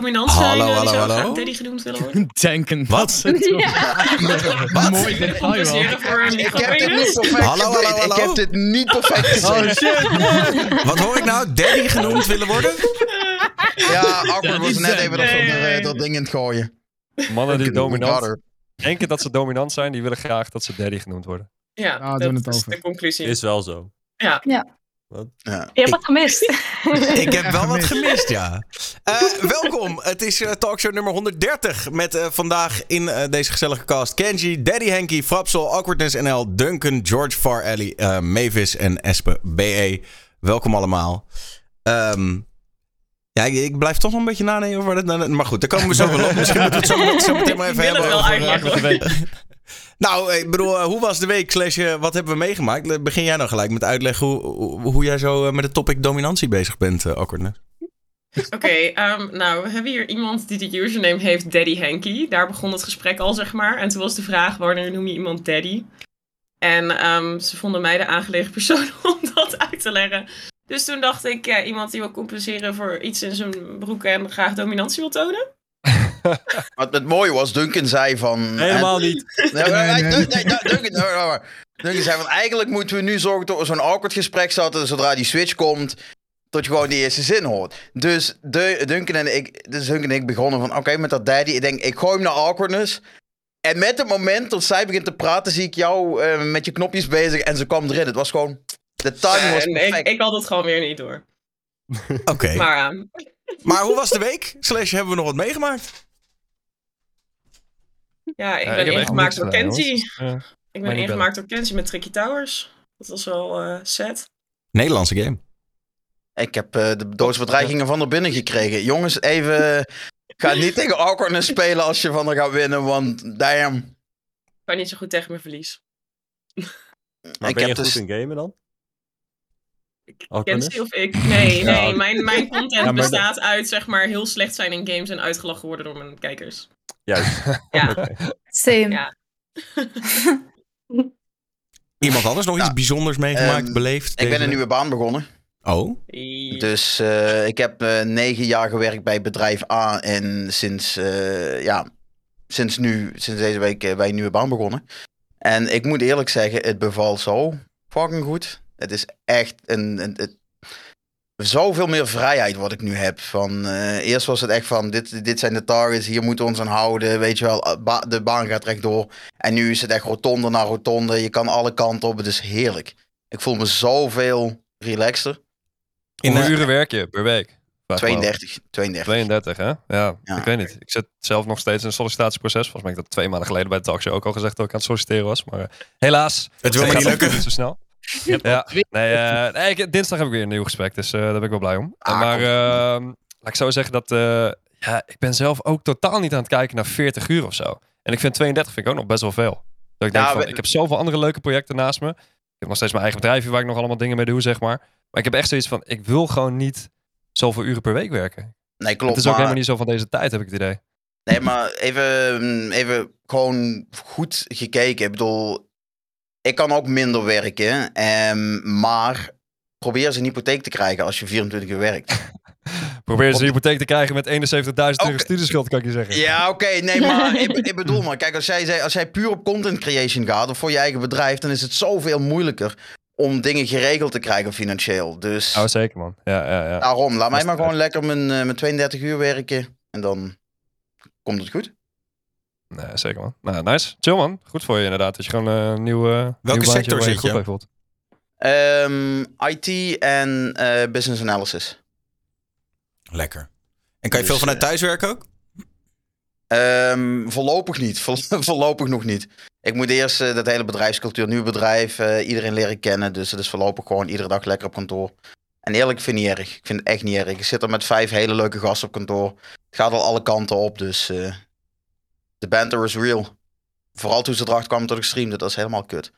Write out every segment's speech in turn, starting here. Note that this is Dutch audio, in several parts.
dominant zijn. Hallo, eh, hallo, hallo? graag Daddy genoemd willen worden. Denken. Wat? Wat? Mooi detail Ik heb dit niet perfect Hallo, hallo, gedate. Ik hallo. heb dit niet perfect Oh gezegd. shit. Wat hoor ik nou? Daddy genoemd willen worden? Ja, Ja, was net even dat, Nee, dat, ding in het gooien. Mannen die dominant denken dat ze dominant zijn, die willen graag dat ze daddy genoemd worden. Ja, Ah, dat het is over. de conclusie. Is wel zo. Ja. Ja. Je hebt wat gemist. Ik heb wel wat gemist. ja. Eh, welkom. Het is eh, talkshow nummer 130. Met eh, vandaag in eh, deze gezellige cast Kenji, Daddy Henky, Frapsel, Awkwardness NL, Duncan, George Far Alley, eh, Mavis en Espe BE. Welkom allemaal. Ehm, ja, ik, ik blijf toch nog een beetje nadenken over het. Maar goed, daar komen we zo wel op. Misschien moeten we het zo, zo meteen maar even Ik wil hebben. het wel over, uitleggen. hoor. Nou, ik bedoel, eh, hoe was de week? Eh, wat hebben we meegemaakt? Begin jij nou gelijk met uitleggen hoe, hoe, jij zo eh, met het topic dominantie bezig bent, uh? Oké, ehm, nou, we hebben hier iemand die de username heeft Daddy Hanky. Daar begon het gesprek al, zeg maar. En toen was de vraag, wanneer noem je iemand Daddy? En ehm, ze vonden mij de aangelegen persoon om dat uit te leggen. Dus toen dacht ik, iemand die wil compenseren voor iets in zijn broek en graag dominantie wil tonen. Wat het mooie was, Duncan zei van... Helemaal niet. Nee, nee, Nee, nee, nee. nee, nee, Duncan, zei van eigenlijk moeten we nu zorgen dat we zo'n awkward gesprek starten. Zodra die switch komt, tot je gewoon die eerste zin hoort. Dus de, Duncan en ik, dus Duncan en ik begonnen van oké, met dat daddy. Ik denk, ik gooi hem naar awkwardness. En met het moment dat zij begint te praten, zie ik jou eh, met je knopjes bezig en ze kwam erin. Het was gewoon, de timing was ik, perfect. ik had het gewoon weer niet door. Oké. Maar, Maar ehm, hoe was de week? Slash, hebben we nog wat meegemaakt? Ja, ik ben ingemaakt door Kenzie. Ik Maar ben ingemaakt door Kenzie met Tricky Towers. Dat was wel eh sad. Nederlandse game. Ik heb eh, de doodsbedreigingen van er binnen gekregen. Jongens, even... Ga niet tegen awkwardness spelen als je van er gaat winnen, want damn. Ik kan niet zo goed tegen mijn verlies. Maar ik ben je heb goed dus... in gamen dan? Kenzie of ik? Nee, nee. Ja. Mijn, mijn content Ja, maar dat- bestaat uit zeg maar heel slecht zijn in games en uitgelachen worden door mijn kijkers. Juist. Ja, Same. Ja. Iemand anders nog iets Ja. bijzonders meegemaakt, Ehm, beleefd? Ik ben een nieuwe baan begonnen. Oh, Dus eh, ik heb eh, negen jaar gewerkt bij bedrijf A. En sinds, eh, ja, sinds nu, sinds deze week bij een nieuwe baan begonnen. En ik moet eerlijk zeggen, het bevalt zo fucking goed. Het is echt een, een, het- zoveel meer vrijheid wat ik nu heb. Van, eh, eerst was het echt van, dit, dit zijn de targets, hier moeten we ons aan houden. Weet je wel, ba- de baan gaat rechtdoor. En nu is het echt rotonde naar rotonde. Je kan alle kanten op, het is heerlijk. Ik voel me zoveel relaxer. in, Hoeveel eh, uren werk je per week? Vraag me af. 32, 32. 32, hè? Ja, Ja. ik weet niet. Ik zit zelf nog steeds in een sollicitatieproces. Volgens mij heb ik dat twee maanden geleden bij de talkshow ook al gezegd dat ik aan het solliciteren was. Maar eh, helaas. het wil me niet lukken. Niet zo snel. Ja, nee, eh, nee ik- dinsdag heb ik weer een nieuw gesprek, dus eh, daar ben ik wel blij om. Ah, maar ehm, laat ik zo zeggen dat eh, ja, ik ben zelf ook totaal niet aan het kijken naar 40 uur of zo. En ik vind 32 vind ik ook nog best wel veel. Dat ik denk Ja, van, we- ik heb zoveel andere leuke projecten naast me. Ik heb nog steeds mijn eigen bedrijfje waar ik nog allemaal dingen mee doe, zeg maar. Maar ik heb echt zoiets van, ik wil gewoon niet zoveel uren per week werken. Nee, klopt. het is ook maar, helemaal niet zo van deze tijd, heb ik het idee. Nee, maar even, mm, even gewoon goed gekeken. Ik bedoel, ik kan ook minder werken. ehm, maar probeer eens een hypotheek te krijgen als je 24 uur werkt. Probeer eens een hypotheek te krijgen met 71.000 euro studieschuld, kan ik je zeggen. Ja, oké. nee, maar ik, ik bedoel maar. Kijk, als jij, zei- als jij puur op content creation gaat of voor je eigen bedrijf, dan is het zoveel moeilijker om dingen geregeld te krijgen financieel. Dus Oh, zeker man. Ja, ja, ja. daarom, laat mij maar gewoon lekker mijn, eh, mijn 32 uur werken. En dan komt het goed. Nee, zeker man. Nou, nice. Chill man. Goed voor je inderdaad. Dat je gewoon eh, een nieuw, eh, nieuw baantje sector waar je zit goed je? bij voelt. Ehm, IT en eh, business analysis. Lekker. En kan je Dus, veel vanuit eh, thuis werken ook? Ehm, voorlopig niet. Voor- voorlopig nog niet. Ik moet eerst eh, dat hele bedrijfscultuur, nieuw bedrijf, eh, iedereen leren kennen. Dus het is voorlopig gewoon iedere dag lekker op kantoor. En eerlijk, ik vind het niet erg. Ik vind het echt niet erg. Ik zit er met vijf hele leuke gasten op kantoor. Het gaat al alle kanten op, dus eh, de banter is real. Vooral toen ze erachter kwamen dat ik streamde, dat is helemaal kut.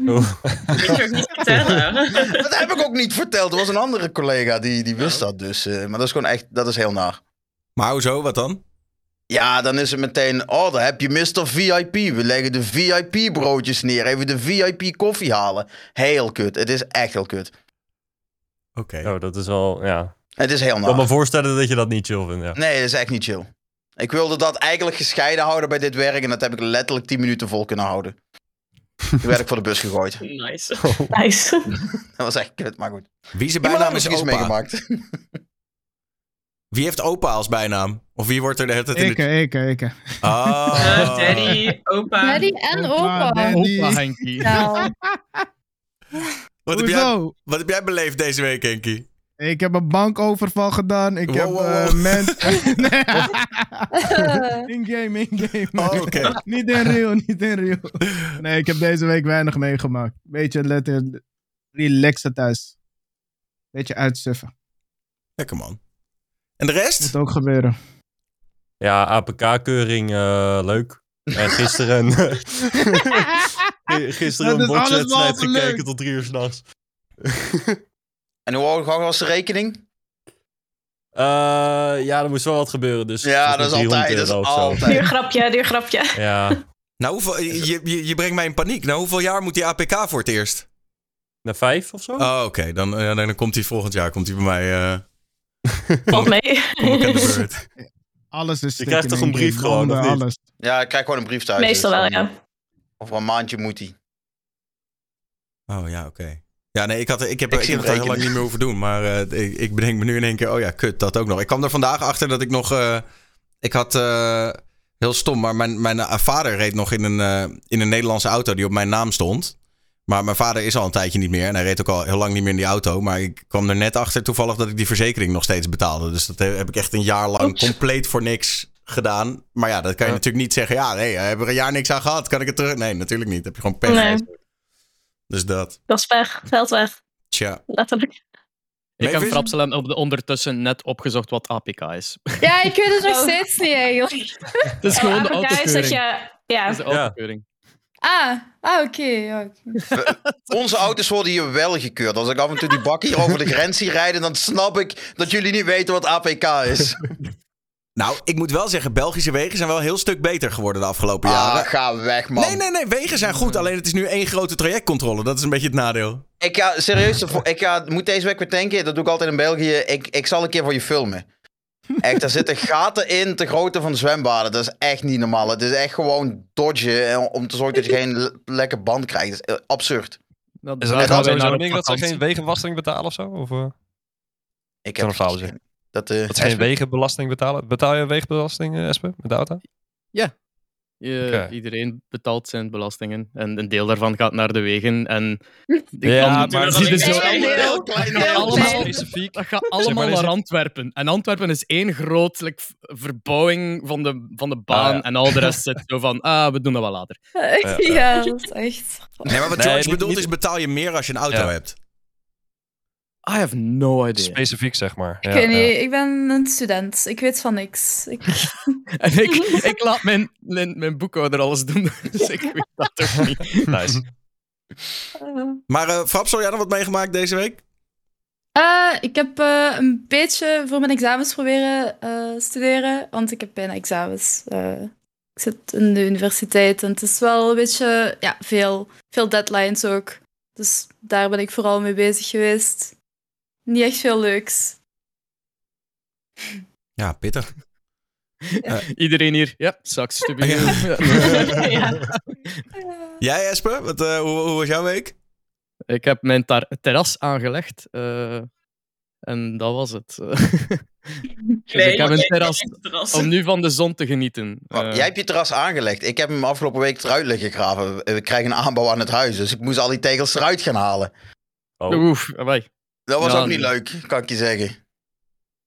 Moet je ook niet vertellen. Dat heb ik ook niet verteld. Er was een andere collega die, die wist dat. Dus, eh, maar dat is gewoon echt, dat is heel naar. Maar hoezo, wat dan? Ja, dan is het meteen, oh, daar heb je Mr. VIP. We leggen de VIP broodjes neer. Even de VIP koffie halen. Heel kut. Het is echt heel kut. Oké. Oh, dat is wel, ja. Het is heel Ik kan me naar. voorstellen dat je dat niet chill vindt. Ja. Nee, dat is echt niet chill. Ik wilde dat eigenlijk gescheiden houden bij dit werk en dat heb ik letterlijk 10 minuten vol kunnen houden. Toen werd ik voor de bus gegooid. Nice. Nice. Dat was echt kut, maar goed. Wie zijn bijnaam is opa? meegemaakt. Wie heeft opa als bijnaam? Of wie wordt er de hele tijd in Ik, de... ik, ik. Ah. Eh, daddy, opa. Daddy en Opa, opa. Opa Henkie. Nou, Wat, heb jij, wat heb jij beleefd deze week, Henkie? Ik heb een bankoverval gedaan. Ik Wow, heb wow, eh, wow. mensen... eh, in-game, in-game. Oh, oké. niet in real, niet in real. Nee, ik heb deze week weinig meegemaakt. Beetje letter relaxen thuis. Beetje uitsuffen. Lekker man. En de rest? Moet ook gebeuren. Ja, APK-keuring, eh, leuk. En gisteren, gisteren Dat een leuk. gekeken tot drie uur s'nachts. En hoe hoog was de rekening? Eh ja, er moest wel wat gebeuren. Dus Ja, dat is altijd. 300 Dat is altijd. duur grapje, duur grapje. Ja, Nou, hoeveel, je, je, je brengt mij in paniek. Nou, hoeveel jaar moet die APK voor het eerst? naar vijf of zo? Oh, oké. Dan, eh, dan komt hij volgend jaar komt hij bij mij eh Valt mee. Alles is Je krijgt toch een brief gewoon, of niet? alles. Ja, ik krijg gewoon een brief thuis. Meestal dus wel, dan- ja. Over een maandje moet hij. Oh ja, oké. Ja, nee, ik, had, ik heb, Ik ik heb het al heel lang niet meer hoeven doen. Maar eh, ik, ik bedenk me nu in één keer, oh ja, kut, dat ook nog. Ik kwam er vandaag achter dat ik nog... eh, ik had, eh, heel stom, maar mijn, mijn vader reed nog in een, eh, in een Nederlandse auto die op mijn naam stond. Maar mijn vader is al een tijdje niet meer. En hij reed ook al heel lang niet meer in die auto. Maar ik kwam er net achter toevallig dat ik die verzekering nog steeds betaalde. Dus dat heb ik echt een jaar lang Oeps. compleet voor niks gedaan. Maar ja, dat kan je Ja. natuurlijk niet zeggen. Ja, nee, heb er een jaar niks aan gehad. Kan ik het terug? Nee, natuurlijk niet. Heb je gewoon pech. Nee. Dus dat. Dat is weg. Veld weg. Tja. Letterlijk. Ik heb Mavis? Frapsel en op de ondertussen net opgezocht wat APK is. Ja, ik weet het nog steeds niet eigenlijk. Het is gewoon de APK is dat autokeuring. je... Ja. Dat is de autokeuring. Ah, ah oké. ja. Onze auto's worden hier wel gekeurd. Als ik af en toe die bak hier over de grens zie rijden, dan snap ik dat jullie niet weten wat APK is. Nou, ik moet wel zeggen, Belgische wegen zijn wel een heel stuk beter geworden de afgelopen Ah, jaren. ga weg, man. Nee, nee, nee, wegen zijn goed. Alleen het is nu één grote trajectcontrole. Dat is een beetje het nadeel. Ik ga serieus, ik ga, moet deze week weer tanken. Dat doe ik altijd in België. Ik, ik zal een keer voor je filmen. Echt, daar zitten gaten in te grootte van zwembaden. Dat is echt niet normaal. Het is echt gewoon dodgen eh, om te zorgen dat je geen le- lekker band krijgt. Dat is eh, absurd. Dat Is een op ding dat ze geen wegenbelasting betalen of zo? Of eh, Ik zeg. geen- Dat, eh, dat ze geen Espen? wegenbelasting betalen? Betaal je wegenbelasting, eh, Espe, met de auto? Je, Oké. Iedereen betaalt zijn belastingen. En een deel daarvan gaat naar de wegen. En Ja, maar je is Heel, heel, heel klein heel allemaal klein. specifiek. Dat gaat allemaal naar Antwerpen. En Antwerpen is één groot like, v- verbouwing van de, van de baan. Ah, ja. En al de rest zit zo van, ah, we doen dat wel later. Ja, dat is echt... Nee, maar wat Nee, George niet- bedoelt niet- is betaal je meer als je een auto Ja. hebt. I have no idea. Specifiek, zeg maar. Ik Ja, weet ja. niet, ik ben een student. Ik weet van niks. Ik... En ik, ik laat mijn, mijn, mijn boekhouder alles doen. Dus ik weet dat toch niet. Nice. eh, Maar uh, Frap, zou jij nog wat meegemaakt deze week? Eh, ik heb eh, een beetje voor mijn examens proberen eh studeren, want ik heb bijna examens. Eh, ik zit in de universiteit en het is wel een beetje ja, veel, veel deadlines ook. Dus daar ben ik vooral mee bezig geweest. Niet echt veel leuks. Ja, pittig. Iedereen hier, ja, sucks to be Ja. ja. Jij, Espe? Wat, eh, hoe, hoe was jouw week? Ik heb mijn tar- terras aangelegd. eh, en dat was het. dus ik heb een terras terras. om nu van de zon te genieten. Eh, Jij hebt je terras aangelegd. Ik heb hem afgelopen week eruit liggen graven. We krijgen een aanbouw aan het huis. Dus ik moest al die tegels eruit gaan halen. Oh. Oef, amai. Dat was Ja, ook niet leuk, kan ik je zeggen.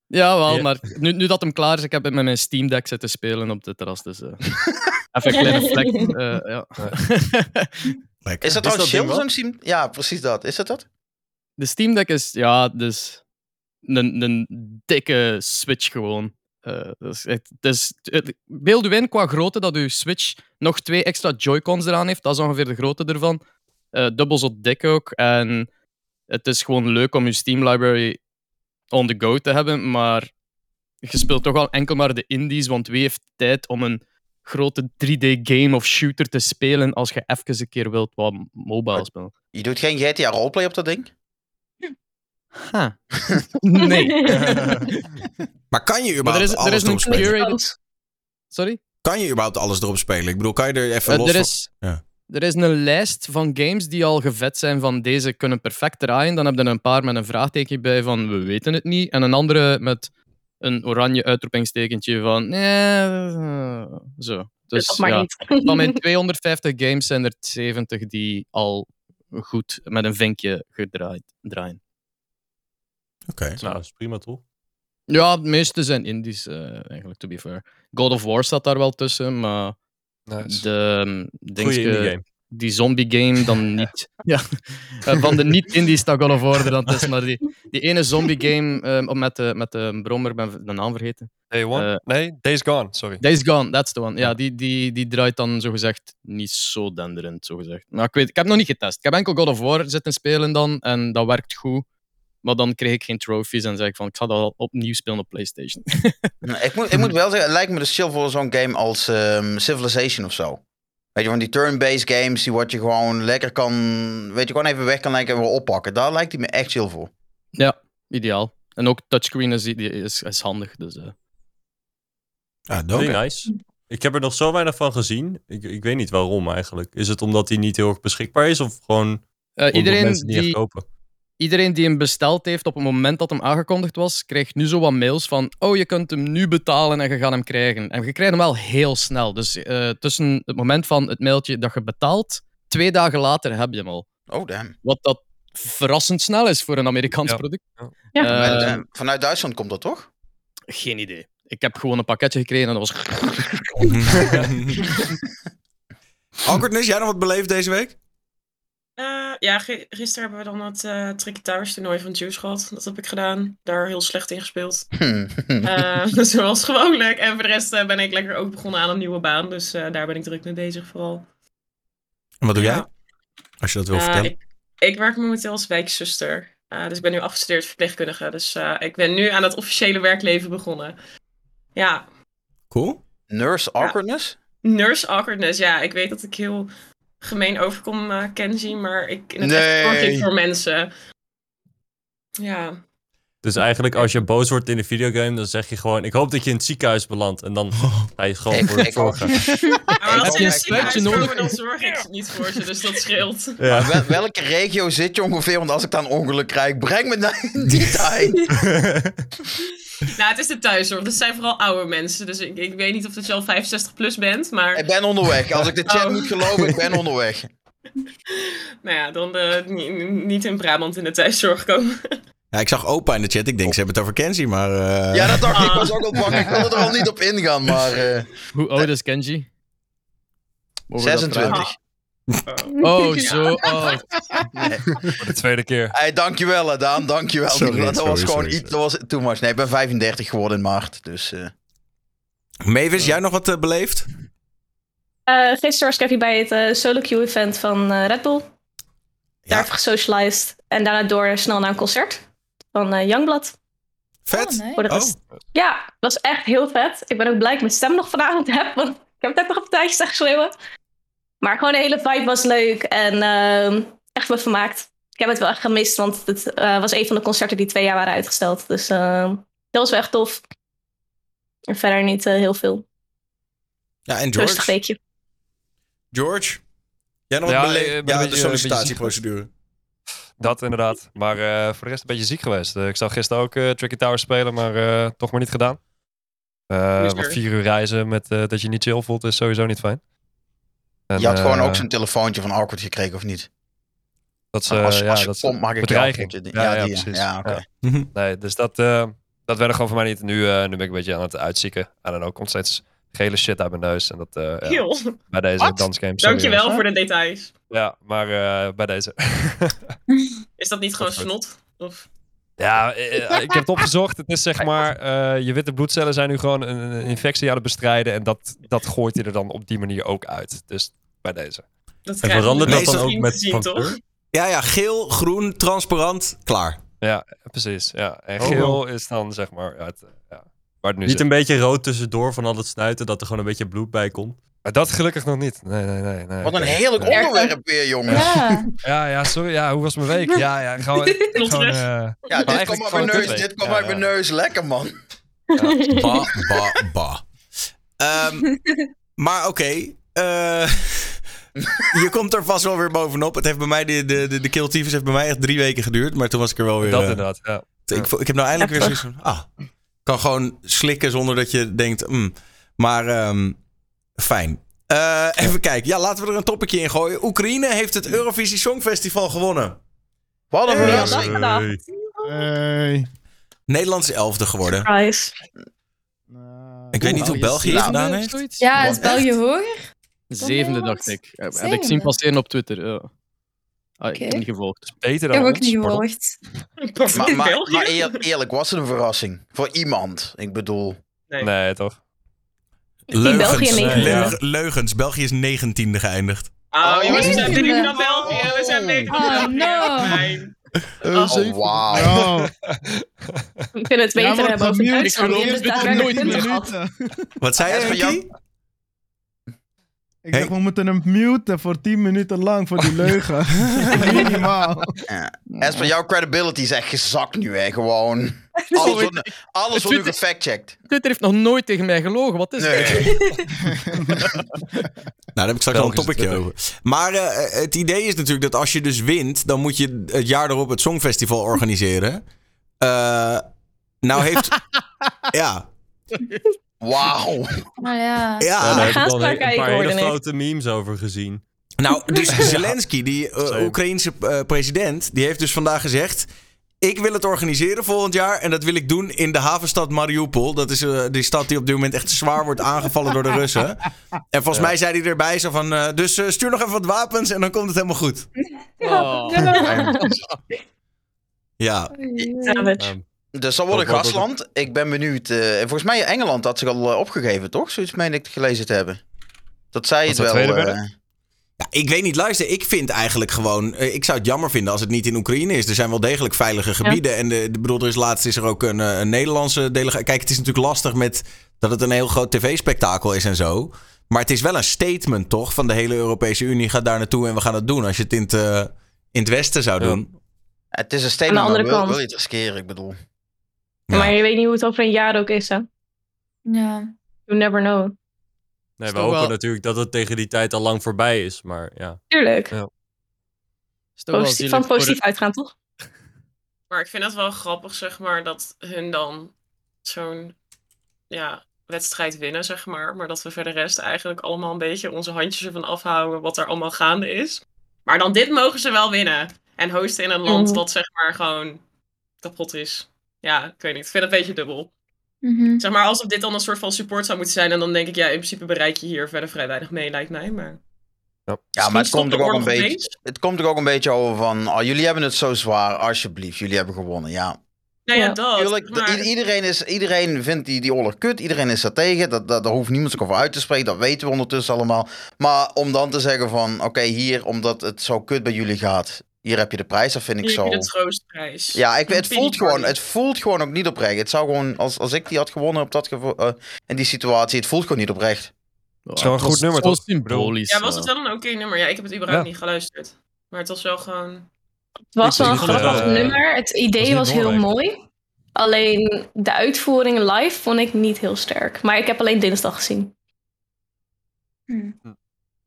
Ja, wel, Ja. maar nu, nu dat hem klaar is, ik heb met mijn Steam Deck zitten spelen op de terras. Dus, eh, even een kleine vlek. eh, ja. Lekker. Is dat trouwens chill, zo'n Steam? Ja, precies dat. Is dat dat? De Steam Deck is, ja, dus een, een dikke Switch gewoon. Eh, dus het, het het, beeld u in qua grootte dat uw Switch nog twee extra Joy-Cons eraan heeft. Dat is ongeveer de grootte ervan. Eh, dubbel zo dik ook. En het is gewoon leuk om je Steam library on the go te hebben, maar je speelt toch al enkel maar de indies, want wie heeft tijd om een grote 3D-game of shooter te spelen als je even een keer wilt wat mobile spelen? Je doet geen GTA roleplay op dat ding? Huh. nee. Maar kan je Maar überhaupt er is, er alles is een spelen? curated... Sorry? Kan je überhaupt alles erop spelen? Ik bedoel, kan je er even Eh, los er, van- is, Ja. Er is een lijst van games die al gevet zijn van deze kunnen perfect draaien. Dan heb je een paar met een vraagteken bij van we weten het niet. En een andere met een oranje uitroepingstekentje van nee, eh, zo. Dus ja, van mijn 250 games zijn er 70 die al goed met een vinkje gedraaid draaien. Oké. Nou, dat is prima toch? Ja, de meeste zijn indies eh, eigenlijk, to be fair. God of War staat daar wel tussen, maar Nice. de Goeie dingske- indie game. die zombie game dan niet. ja. Eh, van de niet-indies staat God of War dan tussen, maar die, die ene zombie game eh, met, de, met de brommer, ik ben de naam vergeten. Day One? Eh, nee, Days Gone, sorry. Days Gone, that's the one. Ja, die, die, die draait dan zogezegd niet zo denderend, zogezegd. Maar ik weet, ik heb nog niet getest. Ik heb enkel God of War zitten spelen dan, en dat werkt goed. Maar dan kreeg ik geen trophies en zei ik van, ik ga dat al opnieuw spelen op PlayStation. Nou, Ik moet, ik moet wel zeggen, het lijkt me dus chill voor zo'n game als ehm, Civilization of zo. Weet je, van die turn-based games, die wat je gewoon lekker kan, weet je, gewoon even weg kan lijken en weer oppakken. Daar lijkt hij me echt chill voor. ja, ideaal. En ook touchscreen is, is, is handig, dus... eh. Ah, nice. Ik heb er nog zo weinig van gezien. Ik, ik weet niet waarom eigenlijk. Is het omdat hij niet heel erg beschikbaar is? Of gewoon omdat iedereen, mensen het niet echt die, kopen? Iedereen die hem besteld heeft op het moment dat hem aangekondigd was, krijgt nu zo wat mails van oh, je kunt hem nu betalen en je gaat hem krijgen. En je krijgt hem wel heel snel. Dus eh, tussen het moment van het mailtje dat je betaalt, twee dagen later heb je hem al. Oh, damn. Wat dat verrassend snel is voor een Amerikaans Ja. product. Ja. Eh, En, eh, vanuit Duitsland komt dat toch? geen idee. Ik heb gewoon een pakketje gekregen en dat was... Awkwardness, jij nog wat beleefd deze week? Eh, ja, gi- gisteren hebben we dan het eh Tricky Towers toernooi van Juice gehad. Dat heb ik gedaan. Daar heel slecht in gespeeld. Eh, zoals gewoonlijk. En voor de rest eh, ben ik lekker ook begonnen aan een nieuwe baan. Dus eh, daar ben ik druk mee bezig vooral. En wat doe jij? Ja. Als je dat wil Eh, vertellen. ik, ik werk momenteel als wijkzuster. Eh, dus ik ben nu afgestudeerd verpleegkundige. Dus eh, ik ben nu aan het officiële werkleven begonnen. Ja, Cool. Nurse awkwardness? nurse awkwardness. Ja, ik weet dat ik heel gemeen overkom, eh Kenzie. Maar ik, in het echt Nee. zorg ik voor mensen. Ja. Dus eigenlijk als je boos wordt in een videogame, dan zeg je gewoon... Ik hoop dat je in het ziekenhuis belandt. En dan ga je gewoon voor ook. zorgen. Maar als je in een het ziekenhuis spuitje nodig? komen, dan zorg ik niet voor ze. Dus dat scheelt. Ja. Wel- welke regio zit je ongeveer? Want als ik dan ongeluk krijg, breng me naar die tijd. Nou, het is de thuiszorg. Dus het zijn vooral oude mensen. Dus ik, ik weet niet of dat je al 65 plus bent. Maar Ik ben onderweg. Als ik de chat Oh. moet geloven, ik ben onderweg. nou ja, dan eh, ni- niet in Brabant in de thuiszorg komen. Ja, ik zag opa in de chat. Ik denk, ze hebben het over Kenzie, maar... eh, Ja, dat dacht ik. Ik Ah. was ook al bang. Ik wilde er al niet op ingaan, maar... eh, Hoe oud is Kenji? Mogen we dat 26. Vragen? Oh, zo oud. Voor de tweede keer. Hey, dankjewel, Daan. Dankjewel. Sorry, dat sorry, was gewoon sorry, iets... Dat was too much. Nee, ik ben 35 geworden in maart. Dus... eh, Mavis, jij nog wat eh, beleefd? Eh, gisteren was ik even bij het solo queue event van Red Bull. Daar Ja. even gesocialized. En daarna door snel naar een concert van eh, Youngblood. Vet? Oh, nee. Voor de Oh. Ja, dat was echt heel vet. Ik ben ook blij dat ik mijn stem nog vanavond heb. Want ik heb het ook nog op een tijdje staan geschreeuwen. Maar gewoon de hele vibe was leuk. En ehm, echt me vermaakt. Ik heb het wel echt gemist. Want het eh, was een van de concerten die twee jaar waren uitgesteld. Dus ehm, dat was wel echt tof. En verder niet eh, heel veel. Ja, en Rustig George? weekje. George? Jij nog Ja, een Ja, beetje- de een beetje sollicitatieprocedure. Dat inderdaad. Maar eh, voor de rest een beetje ziek geweest. Eh, ik zou gisteren ook eh, Tricky Tower spelen, maar eh, toch maar niet gedaan. Eh want vier uur reizen met eh, dat je niet chill voelt is sowieso niet fijn. En, je had gewoon eh, ook zo'n telefoontje van Awkward gekregen, of niet? Dat ze, als, ja, als je dat komt, mag ik bedreiging. je. Ja, Ja, ja, die, precies. Ja, oké. Ja. Mhm. Nee, dus dat, eh dat werd er gewoon voor mij niet. Nu, eh, nu ben ik een beetje aan het uitzieken. En dan ook komt steeds gele shit uit mijn neus. En dat eh, ja, Heel. bij deze Wat? dansgame. sorry, Dankjewel voor de details. Ja, maar eh, bij deze. Is dat niet gewoon snot? Of... Ja, eh, eh, ik heb het opgezocht. Het is zeg maar, eh, je witte bloedcellen zijn nu gewoon een, een infectie aan het bestrijden. En dat, dat gooit hij er dan op die manier ook uit. Dus bij deze. Dat En verandert dat dan ook met zien, van toch? kleur? Ja, ja, geel, groen, transparant, klaar. Ja, precies. Ja. En Oh, geel is dan zeg maar, ja, het, eh, ja, waar het nu Niet zit. een beetje rood tussendoor van al het snuiten, dat er gewoon een beetje bloed bij komt. Maar dat gelukkig nog niet. Nee, nee, nee. nee. Wat een heerlijk Nee. onderwerp weer, jongens. Ja. Ja, ja, sorry. Ja, hoe was mijn week? Ja, ja, gewoon... gewoon eh, Ja, dit komt uit mijn neus. Dit komt Ja, uit ja. mijn neus. Lekker, man. Ba, ba, ba. Ehm, maar oké. Eh, je komt er vast wel weer bovenop. Het heeft bij mij, de, de, de, de Kill Typhus heeft bij mij echt drie weken geduurd. Maar toen was ik er wel weer... Dat eh, inderdaad, ja. ik, ik heb nou eindelijk weer zoiets van... Ah, ik kan gewoon slikken zonder dat je denkt... mm. maar ehm, fijn. Eh, even kijken. Ja, laten we er een topicje in gooien. Oekraïne heeft het Eurovisie Songfestival gewonnen. Wat een verrassing. Hey. Hey. Nederland is elfde geworden. Surprise. Ik weet niet hoe België het gedaan heeft. Ja, is België hoger? Zevende, dacht ik. Heb ik zien passeren op Twitter. Ja. Ah, ik Oké. heb niet gevolgd. Beter Ik dan heb ook ons, niet pardon. gevolgd. Maar, maar, maar eer- eerlijk, was het een verrassing? Voor iemand, ik bedoel. Nee. Nee, toch? In België Leugens. Leug- leugens. België is negentiende geëindigd. Oh, jongens, we zijn drie van België. We zijn van Oh, België. no. Fijn. Oh, wauw. Oh, We kunnen het beter hebben over gemute. Duitsland. Die Ik hebben geloof daar het nooit punten gehad. Wat zei je, Jan? Ik zeg, we moeten hem muten voor 10 minuten lang voor die leugen. Minimaal. Ja. Esper, jouw credibility is echt gezakt nu, hè. Gewoon. Alles wordt, alles wordt nu Twitter- gefactcheckt. Twitter heeft nog nooit tegen mij gelogen. Wat is Nee. het? Nou, daar heb ik straks al een topicje over. Maar eh, het idee is natuurlijk dat als je dus wint, dan moet je het jaar erop het Songfestival organiseren. Eh, nou heeft... ja. Wauw. Maar ja. Ja. Ja, daar heb ik een, paar hele foute memes over gezien. Nou, dus Zelensky, die eh. Oekraïense eh, president, die heeft dus vandaag gezegd... Ik wil het organiseren volgend jaar en dat wil ik doen in de havenstad Mariupol. Dat is eh, die stad die op dit moment echt zwaar wordt aangevallen door de Russen. En volgens mij zei hij erbij zo van... dus eh, stuur nog even wat wapens en dan komt het helemaal goed. Oh. Ja, Savage. Dus dat wordt een gastland. Ik ben benieuwd. eh, volgens mij Engeland had zich al eh, opgegeven, toch? Zoiets meen ik gelezen te hebben. Dat zij het wel... eh? Ja, ik weet niet, luister, ik vind eigenlijk gewoon... ik zou het jammer vinden als het niet in Oekraïne is. Er zijn wel degelijk veilige gebieden. En de, de bedoel, er is laatst is er ook een, eh, een Nederlandse delegatie. Kijk, het is natuurlijk lastig met dat het een heel groot tv-spektakel is en zo. Maar het is wel een statement, toch? Van de hele Europese Unie gaat daar naartoe en we gaan het doen. Als je het in het, in het Westen zou Ja. doen. het is een statement, Aan de andere wil, kant. wil je het riskeren, ik bedoel. Ja. Maar je weet niet hoe het over een jaar ook is, hè? Ja. You never know. Nee, we hopen wel- natuurlijk dat het tegen die tijd al lang voorbij is. Maar ja. Tuurlijk. Ja. Positief, van positief de- uitgaan, toch? Maar ik vind het wel grappig, zeg maar, dat hun dan zo'n ja, wedstrijd winnen, zeg maar. Maar dat we voor de rest eigenlijk allemaal een beetje onze handjes ervan afhouden wat er allemaal gaande is. Maar dan dit mogen ze wel winnen. En hosten in een land Mhm. dat zeg maar gewoon kapot is. Ja, ik weet niet. Ik vind het een beetje dubbel. Mhm. Zeg maar, alsof dit dan een soort van support zou moeten zijn. En dan denk ik, ja, in principe bereik je hier verder vrij weinig mee, lijkt mij. Maar Ja, maar het komt, er ook een beetje, opeens. het komt er ook een beetje over van... Oh, jullie hebben het zo zwaar, alsjeblieft. Jullie hebben gewonnen, ja. nou ja, Ja. dat. Tuurlijk, maar- i- iedereen, is, iedereen vindt die, die oorlog kut. Iedereen is daar tegen. Dat, dat, daar hoeft niemand zich over uit te spreken. Dat weten we ondertussen allemaal. Maar om dan te zeggen van... Oké, hier, omdat het zo kut bij jullie gaat... Hier heb je de prijs. Dat vind ik Hier zo... heb je de troostprijs. Ja, ik, het, voelt gewoon, het voelt gewoon ook niet oprecht. Het zou gewoon... Als, als ik die had gewonnen op dat gevo- eh, in die situatie... Het voelt gewoon niet oprecht. Ja, is wel een het goed was nummer, toch? Symbolisch. Ja, was het wel een oké nummer? Ja, ik heb het überhaupt Ja. niet geluisterd. Maar het was wel gewoon... Het was wel een het, grappig eh, nummer. Het idee niet was heel mooi. Alleen de uitvoering live vond ik niet heel sterk. Maar ik heb alleen dinsdag gezien.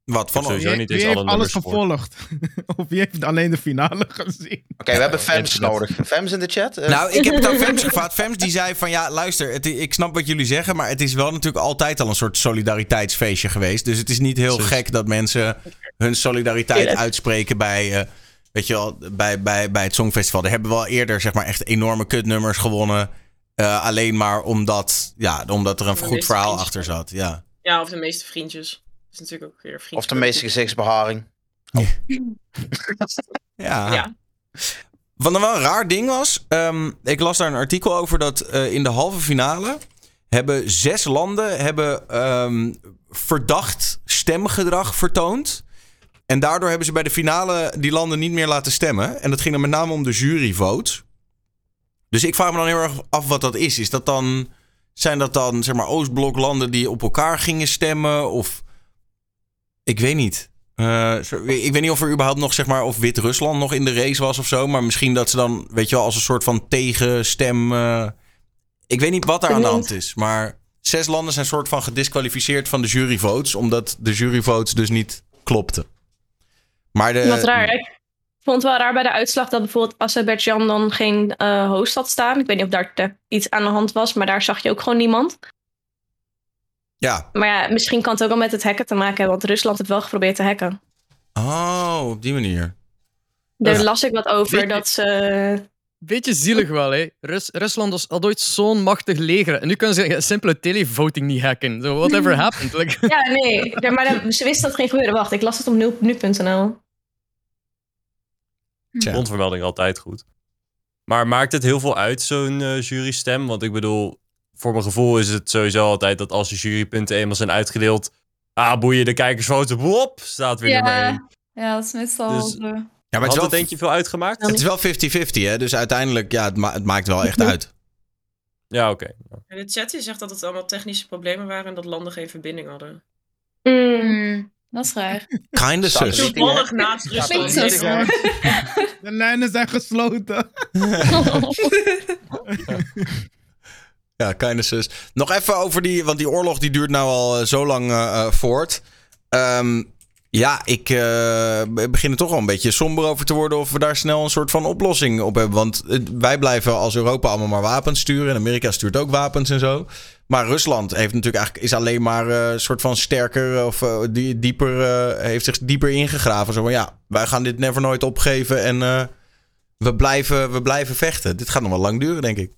Wat van Sowieso Wie, niet heeft alle alles gevolgd? of wie heeft alleen de finale gezien? Oké, we hebben Fems internet. nodig. Fems in de chat? Eh, Nou, ik heb het aan Fems gevraagd. Fems die zei van ja, luister, het, ik snap wat jullie zeggen, maar het is wel natuurlijk altijd al een soort solidariteitsfeestje geweest. Dus het is niet heel gek dat mensen hun solidariteit uitspreken bij, eh, weet je wel, bij, bij, bij het Songfestival. Daar hebben we al eerder zeg maar echt enorme kutnummers gewonnen. eh, alleen maar omdat, ja, omdat er een De goed verhaal achter zat. Ja. Ja, of de meeste vriendjes. Dat is natuurlijk ook weer vriendjes. of de meeste gezichtsbeharing. Ja. Ja. Wat dan wel een raar ding was, ehm, ik las daar een artikel over dat eh, in de halve finale hebben zes landen hebben, ehm, verdacht stemgedrag vertoond. En daardoor hebben ze bij de finale die landen niet meer laten stemmen. En dat ging dan met name om de juryvote. Dus ik vraag me dan heel erg af wat dat is. Is dat dan, zijn dat dan zeg maar Oostbloklanden die op elkaar gingen stemmen? Of Ik weet niet. Eh, ik weet niet of er überhaupt nog, zeg maar, of Wit-Rusland nog in de race was of zo. Maar misschien dat ze dan, weet je wel, als een soort van tegenstem. eh, ik weet niet wat daar aan de hand is. Maar zes landen zijn soort van gedisqualificeerd van de juryvotes. Omdat de juryvotes dus niet klopten. Maar de. Wat raar. Ik vond het wel raar bij de uitslag dat bijvoorbeeld Azerbeidzjan dan geen eh, host had staan. Ik weet niet of daar iets aan de hand was, maar daar zag je ook gewoon niemand. Ja. Maar ja, misschien kan het ook wel met het hacken te maken hebben, want Rusland heeft wel geprobeerd te hacken. Oh, op die manier. Daar Ja. las ik wat over, Weet je- dat ze... Beetje zielig wel, hè. Rus- Rusland was al ooit zo'n machtig leger. En nu kunnen ze een simpele televoting niet hacken. So whatever happened. Like, Ja, nee, maar ze wisten dat het ging gebeuren. Wacht, ik las het op nu- nu.nl. Bondvermelding altijd goed. Maar maakt het heel veel uit, zo'n eh, jurystem? Want ik bedoel, voor mijn gevoel is het sowieso altijd dat als de jurypunten eenmaal zijn uitgedeeld... Ah, boeien, de kijkersfoto, wop, staat weer nummer één. Ja, ja, dat is meestal Dus- zo. Ja, maar het is denk wel, je veel uitgemaakt? het is wel 50-50, hè? Dus uiteindelijk, ja, het, ma- het maakt wel echt uit. Ja, oké. En de chat die zegt dat het allemaal technische problemen waren en dat landen geen verbinding hadden. Mm. Hmm, dat is raar. Kinda sus. Toevallig naast Rusland. De lijnen zijn gesloten. Ja, kinda sus. Nog even over die, want die oorlog die duurt nou al eh, zo lang eh, eh, voort. Ehm, ja, ik eh, begin er toch wel een beetje somber over te worden of we daar snel een soort van oplossing op hebben. Want wij blijven als Europa allemaal maar wapens sturen. En Amerika stuurt ook wapens en zo. Maar Rusland heeft natuurlijk eigenlijk, is alleen maar een soort van sterker of die, dieper, heeft zich dieper ingegraven. Zo van ja, wij gaan dit never nooit opgeven en we, blijven, we blijven vechten. Dit gaat nog wel lang duren, denk ik.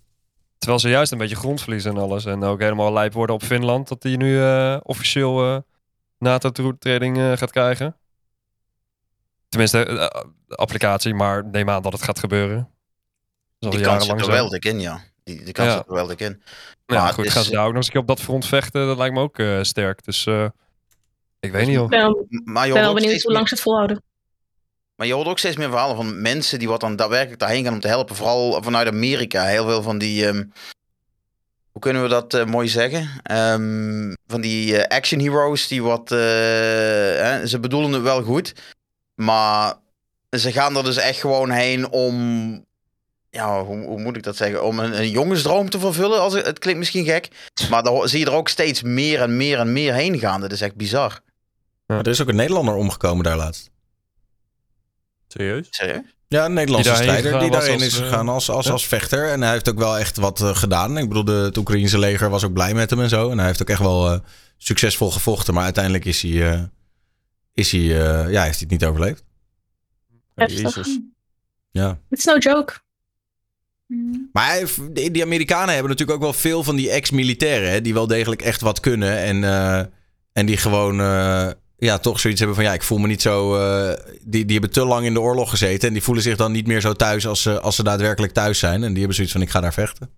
Terwijl ze juist een beetje grond verliezen en alles. En ook helemaal lijp worden op Finland. Dat die nu eh, officieel eh NATO-toetreding eh, gaat krijgen. Tenminste, de applicatie. Maar neem aan dat het gaat gebeuren. Dat Die kans zit er wel dik in, ja. Die, die kans Ja. zit er wel dik in. Ja, Maar goed, het gaan ze daar ook nog eens een keer op dat front vechten? Dat lijkt me ook eh, sterk. Dus eh, ik weet niet Ik hoor. ben wel, Maar je ben wel benieuwd hoe lang ze het volhouden. Maar je hoort ook steeds meer verhalen van mensen die wat dan daadwerkelijk daarheen gaan om te helpen. Vooral vanuit Amerika. Heel veel van die. ehm, hoe kunnen we dat eh, mooi zeggen? Ehm, van die eh, action heroes die wat. eh, hè, ze bedoelen het wel goed. Maar ze gaan er dus echt gewoon heen om. Ja, hoe, hoe moet ik dat zeggen? Om een, een jongensdroom te vervullen. Als het, het klinkt misschien gek. Maar dan zie je er ook steeds meer en meer en meer heen gaan. Dat is echt bizar. Maar er is ook een Nederlander omgekomen daar laatst. Serieus? Serieus? Ja, een Nederlandse Die strijder die daarin als, is eh, gegaan als, als, ja. als vechter. En hij heeft ook wel echt wat eh, gedaan. Ik bedoel, de, het Oekraïnse leger was ook blij met hem en zo. En hij heeft ook echt wel eh, succesvol gevochten. Maar uiteindelijk is hij, eh, is hij, eh, ja, heeft hij het niet overleefd. Jezus. Ja. It's no joke. Maar die, Amerikanen hebben natuurlijk ook wel veel van die ex-militairen. hè, Die wel degelijk echt wat kunnen. En, eh, en die gewoon eh, ja, toch zoiets hebben van... Ja, ik voel me niet zo... eh, die, die hebben te lang in de oorlog gezeten. En die voelen zich dan niet meer zo thuis als ze, als ze daadwerkelijk thuis zijn. En die hebben zoiets van ik ga daar vechten.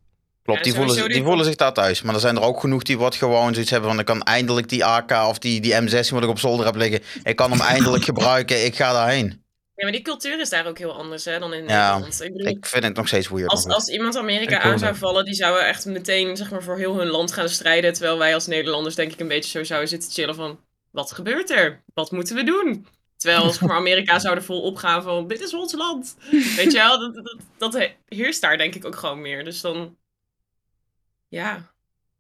Klopt, Ja, die, voelen, die- voelen zich daar thuis. Maar er zijn er ook genoeg die wat gewoon zoiets hebben van... ik kan eindelijk die AK of die, die M16 wat ik op zolder heb liggen... ik kan hem eindelijk gebruiken, ik ga daarheen. Ja, maar die cultuur is daar ook heel anders hè, dan in Ja, Nederland. Ik bedoel, Ik vind het nog steeds weird. als, als iemand Amerika Ik aan zou vallen, die zouden echt meteen zeg maar, voor heel hun land gaan strijden. Terwijl wij als Nederlanders denk ik een beetje zo zouden zitten chillen van... Wat gebeurt er? Wat moeten we doen? Terwijl zeg maar, Amerika zou er vol opgaan van... Dit is ons land. Weet je wel? Dat, dat, dat he- heerst daar denk ik ook gewoon meer. Dus dan... Ja.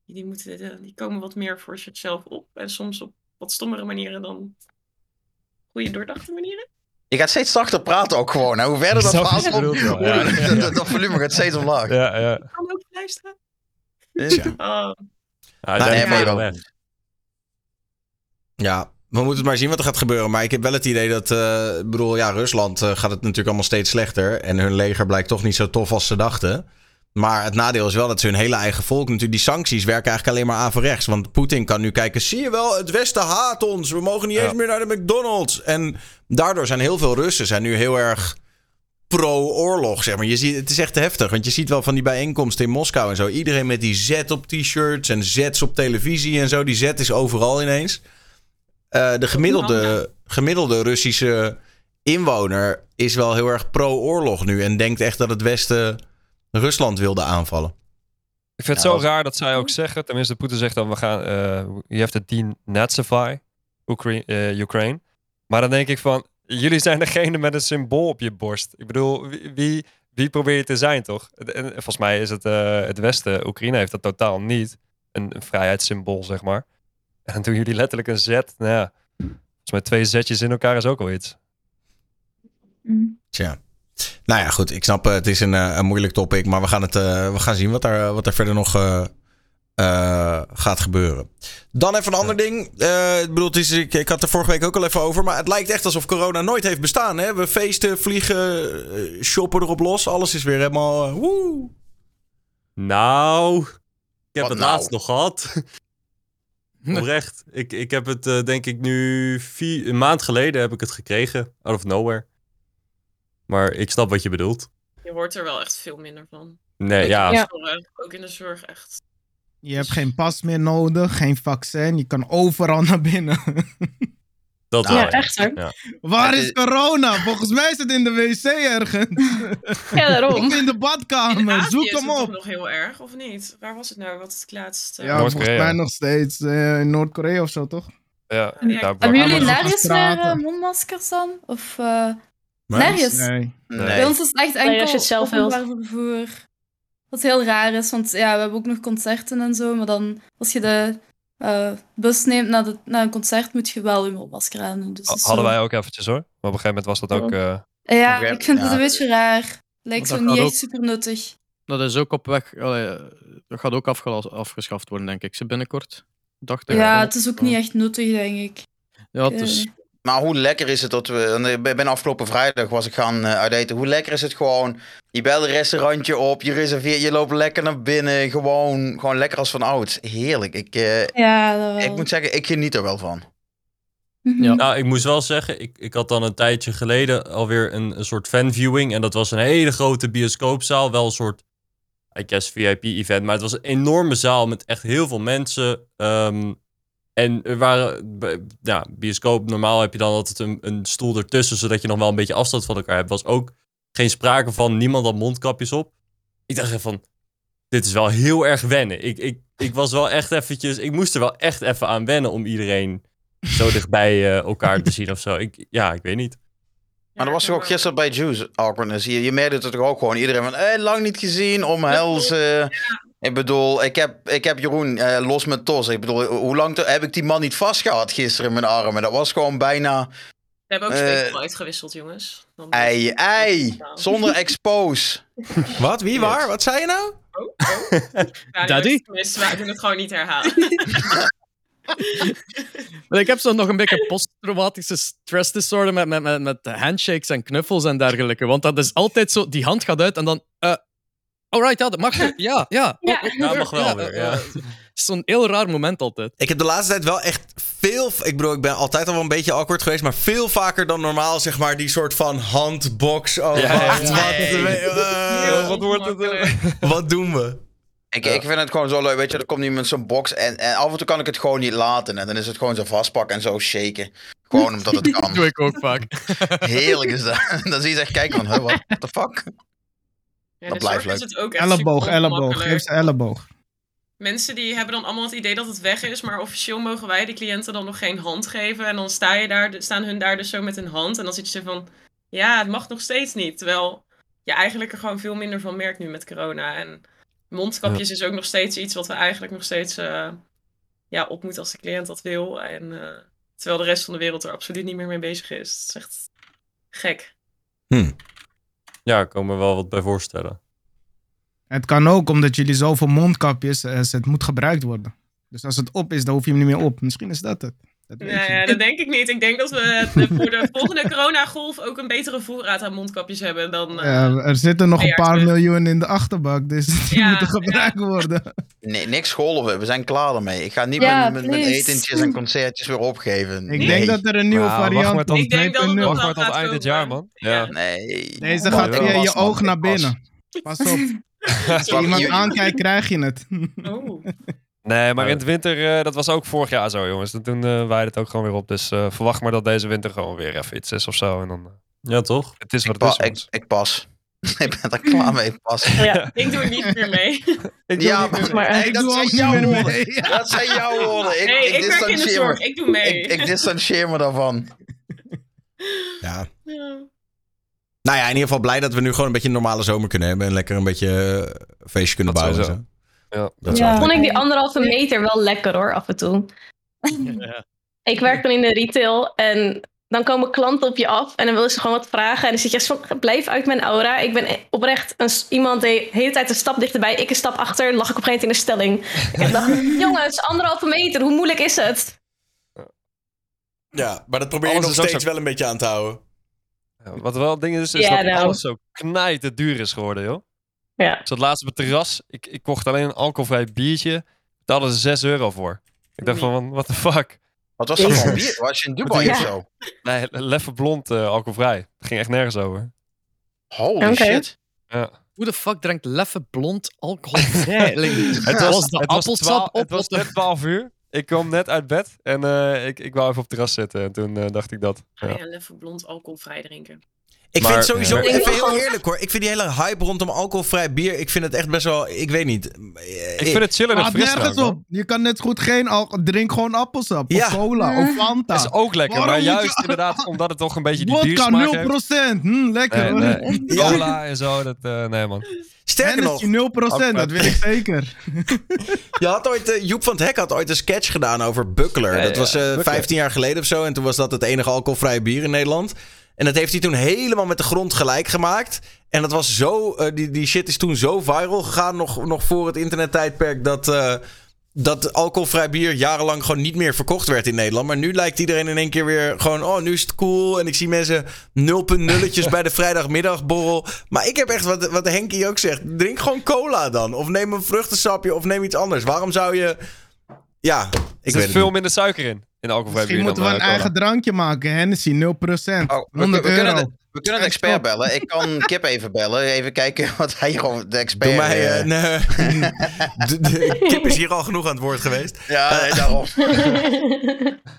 Die, moeten, eh, die komen wat meer voor zichzelf op. En soms op wat stommere manieren dan... Goede doordachte manieren. Je gaat steeds zachter praten ook gewoon. Hè? Hoe verder dat ja. Ja, ja, ja. dat, dat volume gaat steeds omlaag. Ja, ja. Kan ook luisteren. Tja. Oh. Ja, nee, maar ben je wel. wel weg. Ja, we moeten maar zien wat er gaat gebeuren. Maar ik heb wel het idee dat, eh, ik bedoel, ja, Rusland eh, gaat het natuurlijk allemaal steeds slechter. En hun leger blijkt toch niet zo tof als ze dachten. Maar het nadeel is wel dat ze hun hele eigen volk natuurlijk... Die sancties werken eigenlijk alleen maar averechts. Want Poetin kan nu kijken, zie je wel, het Westen haat ons. We mogen niet Ja. eens meer naar de McDonald's. En daardoor zijn heel veel Russen zijn nu heel erg pro-oorlog, zeg maar. Je ziet, het is echt heftig, want je ziet wel van die bijeenkomsten in Moskou en zo. Iedereen met die Z op t-shirts en Z's op televisie en zo. Die Z is overal ineens. Eh, de gemiddelde, gemiddelde Russische inwoner is wel heel erg pro-oorlog nu. En denkt echt dat het Westen Rusland wilde aanvallen. Ik vind het zo dat- raar dat zij ook zeggen, tenminste Poetin zegt dan, we gaan, eh je have to denazify. Ukraine. Maar dan denk ik van, jullie zijn degene met een symbool op je borst. Ik bedoel, wie, wie, wie probeer je te zijn, toch? En, en volgens mij is het eh, het Westen, Oekraïne heeft dat totaal niet. Een, een vrijheidssymbool, zeg maar. En doen jullie letterlijk een zet. Nou ja, volgens mij twee zetjes in elkaar is ook wel iets. Mm. Tja. Nou ja, goed. Ik snap, eh, het is een, eh, een moeilijk topic. Maar we gaan, het, eh, we gaan zien wat er, wat er verder nog eh, eh, gaat gebeuren. Dan even een ander ding. Eh, ik bedoel, het is, ik, ik had er vorige week ook al even over. Maar het lijkt echt alsof corona nooit heeft bestaan. Hè? We feesten, vliegen, shoppen erop los. Alles is weer helemaal... woe. Nou, ik heb Wat het nou? laatst nog gehad. Oprecht. Ik, ik heb het eh, denk ik nu vier, een maand geleden heb ik het gekregen. Out of nowhere. Maar ik snap wat je bedoelt. Je hoort er wel echt veel minder van. Nee, Ook ja. zorg, Ook in de zorg echt. Je hebt geen pas meer nodig, geen vaccin. Je kan overal naar binnen. Dat Nou, wel, ja, echt hoor. Ja. Waar is corona? Volgens mij is het in de wc ergens. Ja, daarom. Of in de badkamer. Zoek hem op. nog heel erg, of niet? Waar was het nou? Wat is het laatste? Ja, volgens mij nog steeds eh, in Noord-Korea of zo, toch? Ja, Ja, Hebben jullie nergens meer eh, mondmaskers dan? Of eh, Maar- nergens? Nee. Bij Nee. ons is het echt Nee, enkel als je het zelf vervoer. Wat heel raar is, want ja, we hebben ook nog concerten en zo. Maar dan, als je de eh, bus neemt naar, de, naar een concert, moet je wel je mondmasker aan doen. Dus hadden zo- wij ook eventjes hoor. Maar op een gegeven moment was dat ook... eh, Ja, Oké, ik vind het een beetje raar. Lijkt zo niet echt ook- super nuttig. Dat is ook op weg. allee, eh, dat gaat ook afgeschaft worden, denk ik. Ze binnenkort. Dacht ik. Ja, het is ook niet echt nuttig, denk ik. Ja, het is, Eh, Maar hoe lekker is het dat we. ik Ben afgelopen vrijdag was ik gaan eh, uit eten. Hoe lekker is het gewoon. Je belt een restaurantje op, je reserveert, je loopt lekker naar binnen. Gewoon, gewoon lekker als van ouds. Heerlijk. Ik, eh, ja, dat wel. ik moet zeggen, ik geniet er wel van. Mhm. Ja. Nou, ik moest wel zeggen, ik, ik had dan een tijdje geleden alweer een, een soort fanviewing. En dat was een hele grote bioscoopzaal. Wel een soort, I guess, VIP-event. Maar het was een enorme zaal met echt heel veel mensen. Ehm, en er waren, bij- ja, bioscoop, normaal heb je dan altijd een, een stoel ertussen, zodat je nog wel een beetje afstand van elkaar hebt. Was ook geen sprake van, niemand had mondkapjes op. Ik dacht even van, dit is wel heel erg wennen. Ik, ik, ik was wel echt eventjes, ik moest er wel echt even aan wennen om iedereen zo dichtbij eh, elkaar te zien of zo. Ik, ja, ik weet niet. Maar dat was toch ook gisteren bij Juice awkwardness. Je, je merkte het toch ook gewoon. Iedereen van, eh, lang niet gezien, omhelzen. Ik bedoel, ik heb, ik heb Jeroen eh, los met Tos. Ik bedoel, hoe lang te- heb ik die man niet vastgehad gisteren in mijn armen? Dat was gewoon bijna We hebben ook speelgoed uitgewisseld, jongens. Dan ei, ei. Zonder expose. Wat? Wie? Waar? Wat zei je nou? Oh, oh. Ja, Daddy? wij doen het gewoon niet herhalen. Maar ik heb zo nog een beetje posttraumatische stress disorder met, met, met, met handshakes en knuffels en dergelijke. Want dat is altijd zo, die hand gaat uit en dan... eh alright, ja, dat mag. Ja, ja. Ja. Oh, oh, Ja, mag wel weer, ja. Het is zo'n heel raar moment altijd. Ik heb de laatste tijd wel echt veel. Ik bedoel, ik ben altijd al wel een beetje awkward geweest. Maar veel vaker dan normaal, zeg maar, die soort van handbox. Oh, Ja, wacht, ja, wat, nee. eh, wat wordt het, eh? wat doen we? Ik, ik vind het gewoon zo leuk, weet je, er komt iemand met zo'n box en, en af en toe kan ik het gewoon niet laten. En dan is het gewoon zo vastpakken en zo shaken. Gewoon omdat het Dat doe kan. ik ook vaak. Heerlijk is dat. Dan zie je ze echt kijken van, huh, what the fuck? Ja, Dat blijft leuk. het ook echt Elleboog, elleboog. Geef ze elleboog. Mensen die hebben dan allemaal het idee dat het weg is, maar officieel mogen wij de cliënten dan nog geen hand geven. En dan sta je daar, staan hun daar dus zo met een hand. En dan zit je zo van, ja, het mag nog steeds niet. Terwijl je eigenlijk er gewoon veel minder van merkt nu met corona. En mondkapjes is ook nog steeds iets wat we eigenlijk nog steeds eh, ja, op moeten als de cliënt dat wil. En, eh, terwijl de rest van de wereld er absoluut niet meer mee bezig is. Het is echt gek. Ja, ik kan me wel wat bij voorstellen. Het kan ook omdat jullie zoveel mondkapjes, eh, het moet gebruikt worden. Dus als het op is, dan hoef je hem niet meer op. Misschien is dat het. Dat Ja, je dat denk ik niet. Ik denk dat we de- voor de volgende coronagolf ook een betere voorraad aan mondkapjes hebben dan... eh, Ja, er zitten nog een paar terug. miljoen in de achterbak, dus die Ja, moeten gebruikt worden. Nee, niks golven, we zijn klaar ermee. Ik ga niet Ja, met, met, etentjes en concertjes weer opgeven. Ik nee. denk dat er een nieuwe Nou, variant komt, Ik denk dat het 2.0. nog Wacht maar tot eind dit jaar, man. Ja. Nee. Deze Oh, gaat je man, oog naar binnen. Pas op. Als je iemand Je- aankijkt, krijg je het. Oh. Nee, maar in het winter, eh, dat was ook vorig jaar zo, jongens. Toen uh, waaide het ook gewoon weer op. Dus eh, verwacht maar dat deze winter gewoon weer even iets is of zo. En dan, eh, Ja, toch? het is wat Ik, het is, ik, ik pas. ik ben er klaar mee pas. Ja. Ik doe niet meer mee. Ik doe Ja, niet meer- Maar, Ik dat doe zijn ook niet jouw meer woorden. mee. Dat zijn jouw woorden. Ik, nee, ik, ik, werk in de zorg. me. Ik doe mee. Ik, ik distancieer me daarvan. Ja. Ja. Nou ja, in ieder geval blij dat we nu gewoon een beetje een normale zomer kunnen hebben. En lekker een beetje eh, feestje kunnen Dat bouwen. Ja. Dat Ja. vond ik die anderhalve meter wel lekker hoor, af en toe. Ja. Ik werk dan in de retail en dan komen klanten op je af en dan willen ze gewoon wat vragen. En dan zit je zo, blijf uit mijn aura. Ik ben oprecht een, iemand die de hele tijd een stap dichterbij, ik een stap achter, lag ik op een gegeven moment in de stelling. Ik dacht, jongens, anderhalve meter, hoe moeilijk is het? Ja, maar dat probeer je Alles nog steeds zo- wel een beetje aan te houden. Ja, Wat wel het ding is, is dat nou. alles zo knijt duur is geworden, joh. Ja. Ik zat laatst op het terras. Ik, ik kocht alleen een alcoholvrij biertje. Daar hadden ze 6 euro voor. Ik dacht van, what the fuck? Wat was dat voor bier? Was je in Dubai Ja. of zo? Nee, leffe blond eh, alcoholvrij. Het ging echt nergens over. Holy shit. Ja. Hoe de fuck drinkt leffe blond alcoholvrij? Het was, was, de het appelsap op? het was net 12 uur. Ik kwam net uit bed en eh, ik, ik wou even op het terras zitten. En toen eh, dacht ik dat. Ja. Ja. Ja, blond alcoholvrij drinken. Ik Maar- vind sowieso, Ja. even heel eerlijk hoor. Ik vind die hele hype rondom alcoholvrij bier. Ik vind het echt best wel, ik weet niet. Ik vind het chiller dan frisdrank. nergens hoor. op. Je kan net goed geen alcohol... Drink gewoon appelsap. Ja. Of cola. Of Fanta. Het is ook lekker, Waarom maar je- juist inderdaad omdat het toch een beetje die Vodka biersmaak heeft. 0%. Hm, lekker Nee, hoor. nee. Cola en zo, dat, eh, nee man. Sterker nog, Hennessy 0%, dat weet ik zeker. je had ooit, eh, Joep van het Hek had ooit een sketch gedaan over Buckler. Ja, dat ja, was eh, Buckler. 15 jaar geleden of zo. En toen was dat het enige alcoholvrije bier in Nederland. En dat heeft hij toen helemaal met de grond gelijk gemaakt. En dat was zo, eh, die, die shit is toen zo viral gegaan, nog, nog voor het internettijdperk, dat, eh, dat alcoholvrij bier jarenlang gewoon niet meer verkocht werd in Nederland. Maar nu lijkt iedereen in één keer weer gewoon, oh, nu is het cool. En ik zie mensen 0.0'tjes bij de vrijdagmiddagborrel. Maar ik heb echt, wat, wat Henkie ook zegt, drink gewoon cola dan. Of neem een vruchtensapje of neem iets anders. Waarom zou je... Ja, ik Er zit veel minder suiker in, in alcoholvrij bier Misschien moeten we een eh, eigen drankje maken. Hennessy 0%. Oh, we, 100 we kunnen, euro. We kunnen de expert bellen. Ik kan Kip even bellen. Even kijken wat hij gewoon, de expert... Doe mij... eh, eh, nee. de, de kip is hier al genoeg aan het woord geweest. ja, nee, daarom.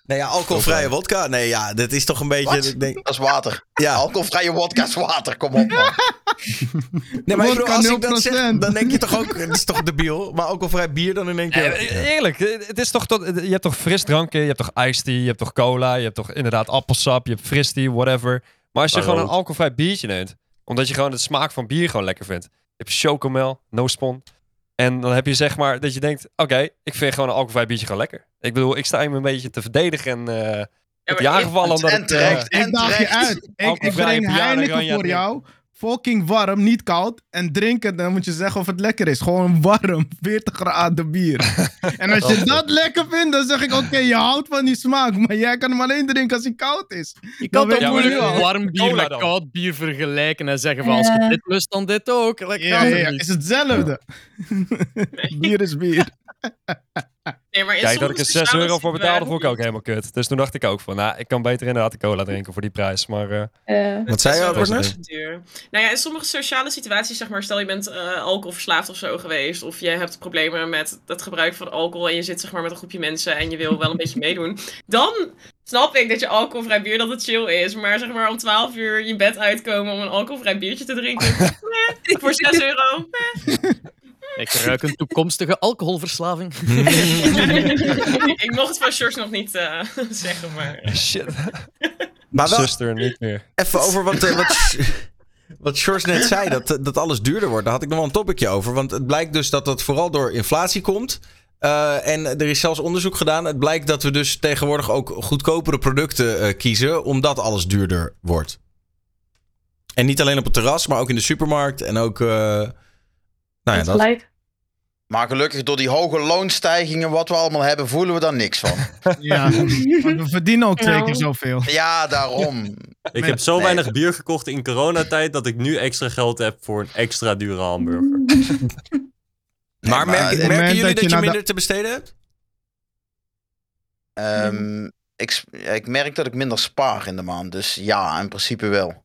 Nee, ja, alcoholvrije wodka. Nee, ja, dat is toch een beetje... Wat? Ik denk, Dat is water. ja. Alcoholvrije wodka is water. Kom op, man. Nee, maar als ik dat zeg, 0%. dan denk je toch ook... Het is toch debiel? Maar alcoholvrij bier dan in één keer... Eh, Eerlijk, eh, het is toch tot, je hebt toch frisdranken, je hebt toch iced tea, je hebt toch cola, je hebt toch inderdaad appelsap, je hebt fris tea, whatever. Maar als je gewoon een alcoholvrij biertje neemt, omdat je gewoon de smaak van bier gewoon lekker vindt. Je hebt chocomel, no spon. En dan heb je zeg maar dat je denkt, oké, ik vind gewoon een alcoholvrij biertje gewoon lekker. Ik bedoel, ik sta hem een beetje te verdedigen en eh Ja, heb maar je ik- aangevallen omdat En ik... terecht. eh, Ik daag je uit. Ik, ik breng Heineken voor drink. jou. Fucking warm, niet koud. En drinken, dan moet je zeggen of het lekker is. Gewoon warm, 40 graden bier. en als je dat lekker vindt, dan zeg ik: Oké, je houdt van die smaak. Maar jij kan hem alleen drinken als hij koud is. Je kan toch moeilijk wel. warm bier met koud bier vergelijken en zeggen van als je dit lust, dan dit ook. Like, Ja, is hetzelfde. bier is bier. Nee, maar in Kijk, dat ik er 6 sociale euro voor betaalde, vond ik ook helemaal kut. Dus toen dacht ik ook van, nou, ik kan beter inderdaad de cola drinken voor die prijs. Maar eh, Eh, Wat zei je, best duur. Nou ja, in sommige sociale situaties, zeg maar, stel je bent eh, alcoholverslaafd of zo geweest, of je hebt problemen met het gebruik van alcohol en je zit zeg maar met een groepje mensen en je wil wel een beetje meedoen, dan snap ik dat je alcoholvrij bier dat het chill is, maar zeg maar om 12 uur je bed uitkomen om een alcoholvrij biertje te drinken, voor 6 euro. Ik ruik een toekomstige alcoholverslaving. ik mocht het van George nog niet eh, zeggen, maar... shit, Maar wel zuster, niet meer. even over wat, eh, wat, wat Sjors net zei, dat, dat alles duurder wordt. Daar had ik nog wel een topicje over. Want het blijkt dus dat dat vooral door inflatie komt. Eh, en er is zelfs onderzoek gedaan. Het blijkt dat we dus tegenwoordig ook goedkopere producten eh, kiezen, omdat alles duurder wordt. En niet alleen op het terras, maar ook in de supermarkt. En ook. eh, nou ja, Dat dat. gelijk. Maar gelukkig door die hoge loonstijgingen wat we allemaal hebben, voelen we daar niks van. Ja, we verdienen ook twee keer zoveel. Ja, daarom. Ik heb zo Nee. weinig bier gekocht in coronatijd dat ik nu extra geld heb voor een extra dure hamburger. Maar, maar merken, jullie dat dat je de- minder te besteden hebt? Ehm, ik, ik merk dat ik minder spaar in de maand. Dus ja, in principe wel.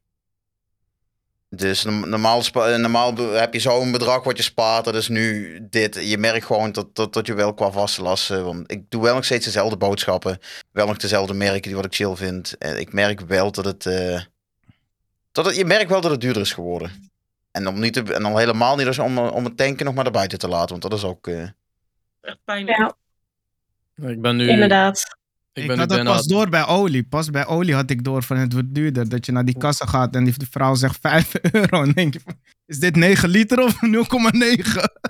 Dus norm- normaal, eh, normaal heb je zo'n bedrag wat je spaart. Dat is nu dit. Je merkt gewoon dat, dat, dat je wel qua vaste lasten... Want ik doe wel nog steeds dezelfde boodschappen. Wel nog dezelfde merken die wat ik chill vind. En ik merk wel dat het... eh, dat het je merkt wel dat het duurder is geworden. En, om niet te, en dan helemaal niet als om, om het tanken nog maar naar buiten te laten. Want dat is ook... eh, Echt pijnlijk. Ja, Ik ben nu, inderdaad. Ik Ik, ben nu had dat pas door bij olie. Pas bij olie had ik door van het wordt duurder. Dat je naar die kassa gaat en die vrouw zegt 5 euro. En denk je van, is dit 9 liter of 0,9?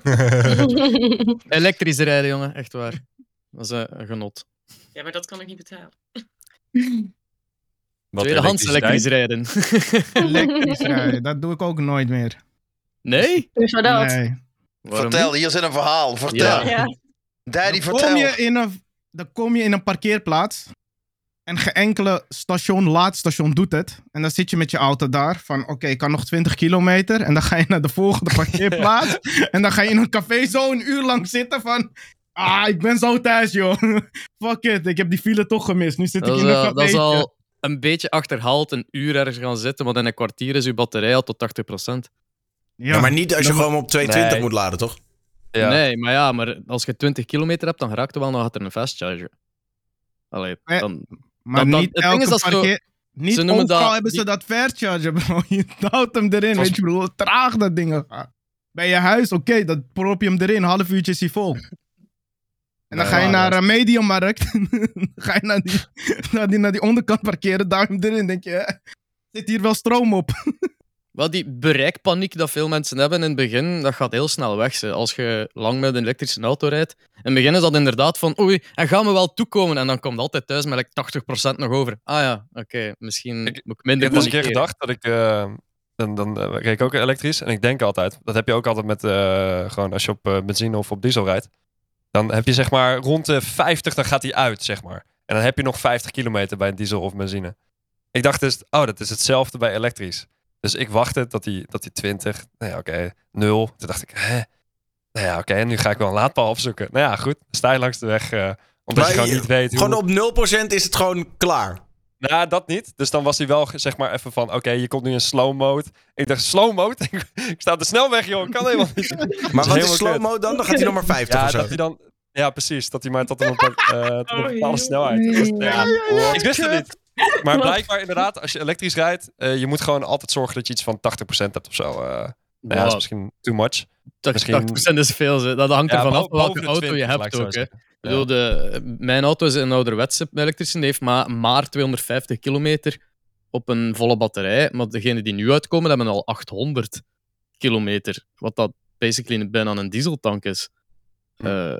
Elektrisch rijden, jongen. Echt waar. Dat is eh, een genot. Ja, maar dat kan ik niet betalen. Tweedehands elektrisch rijden. Elektrisch rijden, dat doe ik ook nooit meer. nee? Hoezo dat? Nee. Waarom vertel, niet? hier zit een verhaal. Vertel. Ja. Ja. Daddy, Dan kom, vertel. je in een, dan kom je in een parkeerplaats. En geen enkele station, laadstation doet het. En dan zit je met je auto daar. Van oké, ik kan nog 20 kilometer. En dan ga je naar de volgende parkeerplaats. en dan ga je in een café zo een uur lang zitten van... Ah, ik ben zo thuis, joh. Fuck it, ik heb die file toch gemist. Nu zit Dat ik in een café. dat is al een beetje achterhaald een uur ergens gaan zitten, want in een kwartier is uw batterij al tot 80%. Ja, maar niet als je gewoon op 220 Nee. moet laden, toch? Ja. Nee, maar ja, maar als je 20 kilometer hebt, dan raakt er wel nog achter een fast charger. Allee, dan... Maar dat- dat- niet het ding elke is als je- parkeer... Niet ze noemen overal dat- hebben ze die- dat vercharger, bro. Je duwt hem erin, weet je, bro. hoe Traag dat ding gaat. Bij je huis, oké, dat prop je hem erin. Een half uurtje is hij vol. En dan ga je naar dat- een mediummarkt. dan ga je naar die, naar, die, naar die onderkant parkeren, duw hem erin. denk je, hè, zit hier wel stroom op? Wel, die bereikpaniek dat veel mensen hebben in het begin, dat gaat heel snel weg. Ze. Als je lang met een elektrische auto rijdt. In het begin is dat inderdaad van, oei, en gaan we wel toekomen? En dan komt altijd thuis met like, 80% nog over. Ah ja, oké, misschien Ik- moet ik Ik minder heb eens een keer gedacht dat ik. eh, dan dan reed ik ook elektrisch. En ik denk altijd. Dat heb je ook altijd met. eh, gewoon als je op benzine of op diesel rijdt. Dan heb je zeg maar rond de 50, dan gaat hij uit, zeg maar. En dan heb je nog 50 kilometer bij een diesel of benzine. Ik dacht dus, oh, dat is hetzelfde bij elektrisch. Dus ik wachtte dat hij dat die 20, nou ja, oké, 0. Toen dacht ik, hè? Nou ja, oké, en nu ga ik wel een laadpaal opzoeken. Nou ja, goed. Sta je langs de weg, eh, omdat Maar je gewoon niet weet hoe... Gewoon op 0% is het gewoon klaar. Nou, dat niet. Dus dan was hij wel zeg maar even van, oké, je komt nu in slow mode. Ik dacht, slow mode? ik sta op de snelweg, joh. Ik kan helemaal niet. Maar wat is slow kut. mode dan? Dan gaat hij nog maar 50 Ja, of zo. dat hij dan... Ja, precies. Dat hij maar tot een, bepa- eh, tot een Oh, bepaalde joh. snelheid. Ja. Ik wist het niet. Maar blijkbaar inderdaad, als je elektrisch rijdt, eh, je moet gewoon altijd zorgen dat je iets van 80% hebt of zo. eh. nou ja, dat is misschien too much. Dat Misschien- 80% is veel. ze. Dat hangt Ja, ervan af welke auto je 20, laat hebt ook. Hè. Ik zeggen. bedoel, de, mijn auto is een ouderwetse elektrische. Die heeft maar, maar 250 kilometer op een volle batterij. Maar degene die nu uitkomen, hebben al 800 kilometer. Wat dat basically bijna een dieseltank is. Eh,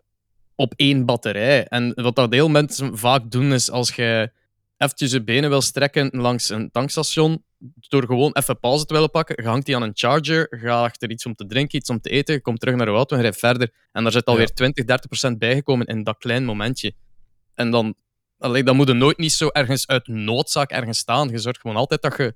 op één batterij. En wat dat heel mensen vaak doen, is als je eventjes je benen wil strekken langs een tankstation, door gewoon even pauze te willen pakken, je hangt die aan een charger, je gaat achter iets om te drinken, iets om te eten, je komt terug naar je auto en rijdt verder. En daar zit alweer 20, 30 procent bijgekomen in dat klein momentje. En dan, allee, dan moet je nooit niet zo ergens uit noodzaak ergens staan. Je zorgt gewoon altijd dat je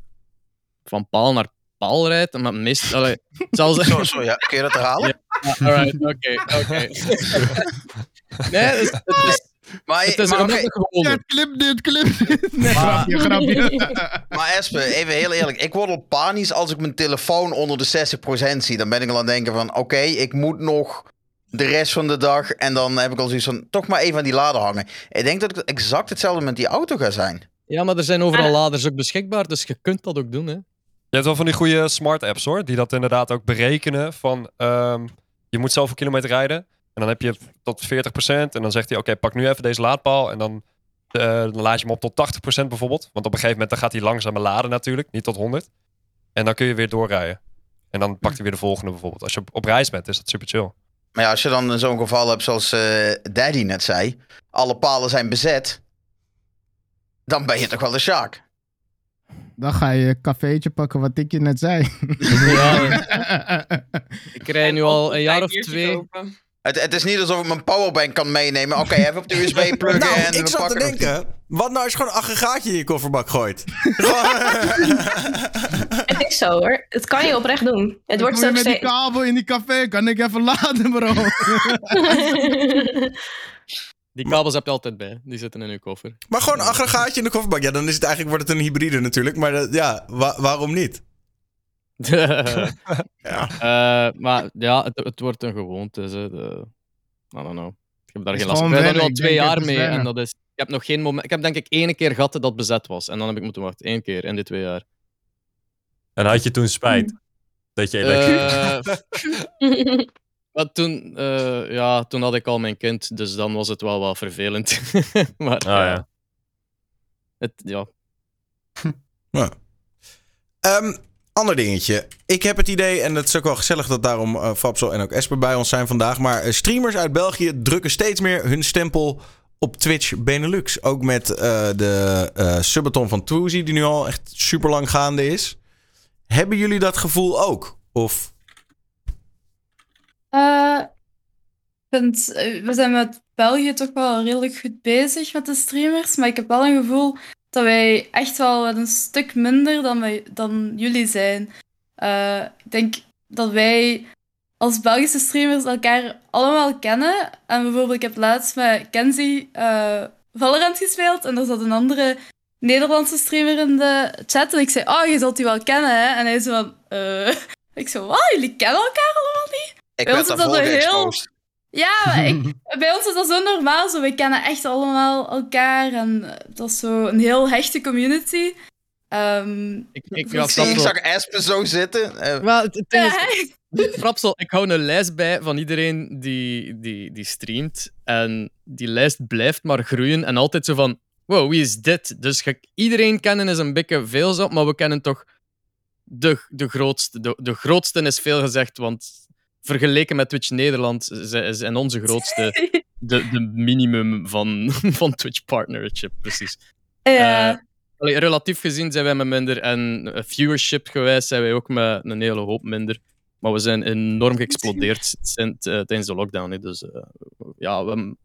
van paal naar paal rijdt. Maar meest, allee, zelfs, Zo, zo, ja. Kun je dat herhalen? ja, alright, oké, oké. Nee, het is, Maar, het is maar, gewoonte. Ja, clip dit, clip dit. Nee, Maar- grapje, grapje. maar Espe, even heel eerlijk. Ik word al panisch als ik mijn telefoon onder de 60% zie. Dan ben ik al aan het denken van... Oké, ik moet nog de rest van de dag... En dan heb ik al zoiets van... Toch maar even aan die lader hangen. Ik denk dat het exact hetzelfde met die auto gaat zijn. Ja, maar er zijn overal laders ook beschikbaar, dus je kunt dat ook doen. Hè. Je hebt wel van die goede smart apps hoor, die dat inderdaad ook berekenen van ehm, je moet zoveel kilometer rijden en dan heb je tot 40% en dan zegt hij oké pak nu even deze laadpaal en dan, eh, dan laad je hem op tot 80% bijvoorbeeld, want op een gegeven moment dan gaat hij langzamer laden natuurlijk, niet tot 100 en dan kun je weer doorrijden en dan pakt hij weer de volgende bijvoorbeeld. Als je op, op reis bent is dat super chill. Maar ja, als je dan zo'n geval hebt zoals eh, Daddy net zei... Alle palen zijn bezet... Dan ben je toch wel de Sjaak. Dan ga je een cafeetje pakken wat ik je net zei. Ik rij nu al een jaar of twee. kopen. Het, het is niet alsof ik mijn powerbank kan meenemen. Oké, even op de USB pluggen Nou, en ik we zat te denken, wat nou als je gewoon een aggregaatje in je kofferbak gooit? Het is zo hoor. Het kan je oprecht doen. Het wordt zo met die kabel in die café, kan ik even laden, bro. Die kabels heb je altijd bij, die zitten in je koffer. maar gewoon een aggregaatje in de kofferbak. Ja, dan is het eigenlijk wordt het een hybride natuurlijk. Maar dat- ja, wa- waarom niet? Eh, maar ja, het, het wordt een gewoonte. Hè, de, I don't know. Ik heb daar geen last van. Ik ben er nu al twee jaar mee. En dat is, ik heb nog geen moment. Ik heb denk ik één keer gehad dat bezet was. En dan heb ik moeten wachten. Eén keer in die twee jaar. En had je toen spijt? Dat je Eh, maar toen, eh, ja, toen had ik al mijn kind, dus dan was het wel wat vervelend. maar Ah, ja. Het, ja. Ja. Ehm, ander dingetje. Ik heb het idee, en het is ook wel gezellig dat daarom eh Fabsel en ook Esper bij ons zijn vandaag. Maar eh, streamers uit België drukken steeds meer hun stempel op Twitch Benelux. Ook met eh, de subathon van Toozy, die nu al echt super lang gaande is. Hebben jullie dat gevoel ook? Of ik vind, we zijn met België toch wel redelijk goed bezig met de streamers, maar ik heb wel een gevoel dat wij echt wel een stuk minder dan, wij, dan jullie zijn. Eh, ik denk dat wij als Belgische streamers elkaar allemaal kennen. En bijvoorbeeld, ik heb laatst met Kenzie eh, Valorant gespeeld en er zat een andere Nederlandse streamer in de chat en ik zei, oh, je zult die wel kennen, hè? En hij zei van, eh... Ik zei, wat, jullie kennen elkaar allemaal niet? Ik werd daarvoor heel-. Ja, ik, bij ons is dat zo normaal. Zo. We kennen echt allemaal elkaar. En eh, dat is zo een heel hechte community. Ehm, Ik, ik, Frapsel, zag Espen zo zitten. eh, Wel, het, het ding is, ja, Frapsel, ik hou een lijst bij van iedereen die, die, die streamt. En die lijst blijft maar groeien. En altijd zo van, wow, wie is dit? Dus ga ik- iedereen kennen is een beetje veel zo, maar we kennen toch de, de grootste. De, de grootste is veel gezegd, want vergeleken met Twitch Nederland zijn onze grootste de, de minimum van, van Twitch partnership, precies. ja. Eh, Allee, relatief gezien zijn wij met minder en eh, viewership gewijs zijn wij ook met een hele hoop minder. Maar we zijn enorm geëxplodeerd sinds, eh, tijdens de lockdown. hè. Dus ja, we,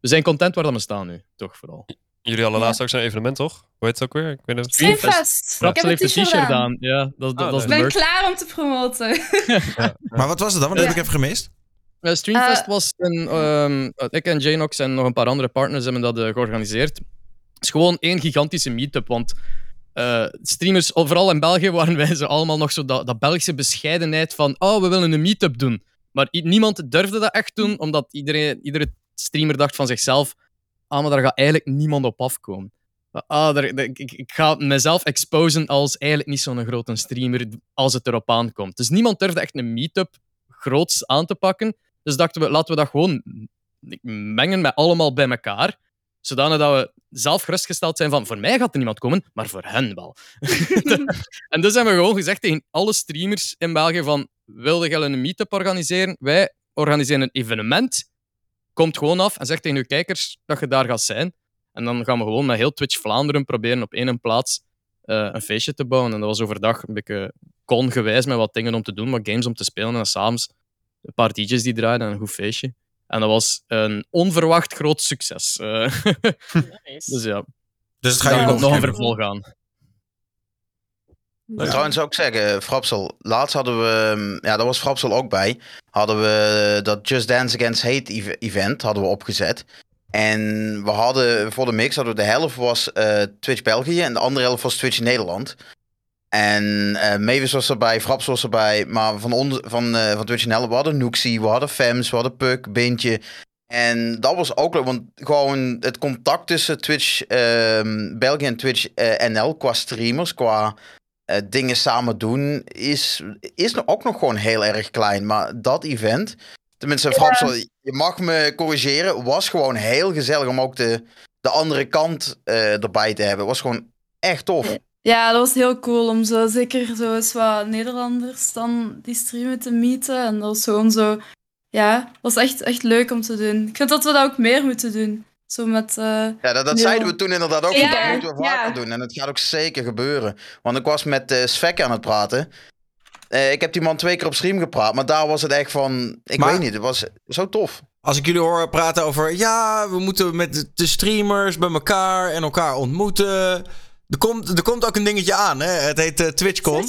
we zijn content waar we staan nu, toch vooral. Jullie hadden laatst ook zo'n evenement, toch? Hoe heet het ook weer? Ik weet het. Streamfest. Ik Frapsel heb heeft een t-shirt aan. Ja, dat, dat, dat is Ik ben klaar om te promoten. Maar wat was het dan? Want dat heb ik even gemist. Eh, Streamfest Eh, was een. ehm, ik en Janox en nog een paar andere partners hebben dat eh, georganiseerd. Het is gewoon één gigantische meetup. Want eh, streamers, vooral in België, waren wij zo allemaal nog zo dat, dat Belgische bescheidenheid van. Oh, we willen een meetup doen. Maar niemand durfde dat echt doen, omdat iedereen, iedere streamer dacht van zichzelf. Ah, maar daar gaat eigenlijk niemand op afkomen. Ah, daar, ik, ik ga mezelf exposen als eigenlijk niet zo'n grote streamer als het erop aankomt. Dus niemand durfde echt een meetup groots aan te pakken. Dus dachten we, laten we dat gewoon mengen met allemaal bij elkaar. Zodanig dat we zelf gerustgesteld zijn van, voor mij gaat er niemand komen, maar voor hen wel. en dus hebben we gewoon gezegd tegen alle streamers in België van, wilde jij een meetup organiseren? Wij organiseren een evenement. Komt gewoon af en zeg tegen uw kijkers dat je daar gaat zijn. En dan gaan we gewoon met heel Twitch Vlaanderen proberen op één plaats eh, een feestje te bouwen. En dat was overdag een beetje con-gewijs met wat dingen om te doen, wat games om te spelen. En s'avonds een paar DJ's die draaiden en een goed feestje. En dat was een onverwacht groot succes. Eh, dus ja, Dus het ga daar je komt nog een vervolg aan. Maar Trouwens ook zeggen, Frapsel, laatst hadden we, mm, ja, daar was Frapsel ook bij, hadden we dat Just Dance Against Hate ev- event hadden we opgezet. En we hadden voor de mix, hadden we de helft was eh, Twitch België en de andere helft was Twitch Nederland. En eh Mavis was erbij, Fraps was erbij, maar van, ons, van, eh, van Twitch NL, we hadden Noxie, we hadden Fems, we hadden Puck, Bintje. En dat was ook leuk, want gewoon het contact tussen Twitch ehm, België en Twitch eh, NL qua streamers, qua eh, dingen samen doen, is, is ook nog gewoon heel erg klein. Maar dat event, tenminste, Frapsel, je mag me corrigeren, was gewoon heel gezellig om ook de, de andere kant eh, erbij te hebben. was gewoon echt tof. Ja, dat was heel cool om zo zeker zo eens wat Nederlanders dan die streamen te meeten. En dat was gewoon zo... Ja, dat was echt, echt leuk om te doen. Ik vind dat we dat ook meer moeten doen. Zo met... eh, Ja, dat, dat zeiden we toen inderdaad ook. Ja, dat moeten we vaker ja. doen. En het gaat ook zeker gebeuren. Want ik was met eh Svek aan het praten. Eh, ik heb die man twee keer op stream gepraat. Maar daar was het echt van... Ik Maar- weet niet, het was zo tof. Als ik jullie hoor praten over... Ja, we moeten met de streamers bij elkaar en elkaar ontmoeten. Er komt, er komt ook een dingetje aan, hè? Het heet eh, TwitchCon.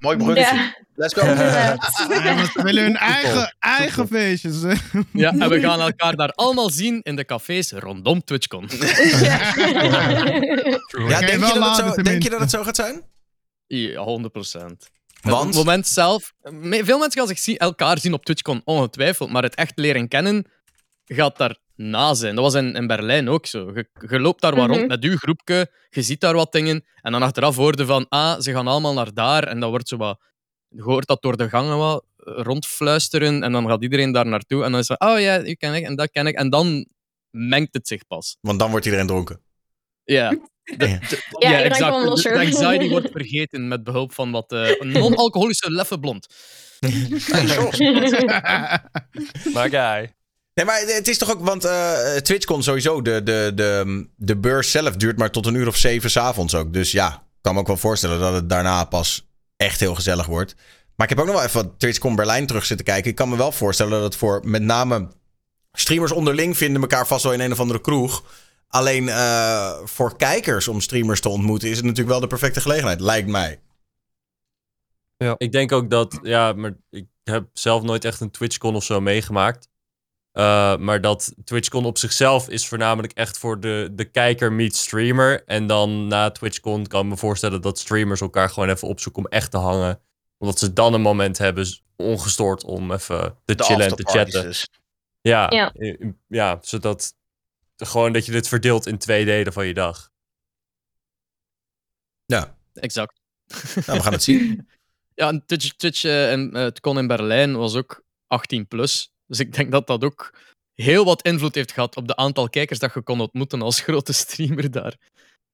Mooi bruggetje. Ja. Let's go. Ja, ze willen hun eigen, eigen feestjes. hè. Ja, en we gaan elkaar daar allemaal zien in de cafés rondom TwitchCon. Ja, denk, je dat het zo, denk je dat het zo gaat zijn? Ja, 100 procent. Want? Op het moment zelf... Veel mensen gaan zich zien, elkaar zien op TwitchCon, ongetwijfeld. Maar het echt leren kennen gaat daarna zijn. Dat was in, in Berlijn ook zo. Je, je loopt daar wat Mhm. rond met je groepje, je ziet daar wat dingen. En dan achteraf hoorde van, ah, ze gaan allemaal naar daar. En dat wordt zo wat Je hoort dat door de gangen wat rondfluisteren en dan gaat iedereen daar naartoe en dan is het oh ja, die ken ik en dat ken ik. En dan mengt het zich pas. Want dan wordt iedereen dronken. Ja. De- Ja. de- Ja, iedereen kwam De- anxiety wordt vergeten met behulp van wat eh, non-alcoholische leffe blond. Maar guy. Nee, maar het is toch ook, want eh TwitchCon sowieso, de, de, de, de beurs zelf duurt maar tot een uur of zeven s'avonds ook. Dus ja, ik kan me ook wel voorstellen dat het daarna pas echt heel gezellig wordt. Maar ik heb ook nog wel even wat TwitchCon Berlijn terug zitten kijken. Ik kan me wel voorstellen dat het voor met name streamers onderling vinden elkaar vast wel in een of andere kroeg. Alleen eh, voor kijkers om streamers te ontmoeten is het natuurlijk wel de perfecte gelegenheid, lijkt mij. Ik denk ook dat, ja, maar ik heb zelf nooit echt een TwitchCon of zo meegemaakt. Uh, maar dat TwitchCon op zichzelf is voornamelijk echt voor de, de kijker meet streamer. En dan na TwitchCon kan ik me voorstellen dat streamers elkaar gewoon even opzoeken om echt te hangen. Omdat ze dan een moment hebben, ongestoord, om even te De chillen en te chatten. dus. Ja, Ja. zodat gewoon dat je dit verdeelt in twee delen van je dag. Ja, Exact. nou, we gaan het zien. Ja, en Twitch, Twitch eh, en eh, het kon in Berlijn was ook 18 plus. Dus ik denk dat dat ook heel wat invloed heeft gehad op de aantal kijkers dat je kon ontmoeten als grote streamer daar.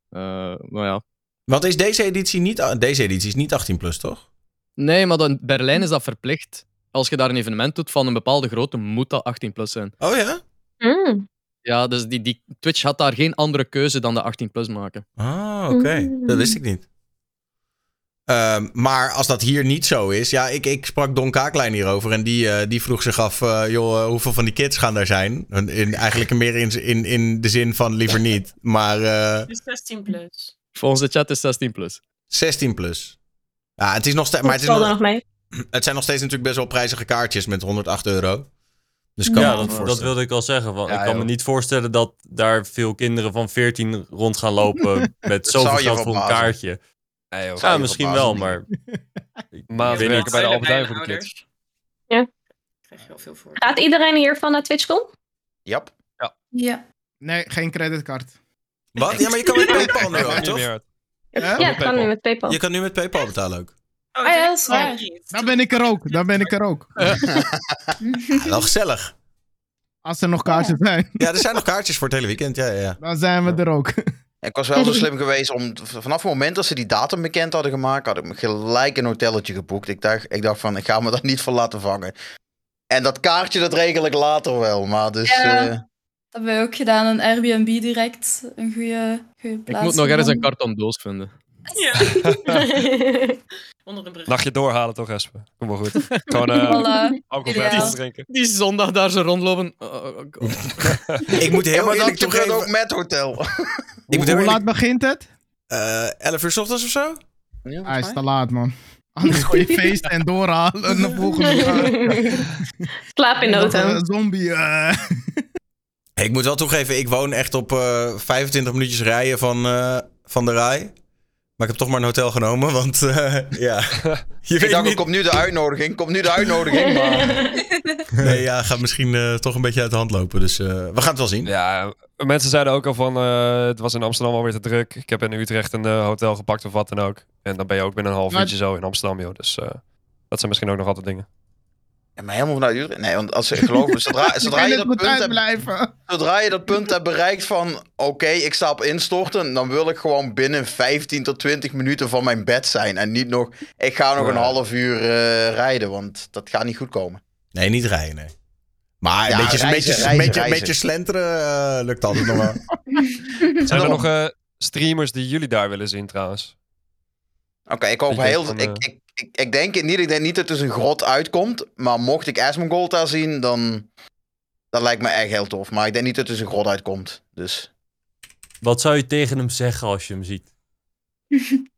Eh, maar ja. Want is deze editie niet, deze editie is niet 18 plus, toch? Nee, maar dan, in Berlijn is dat verplicht. Als je daar een evenement doet van een bepaalde grootte, moet dat 18 plus zijn. Oh ja? Mm. Ja, dus die, die, Twitch had daar geen andere keuze dan de 18 plus maken. Ah, oké. Mm. Dat wist ik niet. Ehm, maar als dat hier niet zo is, ja, ik, ik sprak Don Kaaklijn hierover en die, eh, die vroeg zich af, eh, joh, eh, hoeveel van die kids gaan daar zijn? In, in- eigenlijk meer in, in, in de zin van liever niet, maar eh, Dus 16 plus. Volgens de chat is 16 plus. 16 plus. Ja, het is nog steeds, maar het, is er nog, nog mee. het zijn nog steeds natuurlijk best wel prijzige kaartjes met 108 euro. Dus kan Ja, dat, dat wilde ik al zeggen. Want Ja, ik kan me niet voorstellen dat daar veel kinderen van 14 rond gaan lopen met zoveel geld voor een kaartje. Nee, joh. Zou Ja, je misschien wel, maar weet werken niet. bij de Albert voor de kids. Ja. krijg je veel voor. Gaat iedereen hiervan naar TwitchCon? Jap. Ja. Nee, geen creditcard. Wat? Ja, maar je kan met PayPal nu ook, toch? Ja, het kan nu met PayPal. Je kan nu met PayPal betalen ook. Oh, Ah ja, dat is waar. oh. Dan ben ik er ook. Dan ben ik er ook. Ja, wel gezellig. Als er nog kaartjes zijn, Ja, er zijn nog kaartjes voor het hele weekend. Ja, ja, ja. dan zijn we er ook. Ik was wel zo slim geweest om vanaf het moment dat ze die datum bekend hadden gemaakt, had ik me gelijk een hotelletje geboekt. Ik dacht, ik dacht van, ik ga me daar niet voor laten vangen. En dat kaartje, dat regel ik later wel. Maar dus, Ja. eh, Dat hebben wij ook gedaan. Een Airbnb direct. Een goede, goede Ik plaats. moet nog ergens een karton doos vinden. Ja, onder een brug. Nachtje doorhalen toch, Espen? Kom maar goed. Gewoon eh alcoholvrij Ideaal. drinken. Die zondag daar zo rondlopen. Oh, oh, oh. Ik moet ja, heel maar eerlijk dat toegeven... ook met hotel. Ik moet Hoe laat begint het? eh 11 uur 's ochtends of zo? Ja, Hij is te laat, man. Anders gooi je feesten en doorhalen naar volgende. Slaap in de auto. een zombie. eh. Ik moet wel toegeven, ik woon echt op eh 25 minuutjes rijden van, eh, van de rij. Maar ik heb toch maar een hotel genomen, want eh, ja. Je Ik weet dacht, niet. komt nu de uitnodiging, komt nu de uitnodiging. Maar... Nee, ja, gaat misschien eh, toch een beetje uit de hand lopen. Dus eh, we gaan het wel zien. Ja, mensen zeiden ook al van, eh, het was in Amsterdam alweer te druk. Ik heb in Utrecht een hotel gepakt of wat dan ook. En dan ben je ook binnen een half Maar- uurtje zo in Amsterdam, joh. Dus eh, dat zijn misschien ook nog altijd dingen. Ja, maar helemaal vanuit Utrecht. Nee, want als ze geloven, zodra, zodra, je dat punt hebt, zodra je dat punt hebt bereikt van... Oké, ik sta op instorten. Dan wil ik gewoon binnen 15 tot 20 minuten van mijn bed zijn. En niet nog... Ik ga nog een half uur eh, rijden, want dat gaat niet goed komen. Nee, niet rijden, nee. Maar een Ja, beetje, reizen, beetje, reizen, beetje, reizen. beetje slenteren eh, lukt altijd nog wel. Zijn er nog eh, streamers die jullie daar willen zien trouwens? Oké, ik hoop heel... van, ik, eh, ik, ik, ik denk het niet. Ik denk niet dat er dus een grot uitkomt. Maar mocht ik Asmongold daar zien, dan... Dat lijkt me echt heel tof. Maar ik denk niet dat er dus een grot uitkomt. Dus... Wat zou je tegen hem zeggen als je hem ziet?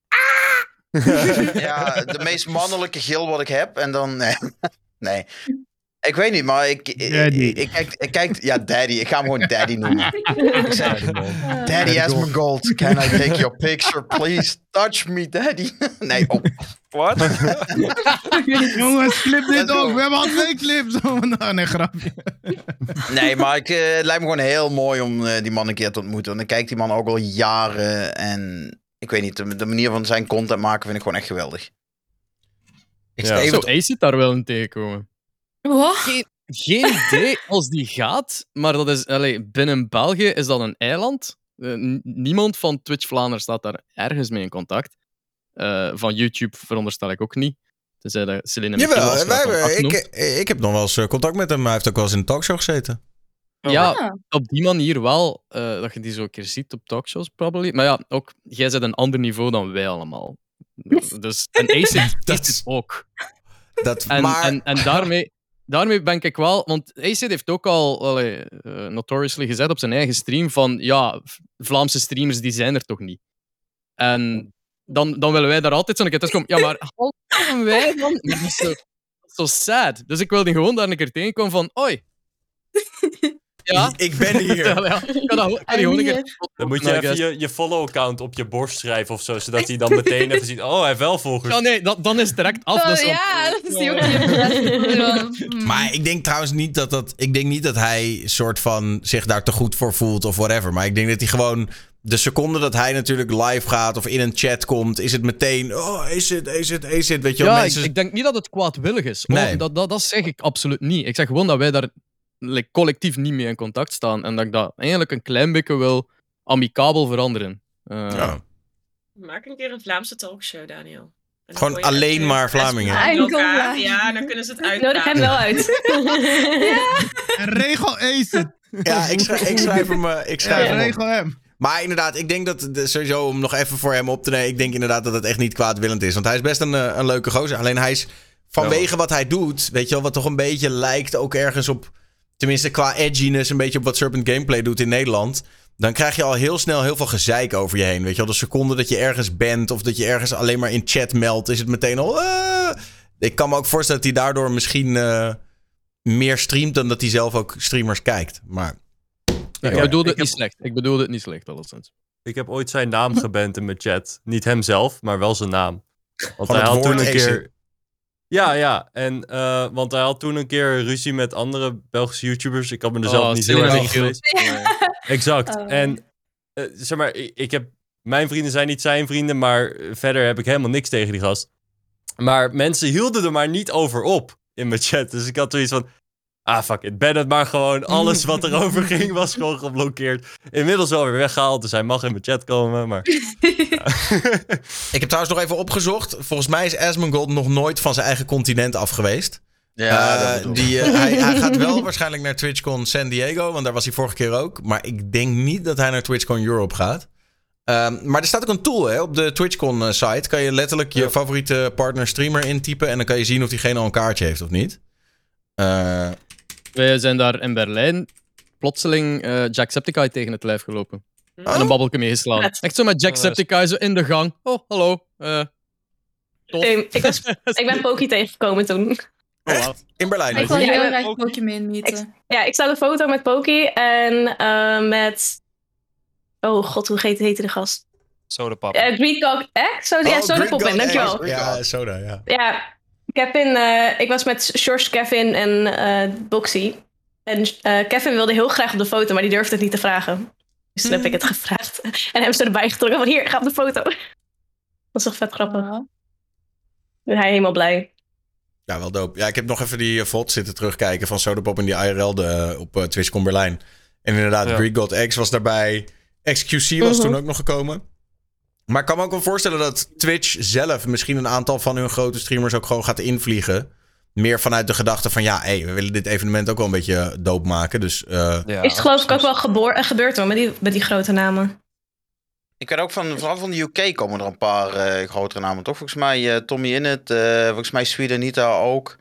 Ja, de meest mannelijke gil wat ik heb. En dan. Nee. nee. Ik weet niet, maar ik. Ik, Daddy. ik, ik kijk, ik kijk. Ja, daddy. Ik ga hem gewoon daddy noemen. Ik zeg, daddy Asmongold, can I take your picture, please? Touch me, daddy. nee, oh. Wat? Jongens, clip dit ook. We hebben al twee clips. Oh, nou, nee, grapje. Nee, maar ik, eh, het lijkt me gewoon heel mooi om eh, die man een keer te ontmoeten. Want ik kijk die man ook al jaren. En ik weet niet, de, de manier van zijn content maken vind ik gewoon echt geweldig. Ik Ja. Zo, Ace zit daar wel in tegenkomen. Wat? Geen idee als die gaat, maar dat is, allee, binnen België is dat een eiland. Eh, niemand van Twitch Vlaanderen staat daar ergens mee in contact. Eh, van YouTube veronderstel ik ook niet. Tenzij dat Celine Jawel, wij ik, ik heb nog wel eens eh, contact met hem. Hij heeft ook wel eens in een talkshow gezeten. Ja, Ah. op die manier wel. eh, dat je die zo een keer ziet op talkshows, probably. Maar ja, ook, jij zit een ander niveau dan wij allemaal. Dus, en Ace Dat heeft is- het ook. Dat, En, maar en, en daarmee, daarmee ben ik wel... Want Ace heeft ook al allee, eh, notoriously gezegd op zijn eigen stream van ja, Vlaamse streamers die zijn er toch niet. En dan, dan willen wij daar altijd zo'n keer tussen komen. Ja, maar halven wij dan? Dat is zo, zo sad. Dus ik wil die gewoon daar een keer tegenkomen van oi. Ja? ik ben hier. Ja, ja. Dan moet je I even guess. je, je follow-account op je borst schrijven of zo, zodat hij dan meteen even ziet, oh, hij heeft wel volgers. Ja, nee, dat, dan is het direct af. Oh, dat ja, dat is die ook niet Maar ik denk trouwens niet dat dat. Ik denk niet dat hij soort van zich daar te goed voor voelt of whatever. Maar ik denk dat hij gewoon. De seconde dat hij natuurlijk live gaat of in een chat komt, is het meteen. Oh, is het, is het, is het. Weet je wel, Ja, mensen. ik, ik denk niet dat het kwaadwillig is. Oh, Nee. dat, dat, dat zeg ik absoluut niet. Ik zeg gewoon dat wij daar like, collectief niet mee in contact staan. En dat ik dat eigenlijk een klein beetje wil amicabel veranderen. Eh, ja. Maak een keer een Vlaamse talkshow, Daniel. Gewoon alleen maar Vlamingen. Ja, dan kunnen ze het uit. nodig hem wel uit. Regel Ace het. Ja, ik schrijf, ik schrijf hem. eh, ik schrijf Ja, hem op. regel hem. Maar inderdaad, ik denk dat sowieso om nog even voor hem op te nemen. Ik denk inderdaad dat het echt niet kwaadwillend is. Want hij is best een, eh, een leuke gozer. Alleen hij is vanwege wat hij doet, weet je wel, wat toch een beetje lijkt ook ergens op. Tenminste, qua edginess, een beetje op wat Serpent Gameplay doet in Nederland. Dan krijg je al heel snel heel veel gezeik over je heen. Weet je wel, de seconde dat je ergens bent of dat je ergens alleen maar in chat meldt, is het meteen al. "Ah." Ik kan me ook voorstellen dat hij daardoor misschien eh, meer streamt dan dat hij zelf ook streamers kijkt. Maar ik Ja, bedoelde ik het niet slecht. Ik bedoelde het niet slecht, alleszins. Ik heb ooit zijn naam geband in mijn chat. Niet hemzelf, maar wel zijn naam. Want hij had toen een keer... Ja, ja. En, eh, want hij had toen een keer ruzie met andere Belgische YouTubers. Ik had me er zelf Oh, niet heel erg in. Exact. Oh. En eh, zeg maar, ik, ik heb... Mijn vrienden zijn niet zijn vrienden, maar verder heb ik helemaal niks tegen die gast. Maar mensen hielden er maar niet over op in mijn chat. Dus ik had zoiets van... Ah, fuck it. Ben het maar gewoon. Alles wat erover ging was gewoon geblokkeerd. Inmiddels wel weer weggehaald, dus hij mag in mijn chat komen. Maar Ik heb trouwens nog even opgezocht. Volgens mij is Asmongold nog nooit van zijn eigen continent af geweest. Ja, Eh, die, eh, hij, hij gaat wel waarschijnlijk naar TwitchCon San Diego, want daar was hij vorige keer ook. Maar ik denk niet dat hij naar TwitchCon Europe gaat. Ehm, maar er staat ook een tool hè, op de TwitchCon eh, site. Kan je letterlijk je Ja. favoriete partner streamer intypen en dan kan je zien of diegene al een kaartje heeft of niet. Eh, Wij zijn daar in Berlijn plotseling eh Jacksepticeye tegen het lijf gelopen. Oh. En een babbelke meegeslaan. Vet. Echt zo met Jacksepticeye zo in de gang. Oh, hallo. eh. Ik, was, ik ben Poki tegengekomen toen. Oh, wow. in Berlijn. Ik wil Ja, heel graag ook. Pokémon meeten. Ja, ik sta een foto met Poki en eh, met... Oh god, hoe heet, heette de gast? Sodapap. Uh, Greek Dog Egg? Zo, ja, Oh, Soda Greek Poppin, God dankjewel. Ja, soda, ja. Ja, Kevin, eh, ik was met George, Kevin en eh Boxy. En eh, Kevin wilde heel graag op de foto, maar die durfde het niet te vragen. Dus toen heb ik het gevraagd. En hem ze erbij getrokken van hier, ga op de foto. Dat is toch vet grappig. Ja. En hij helemaal blij. Ja, wel dope. Ja, ik heb nog even die VOD zitten terugkijken van Sodapop in die IRL de, op uh, TwitchCon Berlijn. En inderdaad, Ja. Greek God X was daarbij. XQC was Mhm. toen ook nog gekomen. Maar ik kan me ook wel voorstellen dat Twitch zelf misschien een aantal van hun grote streamers ook gewoon gaat invliegen. Meer vanuit de gedachte van ja, hey, we willen dit evenement ook wel een beetje doop maken. Dus eh, Ja, is het geloof ik ook wel geboor, eh, gebeurd hoor, met die, met die grote namen. Ik weet ook van, vooral van de UK komen er een paar eh, grotere namen, toch? Volgens mij eh, Tommy Innit, eh volgens mij Swedenita ook.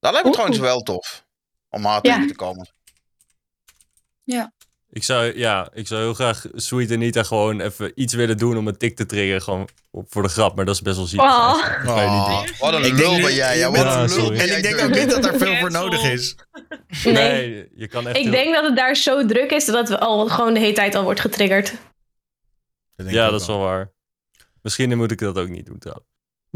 Dat lijkt me Oeh. trouwens wel tof, om haar Ja. tegen te komen. Ik zou, ja, ik zou heel graag Sweet Anita gewoon even iets willen doen om een tik te triggeren. Gewoon op- voor de grap, maar dat is best wel ziek. Oh. oh, Wat een Ik lul nu- ben jij, ja. Wat Ja, een lul sorry. ben En ik denk ook niet dat daar veel voor nodig is. Nee. Nee, je kan echt Ik heel- denk dat het daar zo druk is dat het al gewoon de hele tijd al wordt getriggerd. Dat Ja, dat is wel waar. Misschien moet ik dat ook niet doen trouwens.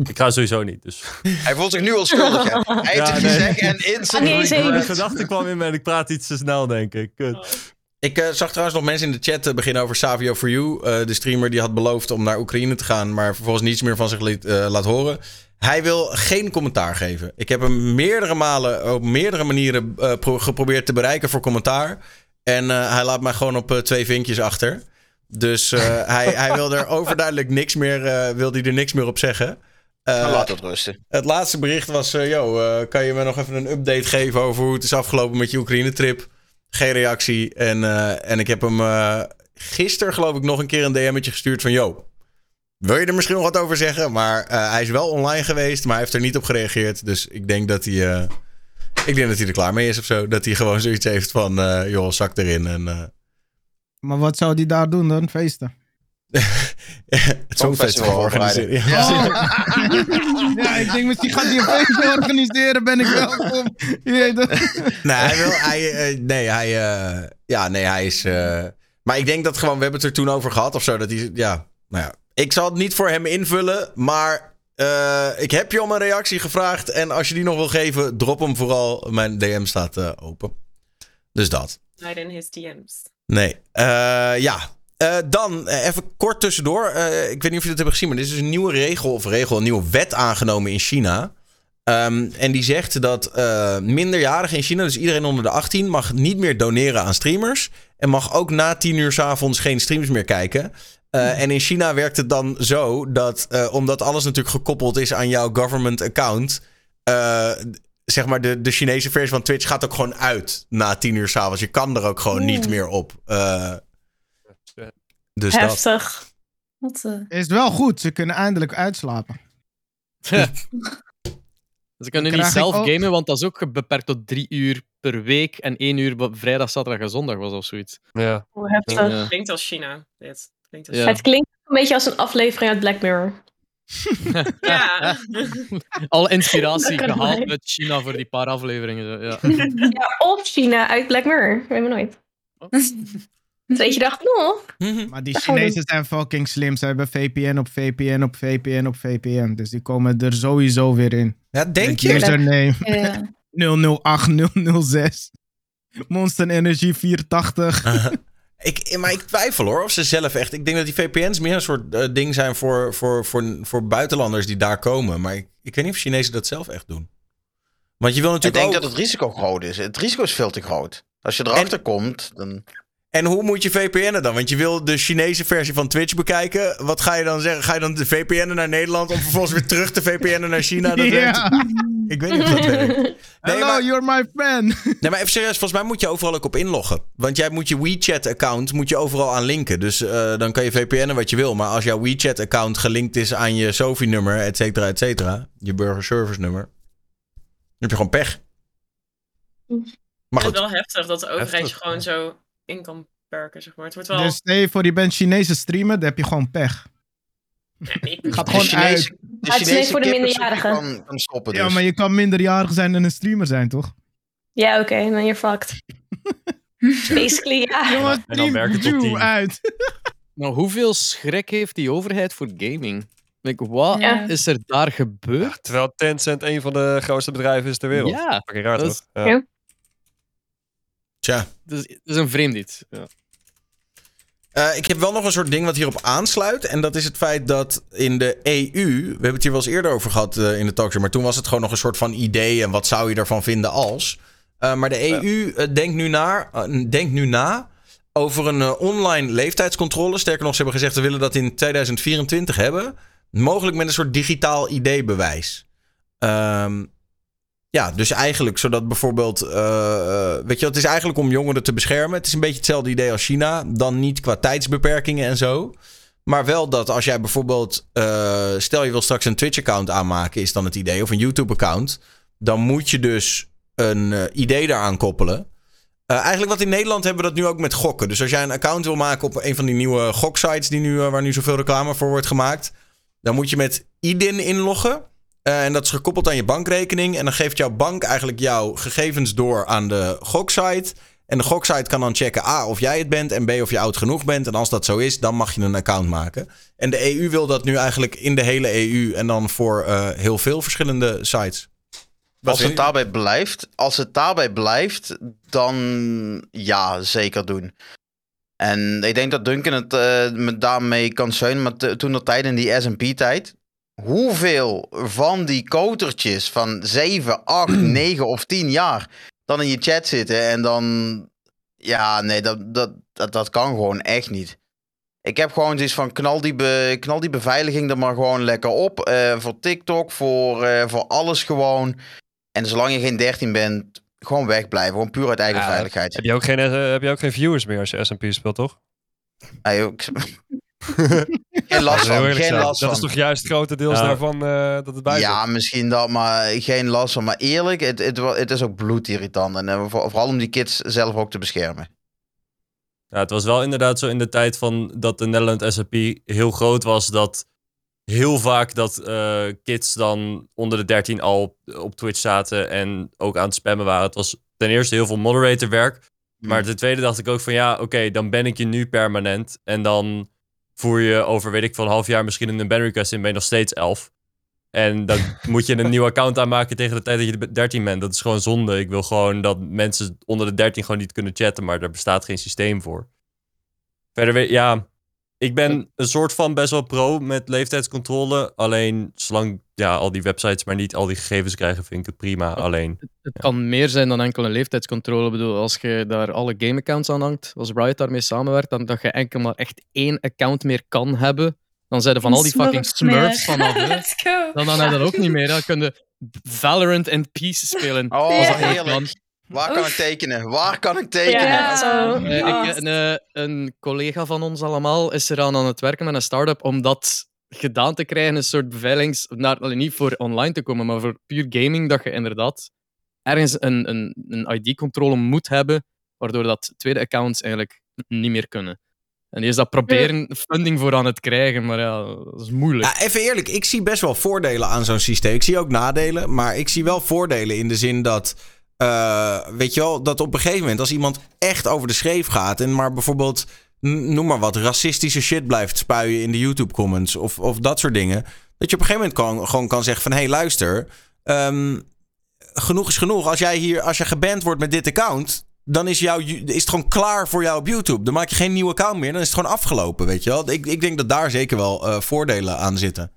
Ik ga sowieso niet, dus... Hij voelt zich nu al schuldig, hè. Hij heeft Ja, het nee. gezegd en Ah, instant nee. Mijn gedachte kwam in me en ik praat iets te snel, denk ik. Kut. Ik eh, zag trouwens nog mensen in de chat eh, beginnen over Savio for You. Eh, de streamer die had beloofd om naar Oekraïne te gaan, maar vervolgens niets meer van zich liet, eh, laat horen. Hij wil geen commentaar geven. Ik heb hem meerdere malen op meerdere manieren eh, pro- geprobeerd te bereiken voor commentaar. En eh, hij laat mij gewoon op twee vinkjes achter. Dus eh, hij, hij wil er overduidelijk niks meer, eh, wil hij er niks meer op zeggen. Eh, Nou, laat het rusten. het laatste bericht was: eh, yo, eh, kan je me nog even een update geven over hoe het is afgelopen met je Oekraïne-trip? Geen reactie. En, eh, en ik heb hem eh gisteren, geloof ik, nog een keer een DM'tje gestuurd van: yo, wil je er misschien nog wat over zeggen? Maar eh, hij is wel online geweest, maar hij heeft er niet op gereageerd. Dus ik denk dat hij, ik denk dat hij er klaar mee is of zo. Dat hij gewoon zoiets heeft van: joh, zak erin. En, Maar wat zou die daar doen dan? Feesten? Het Songfestival organiseren. Ja, ja, ik denk misschien gaat hij een feestje organiseren, ben ik welkom. Je weet het. Nee, hij wil. Hij, eh, nee, hij. eh, ja, nee, hij is. eh, maar ik denk dat gewoon. We hebben het er toen over gehad of zo. Dat hij. Ja. Nou ja. Ik zal het niet voor hem invullen. Maar. eh, ik heb je om een reactie gevraagd. En als je die nog wil geven, drop hem vooral. Mijn DM staat eh, open. Dus dat. Right in his DM's. Nee. Eh, ja. Eh, dan eh, even kort tussendoor. Eh, ik weet niet of jullie het hebben gezien, maar dit is dus een nieuwe regel of regel, een nieuwe wet aangenomen in China. Ehm, en die zegt dat minderjarigen in China, dus iedereen onder de 18, mag niet meer doneren aan streamers. En mag ook na 10 uur 's avonds geen streams meer kijken. Eh, En in China werkt het dan zo dat, omdat alles natuurlijk gekoppeld is aan jouw government account. zeg maar, de, de Chinese versie van Twitch gaat ook gewoon uit na 10 uur 's avonds. Je kan er ook gewoon niet meer op. Dus dat. Heftig. Wat, eh, Is wel goed, ze kunnen eindelijk uitslapen. Ze kunnen niet zelf ook- gamen, want dat is ook beperkt tot drie uur per week en één uur op vrijdag, zaterdag en zondag was of zoiets. Ja. Hoe heftig. Ja. Klinkt als China, dit. Klinkt als Ja. Het klinkt een beetje als een aflevering uit Black Mirror. Ja. Alle inspiratie gehaald mij. uit China voor die paar afleveringen. Ja. Ja, of China uit Black Mirror. Weet me nooit. Dat je dacht, oh, Maar die Chinezen zijn fucking slim. Ze hebben VPN op VPN op VPN op VPN. Dus die komen er sowieso weer in. Ja, denk Met je? Username ja. 008006. Monster Energy 480. Ik, maar ik twijfel hoor, of ze zelf echt... Ik denk dat die VPN's meer een soort eh, ding zijn voor, voor, voor, voor buitenlanders die daar komen. Maar ik, ik weet niet of Chinezen dat zelf echt doen. Want je wil Ik natuurlijk denk ook... dat het risico groot is. Het risico is veel te groot. Als je erachter komt, dan... En hoe moet je VPN'en dan? Want je wil de Chinese versie van Twitch bekijken. Wat ga je dan zeggen? Ga je dan de VPN'en naar Nederland... om vervolgens weer terug te VPN'en naar China? Dat werkt. ja. Ik weet niet of dat werkt. Nee, Hello, maar- you're my friend. Nee, maar even serieus, volgens mij moet je overal ook op inloggen. Want jij moet je WeChat-account moet je overal aan linken. Dus eh, dan kan je VPN'en wat je wil. Maar als jouw WeChat-account gelinkt is aan je Sophie-nummer, et cetera, et cetera. Je burgerservice-nummer. Dan heb je gewoon pech. Maar Het is wel heftig dat de overheid je gewoon zo in kan perken, zeg maar. Het wordt wel... Dus je voor, je bent Chinese streamer, dan heb je gewoon pech. Ja, ik- Gaat gewoon Chinese, uit. de Maar het is Chinese niet voor de minderjarigen. Kan, kan stoppen dus. Ja, maar je kan minderjarig zijn en een streamer zijn, toch? Ja, oké, dan you're fucked. Basically, ja. En dan werkt het 10. uit. Nou, hoeveel schrik heeft die overheid voor gaming? Like, wat Ja. is er daar gebeurd? Ja, terwijl Tencent een van de grootste bedrijven is ter wereld. Ja, raar dat toch? is- Ja. Ja. Tja. dat is, dat is een vreemd iets. Ja. Eh, ik heb wel nog een soort ding wat hierop aansluit. En dat is het feit dat in de EU. We hebben het hier wel eens eerder over gehad eh, in de talkshow. Maar toen was het gewoon nog een soort van idee. En wat zou je ervan vinden als. Eh, maar de EU denkt, nu naar, denkt nu na over een online leeftijdscontrole. Sterker nog, ze hebben gezegd we willen dat in 2024 hebben. Mogelijk met een soort digitaal ID-bewijs. Ehm, ja, dus eigenlijk zodat bijvoorbeeld. eh, eh, weet je, het is eigenlijk om jongeren te beschermen. Het is een beetje hetzelfde idee als China. Dan niet qua tijdsbeperkingen en zo. Maar wel dat als jij bijvoorbeeld. eh, stel je wil straks een Twitch-account aanmaken, is dan het idee. Of een YouTube-account. Dan moet je dus een eh, idee daaraan koppelen. Eigenlijk wat in Nederland hebben we dat nu ook met gokken. Dus als jij een account wil maken op een van die nieuwe goksites die nu, waar nu zoveel reclame voor wordt gemaakt. Dan moet je met IDIN inloggen. Eh, en dat is gekoppeld aan je bankrekening. En dan geeft jouw bank eigenlijk jouw gegevens door aan de goksite. En de goksite kan dan checken A of jij het bent en B of je oud genoeg bent. En als dat zo is, dan mag je een account maken. En de EU wil dat nu eigenlijk in de hele EU en dan voor eh, heel veel verschillende sites. Als het daarbij blijft, als het daarbij blijft, dan ja, zeker doen. En ik denk dat Duncan het eh, me daarmee kan steunen, maar toen de tijd in die S&P-tijd, hoeveel van die kotertjes van 7, 8, 9 of 10 jaar dan in je chat zitten en dan, ja, nee, dat, dat, dat, dat kan gewoon echt niet. Ik heb gewoon zoiets van knal die, be, knal die beveiliging er maar gewoon lekker op. eh, voor TikTok, voor, eh, voor alles gewoon. En zolang je geen 13 bent, gewoon wegblijven. Gewoon puur uit eigen Ja, veiligheid. Heb je, ook geen, eh, heb je ook geen viewers meer als je SMP speelt, toch? Nee, ook- geen last Dat is heel van. Geen last Dat van. is toch juist grotendeels Ja. daarvan eh, dat het bij zit? Ja, misschien dat, maar geen last van. Maar eerlijk, het, het, het is ook bloedirritant. En eh, voor- vooral om die kids zelf ook te beschermen. Ja, het was wel inderdaad zo in de tijd van dat de Nederland SAP heel groot was. Dat heel vaak dat eh, kids dan onder de 13 al op Twitch zaten en ook aan het spammen waren. Het was ten eerste heel veel moderatorwerk. Maar ten tweede dacht ik ook van ja, oké, dan ben ik je nu permanent. En dan voer je over, weet ik veel, een half jaar misschien een ban request in, ben je nog steeds 11. En dan moet je een nieuw account aanmaken tegen de tijd dat je de 13 bent. Dat is gewoon zonde. Ik wil gewoon dat mensen onder de 13 gewoon niet kunnen chatten, maar daar bestaat geen systeem voor. Verder, weet ja, ik ben een soort van best wel pro met leeftijdscontrole. Alleen zolang ja, al die websites maar niet al die gegevens krijgen, vind ik het prima. Alleen, Het kan meer zijn dan enkel een leeftijdscontrole. Ik bedoel, als je daar alle game-accounts aan hangt, als Riot daarmee samenwerkt, dan dat je enkel maar echt één account meer kan hebben, dan zijn er van al die fucking smurfs vanaf. hè. Let's go. Dan, dan heb je dat ook niet meer. Dan kun je Valorant en Peace spelen. Oh, als dat heerlijk. Kan. Waar kan ik tekenen? Waar kan ik tekenen? Ja, zo. Eh, ik, een, eh, een collega van ons allemaal is eraan aan het werken met een start-up om dat gedaan te krijgen. Een soort beveiligings... Naar, niet voor online te komen, maar voor puur gaming. Dat je inderdaad ergens een, een, een ID-controle moet hebben, waardoor dat tweede accounts eigenlijk niet meer kunnen. En die is dat proberen funding voor aan het krijgen, maar ja, dat is moeilijk. Ja, even eerlijk, ik zie best wel voordelen aan zo'n systeem. Ik zie ook nadelen, maar ik zie wel voordelen in de zin dat. Eh, weet je wel, dat op een gegeven moment als iemand echt over de schreef gaat en maar bijvoorbeeld, noem maar wat, racistische shit blijft spuien in de YouTube comments of, of dat soort dingen. Dat je op een gegeven moment kan, gewoon kan zeggen van, hé hey, luister, ehm, genoeg is genoeg. Als jij hier, als je geband wordt met dit account, dan is, jouw, is het gewoon klaar voor jou op YouTube. Dan maak je geen nieuw account meer, dan is het gewoon afgelopen, weet je wel. Ik, ik denk dat daar zeker wel eh, voordelen aan zitten.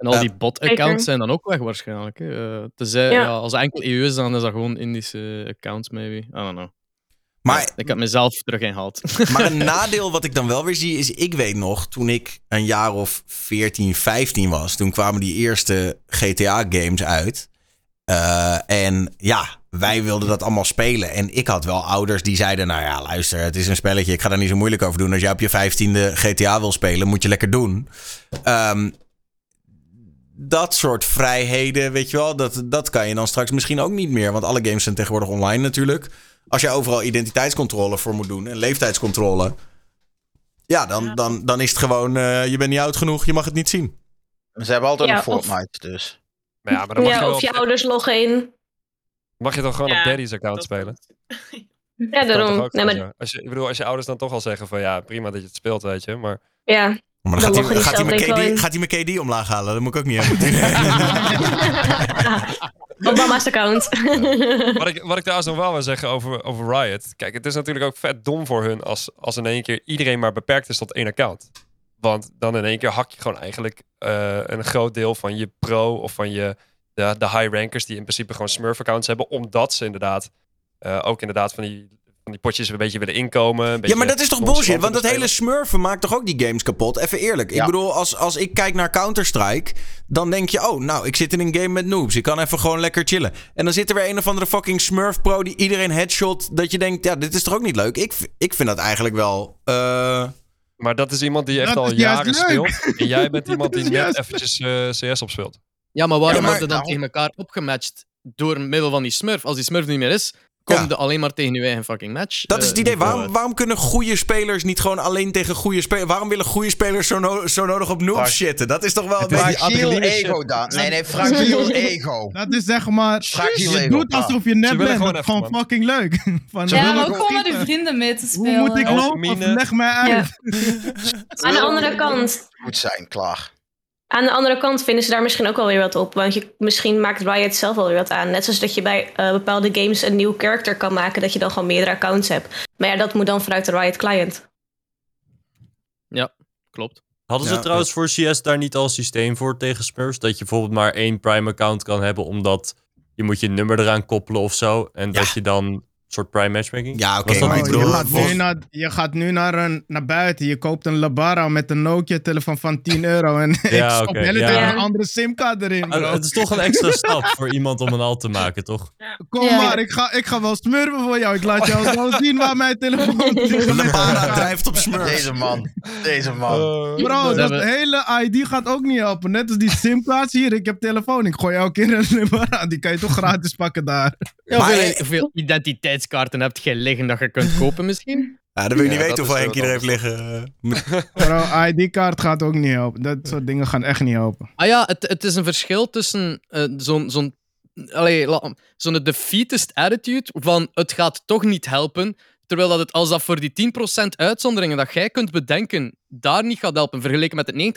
En al Ja. die bot-accounts zijn dan ook weg waarschijnlijk. Hè. Eh, tenzij, Ja. ja. als enkel EU is, dan is dat gewoon Indische accounts, maybe. I don't know. Maar Ik heb mezelf terug ingehaald. Maar een nadeel wat ik dan wel weer zie is, ik weet nog, toen ik een jaar of 14, 15 was, toen kwamen die eerste GTA-games uit. Eh, en ja, wij wilden dat allemaal spelen. En ik had wel ouders die zeiden, nou ja, luister, het is een spelletje, ik ga daar niet zo moeilijk over doen. Als jij op je 15e GTA wil spelen, moet je lekker doen. Ehm, dat soort vrijheden, weet je wel, dat, dat kan je dan straks misschien ook niet meer. Want alle games zijn tegenwoordig online natuurlijk. Als je overal identiteitscontrole voor moet doen en leeftijdscontrole. Ja, dan, dan, dan is het gewoon, eh, je bent niet oud genoeg, je mag het niet zien. Ze hebben altijd Ja, of- Fortnite, dus. Maar ja, maar dan mag, je Ja, of je op, ouders loggen in. mag je dan gewoon Ja, op Daddy's account Dat- spelen? Ja, daarom. Nee, maar, als je, ik bedoel, als je ouders dan toch al zeggen van ja, prima dat je het speelt, weet je. Maar ja. Maar dan, Dan gaat, hij, mijn KD, in. KD omlaag halen? Dat moet ik ook niet hebben. Obama's account. wat ik, wat ik trouwens nog wel wil zeggen over, over Riot. Kijk, het is natuurlijk ook vet dom voor hun als, als in één keer iedereen maar beperkt is tot één account. Want dan in één keer hak je gewoon eigenlijk eh, een groot deel van je pro of van je de, de high rankers die in principe gewoon smurf accounts hebben. Omdat ze inderdaad eh, ook inderdaad van die, van die potjes een beetje willen inkomen. een Ja, beetje maar dat is toch bullshit? Want dat hele smurfen maakt toch ook die games kapot? Even eerlijk. Ik bedoel, als, als ik kijk naar Counter-Strike, dan denk je, oh, nou, ik zit in een game met noobs. Ik kan even gewoon lekker chillen. En dan zit er weer een of andere fucking smurf pro die iedereen headshot. Dat je denkt, ja, dit is toch ook niet leuk? Ik, ik vind dat eigenlijk wel... eh, Maar dat is iemand die echt Dat al jaren speelt. En jij bent iemand die net eventjes eh, CS opspeelt. Ja, maar waarom Ja, maar- worden dan tegen elkaar opgematcht door middel van die smurf? Als die smurf niet meer is, kom Ja. alleen maar tegen je eigen fucking match. Dat is eh, het idee. niveau Waarom, waarom kunnen goede spelers niet gewoon alleen tegen goede spelers... Waarom willen goede spelers zo, no- zo nodig op noobs Frag- shitten? Dat is toch wel... Het is die shit. ego, dan. Nee, nee, fragiel ego. Dat is zeg maar, Fragiel je ego, doet alsof je net bent. gewoon gewoon fucking leuk. Van, Ze Ja, ook gewoon met schieten. vrienden mee te Hoe spelen. moet ik lopen? Leg mij uit. Aan de andere kant. Goed zijn, klaar. Aan de andere kant vinden ze daar misschien ook wel weer wat op. Want je, misschien maakt Riot zelf wel weer wat aan. Net zoals dat je bij eh, bepaalde games een nieuw character kan maken. Dat je dan gewoon meerdere accounts hebt. Maar ja, dat moet dan vanuit de Riot client. Klopt. Hadden ze Ja, trouwens voor CS daar niet al een systeem voor tegen Smurfs? Dat je bijvoorbeeld maar één Prime-account kan hebben, omdat je moet je nummer eraan koppelen of zo. En dat je dan soort Prime matchmaking? Ja, oké, maar ik je, bedoel, gaat nu naar, je gaat nu naar, een, naar buiten. Je koopt een Labara met een Nokia-telefoon van 10 euro. En ik Ja, de hele ja. tijd Ja. een andere simkaart erin, Ah, bro. Het is toch een extra stap voor iemand om een alt te maken, toch? Kom Ja. maar, ik ga, ik ga wel smurfen voor jou. Ik laat jou wel zien waar mijn telefoon ligt. Labara drijft op Smurfs. Deze man. Deze man. Bro, Ze dat hebben- hele ID gaat ook niet helpen. Net als die simkaart hier. Ik heb telefoon. Ik gooi elke keer een Labara. Die kan je toch gratis pakken daar. Ja, Maar- hoeveel, hoeveel identiteitskaarten heb je liggen dat je kunt kopen misschien? Ja, dan wil je niet Ja, weten hoeveel is Henkie er heeft liggen. Bro, ID-kaart gaat ook niet helpen. Dat soort dingen gaan echt niet helpen. Ah ja, het, het is een verschil tussen eh, zo'n zo'n zo'n defeatist attitude van het gaat toch niet helpen, terwijl dat het als dat voor die 10% uitzonderingen dat jij kunt bedenken daar niet gaat helpen, vergeleken met de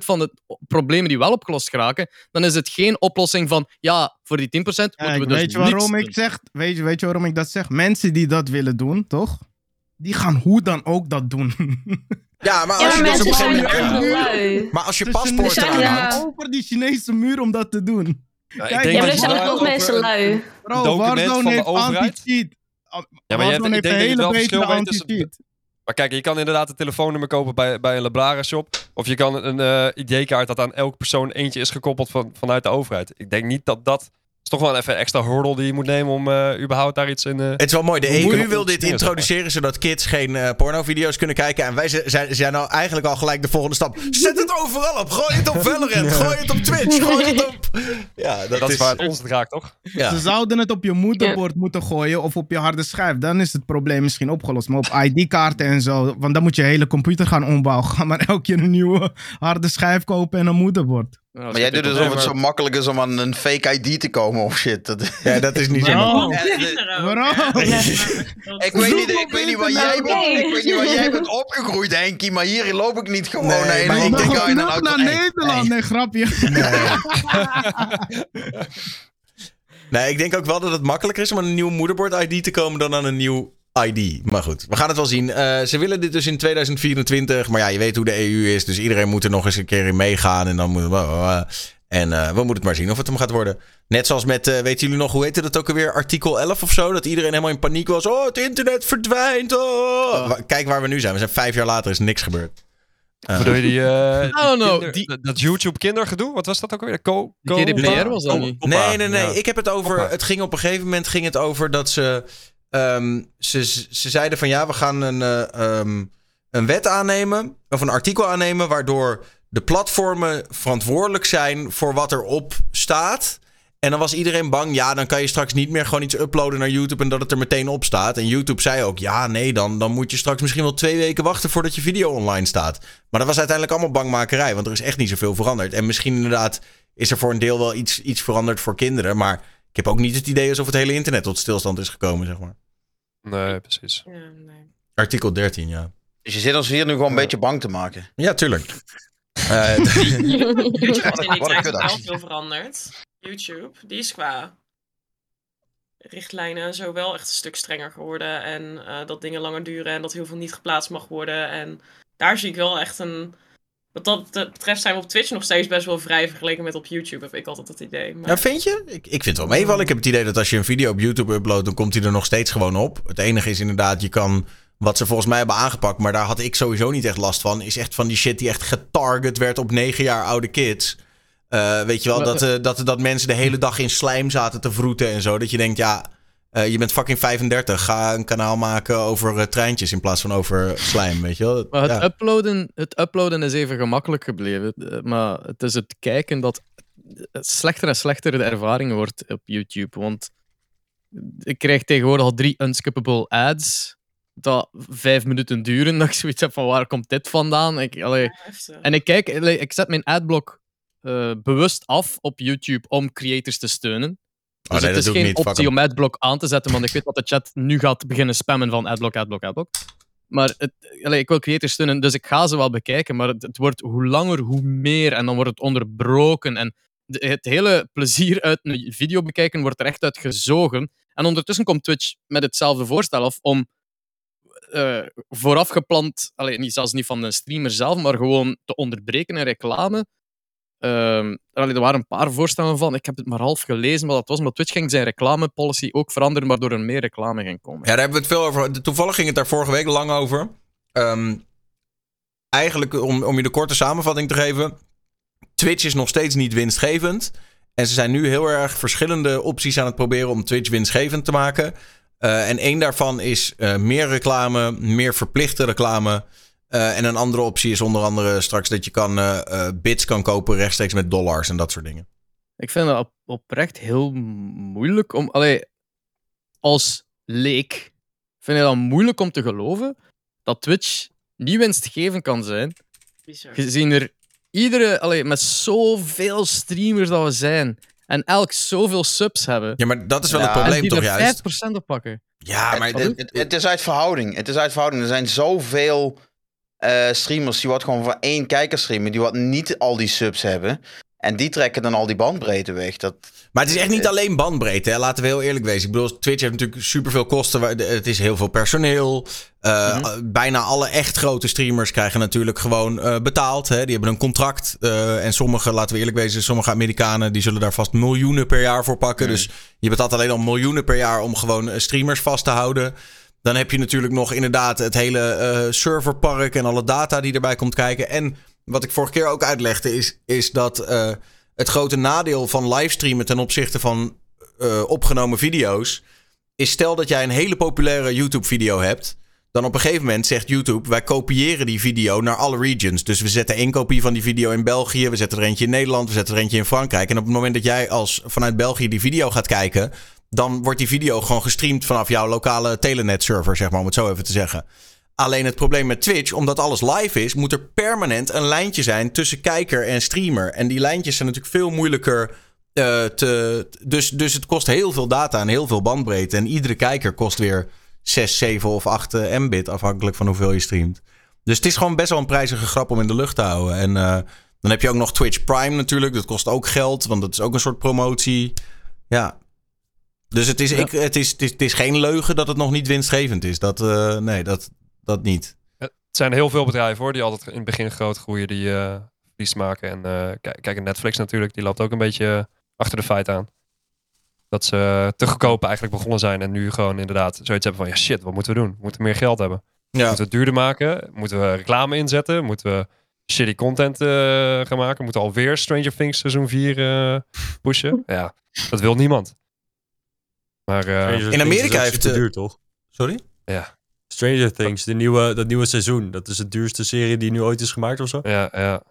90% van de problemen die wel opgelost geraken, dan is het geen oplossing van ja, voor die 10% moeten Kijk, we dus weet je waarom ik zeg? Weet je, weet je waarom ik dat zeg? Mensen die dat willen doen, toch? Die gaan hoe dan ook dat doen. Ja, maar Ja, als maar je dus een. Maar als je paspoort eraan hangt... over die Chinese muur om dat te doen. Ja, Kijk, Ja, Ja, maar maar er zijn het ook mensen lui. Bro, Warzone heeft anti-cheat. Ja, maar je hebt, heeft een hele tussen... anti-cheat. Maar kijk, je kan inderdaad een telefoonnummer kopen bij, bij een Lablara shop. Of je kan een eh ID-kaart dat aan elke persoon eentje is gekoppeld van, vanuit de overheid. Ik denk niet dat dat... is toch wel even een extra hurdle die je moet nemen om eh, überhaupt daar iets in... eh, Het is wel mooi. De EU wil op dit springen, zeg maar. introduceren zodat kids geen eh, pornovideo's kunnen kijken. En wij zijn, zijn nou eigenlijk al gelijk de volgende stap. Zet het overal op. Gooi het op Valorant. Gooi het op Twitch. Gooi het op... Ja, dat, dat is waar het ons raakt, toch? ja. Ze zouden het op je moederbord moeten gooien of op je harde schijf. Dan is het probleem misschien opgelost. Maar op ID-kaarten en zo, want dan moet je hele computer gaan ombouwen. Ga maar elke keer een nieuwe harde schijf kopen en een moederbord. Maar jij doet het alsof het zo makkelijk is om aan een fake ID te komen of shit. Dat- ja, dat is niet zo. De- Kinderen ook, waarom? Ik weet, niet, ik, weet niet waar jij bent, Nee. ik weet niet waar jij bent opgegroeid, Henkie, maar hier loop ik niet gewoon Nee, heen. maar ik denk, naar van, hey, Nederland. Nee, grapje. Nee, ik denk ook wel dat het makkelijker is om aan een nieuw moederbord-ID te komen dan aan een nieuw ID. Maar goed, we gaan het wel zien. Eh, ze willen dit dus in 2024. Maar ja, je weet hoe de EU is. Dus iedereen moet er nog eens een keer in meegaan. En dan moet. En eh, we moeten het maar zien of het hem gaat worden. Net zoals met, eh, weten jullie nog, hoe heette dat ook alweer? Artikel 11 of zo? Dat iedereen helemaal in paniek was. Oh, het internet verdwijnt. Oh. Wa- Kijk waar we nu zijn. We zijn vijf jaar later, is niks gebeurd. Eh, Bedoel je die, know, kinder- die- dat- YouTube kindergedoe? Wat was dat ook alweer? Co Die co- GDPR was dat niet? Nee, nee, nee. ja. Ik heb het over. Het ging op een gegeven moment ging het over dat ze. Ehm, ze, ze zeiden van ja, we gaan een, ehm, een wet aannemen. Of een artikel aannemen. Waardoor de platformen verantwoordelijk zijn voor wat erop staat. En dan was iedereen bang, ja, dan kan je straks niet meer gewoon iets uploaden naar YouTube en dat het er meteen op staat. En YouTube zei ook, ja, nee, dan, dan moet je straks misschien wel twee weken wachten voordat je video online staat. Maar dat was uiteindelijk allemaal bangmakerij, want er is echt niet zoveel veranderd. En misschien inderdaad is er voor een deel wel iets, iets veranderd voor kinderen, maar heb ook niet het idee alsof het hele internet tot stilstand is gekomen, zeg maar. Nee, precies. Ja, nee. Artikel 13, ja. Dus je zit ons hier nu gewoon een beetje bang te maken. Ja, tuurlijk. Eh, YouTube is in die tijd veel veranderd. YouTube, die is qua richtlijnen zo wel echt een stuk strenger geworden. En eh, dat dingen langer duren en dat heel veel niet geplaatst mag worden. En daar zie ik wel echt een... Wat dat betreft zijn we op Twitch nog steeds best wel vrij vergeleken met op YouTube, heb ik altijd het idee. Maar... Ja, vind je? Ik, ik vind het wel meevallen. Ik heb het idee dat als je een video op YouTube uploadt, dan komt hij er nog steeds gewoon op. Het enige is inderdaad, je kan, wat ze volgens mij hebben aangepakt, maar daar had ik sowieso niet echt last van, is echt van die shit die echt getarget werd op negen jaar oude kids. Eh, weet je wel, dat, eh, dat, dat mensen de hele dag in slijm zaten te vroeten en zo. Dat je denkt, ja, eh, je bent fucking 35. Ga een kanaal maken over eh, treintjes in plaats van over slijm, weet je wel. Maar het, Ja. uploaden, het uploaden is even gemakkelijk gebleven. eh, Maar het is het kijken dat slechter en slechter de ervaring wordt op YouTube. Want ik krijg tegenwoordig al drie unskippable ads. Dat vijf minuten duren. Dat ik zoiets heb van waar komt dit vandaan? Ik, allee, Ja, heftig. en ik kijk, allee, ik zet mijn adblock eh, bewust af op YouTube om creators te steunen. Oh, Dus nee, het is geen niet. Optie om adblock aan te zetten, want ik weet dat de chat nu gaat beginnen spammen van adblock, adblock, adblock. Maar het, ik wil creators steunen, dus ik ga ze wel bekijken. Maar het, het wordt hoe langer, hoe meer. En dan wordt het onderbroken. En de- het hele plezier uit een video bekijken wordt er echt uit gezogen. En ondertussen komt Twitch met hetzelfde voorstel af om eh, vooraf gepland, allee, niet, zelfs niet van de streamer zelf, maar gewoon te onderbreken in reclame. Ehm, er waren een paar voorstellen van. Ik heb het maar half gelezen, maar dat was omdat Twitch ging zijn reclamepolicy ook veranderen, waardoor er meer reclame ging komen. Ja, daar hebben we het veel over. Toevallig ging het daar vorige week lang over. Ehm, eigenlijk, om, om je de korte samenvatting te geven. Twitch is nog steeds niet winstgevend. En ze zijn nu heel erg verschillende opties aan het proberen om Twitch winstgevend te maken. Eh, en één daarvan is eh, meer reclame, meer verplichte reclame. Eh, en een andere optie is onder andere straks dat je kan, eh, eh, bits kan kopen rechtstreeks met dollars en dat soort dingen. Ik vind dat op- oprecht heel moeilijk om. Allee, als leek vind ik dat moeilijk om te geloven dat Twitch niet winstgevend kan zijn. Gezien er iedere. Allee, met zoveel streamers dat we zijn. En elk zoveel subs hebben. Ja, maar dat is wel Ja, het en probleem die toch er juist? 5% op pakken. Ja, maar het, het, het is uit verhouding. Het is uit verhouding. Er zijn zoveel eh, streamers die wat gewoon voor één kijker streamen, die wat niet al die subs hebben. En die trekken dan al die bandbreedte weg. Dat, Maar het is echt niet alleen bandbreedte, hè? laten we heel eerlijk wezen. Ik bedoel, Twitch heeft natuurlijk superveel kosten. Het is heel veel personeel. Uh, Bijna alle echt grote streamers krijgen natuurlijk gewoon uh, betaald. Hè? Die hebben een contract. Uh, en sommige, laten we eerlijk wezen, sommige Amerikanen... die zullen daar vast miljoenen per jaar voor pakken. Mm. Dus je betaalt alleen al miljoenen per jaar... om gewoon streamers vast te houden. Dan heb je natuurlijk nog inderdaad het hele uh, serverpark... en alle data die erbij komt kijken. En wat ik vorige keer ook uitlegde... is, is dat uh, het grote nadeel van livestreamen... ten opzichte van uh, opgenomen video's... is stel dat jij een hele populaire YouTube-video hebt... Dan op een gegeven moment zegt YouTube: wij kopiëren die video naar alle regions. Dus we zetten één kopie van die video in België, we zetten er eentje in Nederland, we zetten er eentje in Frankrijk. En op het moment dat jij als vanuit België die video gaat kijken, dan wordt die video gewoon gestreamd vanaf jouw lokale telenet-server, zeg maar, om het zo even te zeggen. Alleen het probleem met Twitch, omdat alles live is, moet er permanent een lijntje zijn tussen kijker en streamer. En die lijntjes zijn natuurlijk veel moeilijker uh, te. Dus, dus het kost heel veel data en heel veel bandbreedte. En iedere kijker kost weer 6, 7 of 8 mbit, afhankelijk van hoeveel je streamt. Dus het is gewoon best wel een prijzige grap om in de lucht te houden. En uh, dan heb je ook nog Twitch Prime natuurlijk. Dat kost ook geld, want dat is ook een soort promotie. Ja. Dus het is, ja. ik, het is, het is, het is geen leugen dat het nog niet winstgevend is. Dat, uh, nee, dat, dat niet. Het zijn heel veel bedrijven hoor, die altijd in het begin groot groeien, die uh, verlies maken. En uh, kijk, kijk, Netflix natuurlijk, die loopt ook een beetje achter de feit aan dat ze te goedkoop eigenlijk begonnen zijn. En nu gewoon inderdaad zoiets hebben van... ja shit, wat moeten we doen? We moeten meer geld hebben. Ja. Moeten we het duurder maken? Moeten we reclame inzetten? Moeten we shitty content uh, gaan maken? Moeten we alweer Stranger Things seizoen 4 uh, pushen? ja, dat wil niemand. Maar uh, in Amerika heeft... het duur, toch? Sorry? Ja. Stranger Things, de nieuwe, dat nieuwe seizoen. Dat is het duurste serie die nu ooit is gemaakt of zo? Ja, ja.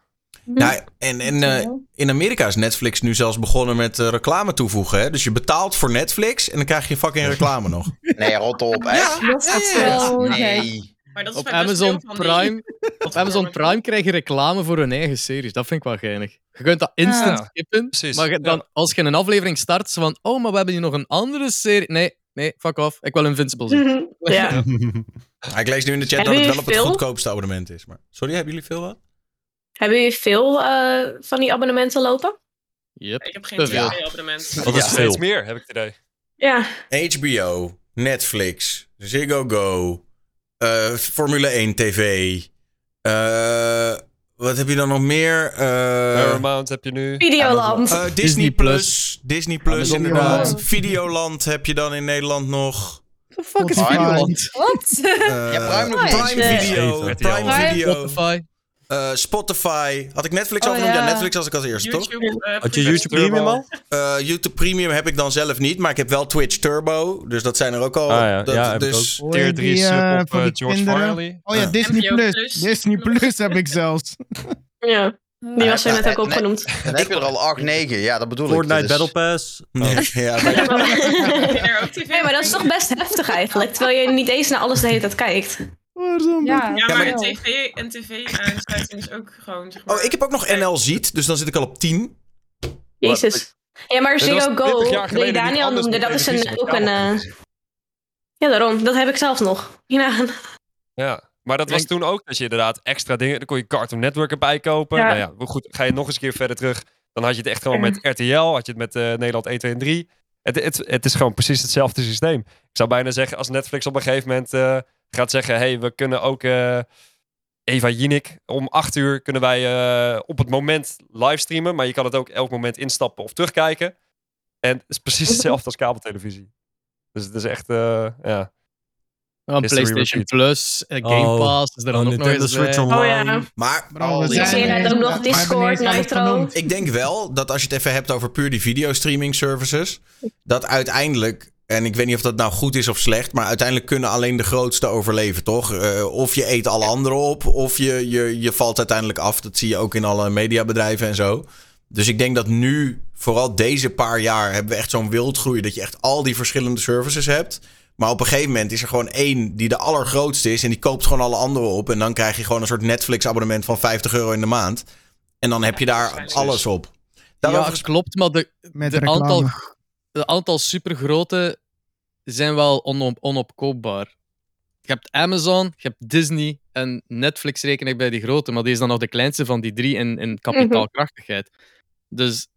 Ja, en, en uh, in Amerika is Netflix nu zelfs begonnen met uh, reclame toevoegen. Hè? Dus je betaalt voor Netflix en dan krijg je fucking reclame nog. Nee, rot op. Echt? Ja, dat is Nee. Maar dat is Op Amazon Prime, op Amazon Prime krijg je reclame voor hun eigen series. Dat vind ik wel geinig. Je kunt dat instant Ja, skippen. precies, Maar je- dan, ja. als je een aflevering start, zo van... Oh, maar we hebben hier nog een andere serie. Nee, nee, fuck off. Ik wil Invincible zien. ja. Ja, ik lees nu in de chat dat het wel op het goedkoopste abonnement is. Maar... Sorry, hebben jullie veel wat? Hebben jullie veel eh, van die abonnementen lopen? Yep. Ik heb geen tv-abonnement. Dat is Ja. veel. Steeds meer, heb ik het idee. Ja. HBO, Netflix, Ziggo Go, eh, Formule 1 TV. eh, wat heb je dan nog meer? Eh, Paramount heb je nu. Videoland. eh, Disney, Disney Plus. Disney Plus, Amazon inderdaad. Videoland heb je dan in Nederland nog. The fuck is. Videoland? Wat? Ja, Prime nog Prime. Video. Prime. Video. Spotify. Eh, Spotify. Had ik Netflix Oh, al genoemd? Ja. ja. Netflix als ik als eerste, toch? Eh, Had je YouTube Premium al? Eh, YouTube Premium heb ik dan zelf niet, maar ik heb wel Twitch Turbo. Dus dat zijn er ook al. Ah, ja. Dat, Ja, heb ik dus, je Tier 3 die, sub op eh, George kinderen? Farley. Oh ja. Disney Plus. Plus. Disney Plus heb ik zelfs. Ja. Die was er net ook opgenoemd. Dan heb je er al 8, 9. Ja, dat bedoel Fortnite ik. Dat Battle is- Pass. Nee, ja, er ook tv? Nee, maar dat is toch best heftig eigenlijk. Terwijl je niet eens naar alles de hele tijd kijkt. Waarom? Ja, Ja, maar een tv en tv-aansluiting is ook gewoon, zeg maar... Oh, ik heb ook nog NL Ziet, dus dan zit ik al op 10. Jezus. Ja, maar 20 Go, die Daniel noemde, dat is een, ook een... eh, Ja, daarom. Dat heb ik zelf nog. Ja. Ja. Maar dat was toen ook dat je inderdaad extra dingen... Dan kon je Cartoon Network erbij kopen. Ja. Nou ja, goed, ga je nog eens een keer verder terug. Dan had je het echt gewoon met RTL. Had je het met eh, Nederland 1, 2 en 3. Het, het, het is gewoon precies hetzelfde systeem. Ik zou bijna zeggen, als Netflix op een gegeven moment eh, gaat zeggen... hey, we kunnen ook eh, Eva Jinek om 8 uur kunnen wij eh, op het moment livestreamen. Maar je kan het ook elk moment instappen of terugkijken. En het is precies hetzelfde als kabeltelevisie. Dus het is echt, eh, ja... History PlayStation repeat. Plus, Game Oh. Pass is er dan Oh, ook nog Nintendo eens Switch. Online. Oh ja. Maar Bro, zijn er ook nog Discord, Nitro. ik denk wel dat als je het even hebt over puur die videostreaming services, dat uiteindelijk, en ik weet niet of dat nou goed is of slecht, maar uiteindelijk kunnen alleen de grootste overleven, toch? Eh, of je eet alle anderen op, of je, je, je valt uiteindelijk af. Dat zie je ook in alle mediabedrijven en zo. Dus ik denk dat nu, vooral deze paar jaar, hebben we echt zo'n wildgroei dat je echt al die verschillende services hebt. Maar op een gegeven moment is er gewoon één die de allergrootste is en die koopt gewoon alle anderen op. En dan krijg je gewoon een soort Netflix-abonnement van 50 euro in de maand. En dan heb je daar alles op. Ja, Daarover ges- klopt, maar de, Met de aantal, de aantal supergrote zijn wel onop, onopkoopbaar. Je hebt Amazon, je hebt Disney en Netflix reken ik bij die grote, maar die is dan nog de kleinste van die drie in, in kapitaalkrachtigheid. Dus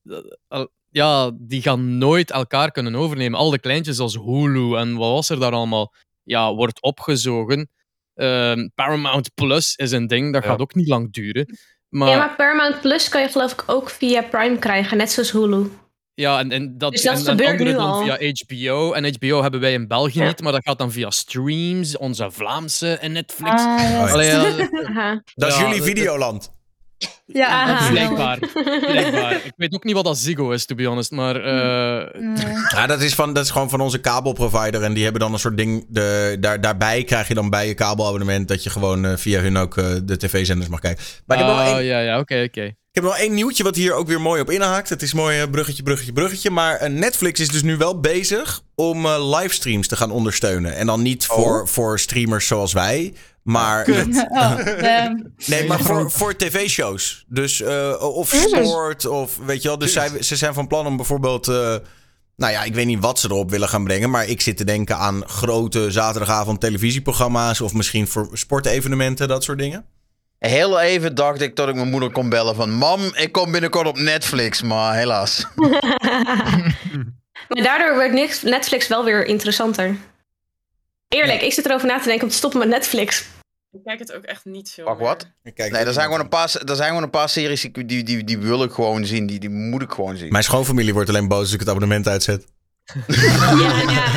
eh, ja, die gaan nooit elkaar kunnen overnemen. Al de kleintjes als Hulu en wat was er daar allemaal, ja, wordt opgezogen. Ehm, Paramount Plus is een ding, dat Ja. gaat ook niet lang duren. Maar, Ja, maar Paramount Plus kan je geloof ik ook via Prime krijgen, net zoals Hulu. Ja, en, en dat, Dus dat en, en gebeurt andere nu dan al. via HBO. En HBO hebben wij in België Ja. niet, maar dat gaat dan via streams, onze Vlaamse en Netflix. Ah. Oh, Allee, ja, dat is Ja, jullie Videoland. Ja, blijkbaar. blijkbaar. Ik weet ook niet wat dat Ziggo is, to be honest. Maar eh, Nee. Ja, dat is, van, dat is gewoon van onze kabelprovider. En die hebben dan een soort ding. De, daar, daarbij krijg je dan bij je kabelabonnement dat je gewoon eh, via hun ook eh, de tv-zenders mag kijken. Maar ik heb, wel één, ja, ja, oké, oké. Ik heb wel één nieuwtje wat hier ook weer mooi op inhaakt. Het is mooi eh, bruggetje, bruggetje, bruggetje. Maar eh, Netflix is dus nu wel bezig om eh, livestreams te gaan ondersteunen. En dan niet voor, voor streamers zoals wij. Maar Oh, damn. Nee, maar voor, voor tv-shows. Dus eh, of sport of weet je wel. Dus zij, ze zijn van plan om bijvoorbeeld. eh, nou ja, ik weet niet wat ze erop willen gaan brengen. Maar ik zit te denken aan grote zaterdagavond televisieprogramma's. Of misschien voor sportevenementen, dat soort dingen. Heel even dacht ik dat ik mijn moeder kon bellen van... Mam, ik kom binnenkort op Netflix, maar helaas. maar daardoor wordt Nix- Netflix wel weer interessanter. Eerlijk, ik zit erover na te denken om te stoppen met Netflix. Ik kijk het ook echt niet veel Wacht, meer. wat? Ik kijk Nee, er zijn gewoon een paar, er zijn gewoon een paar series die, die, die, die wil ik gewoon zien. Die, die moet ik gewoon zien. Mijn schoonfamilie wordt alleen boos als ik het abonnement uitzet. Ja, ja.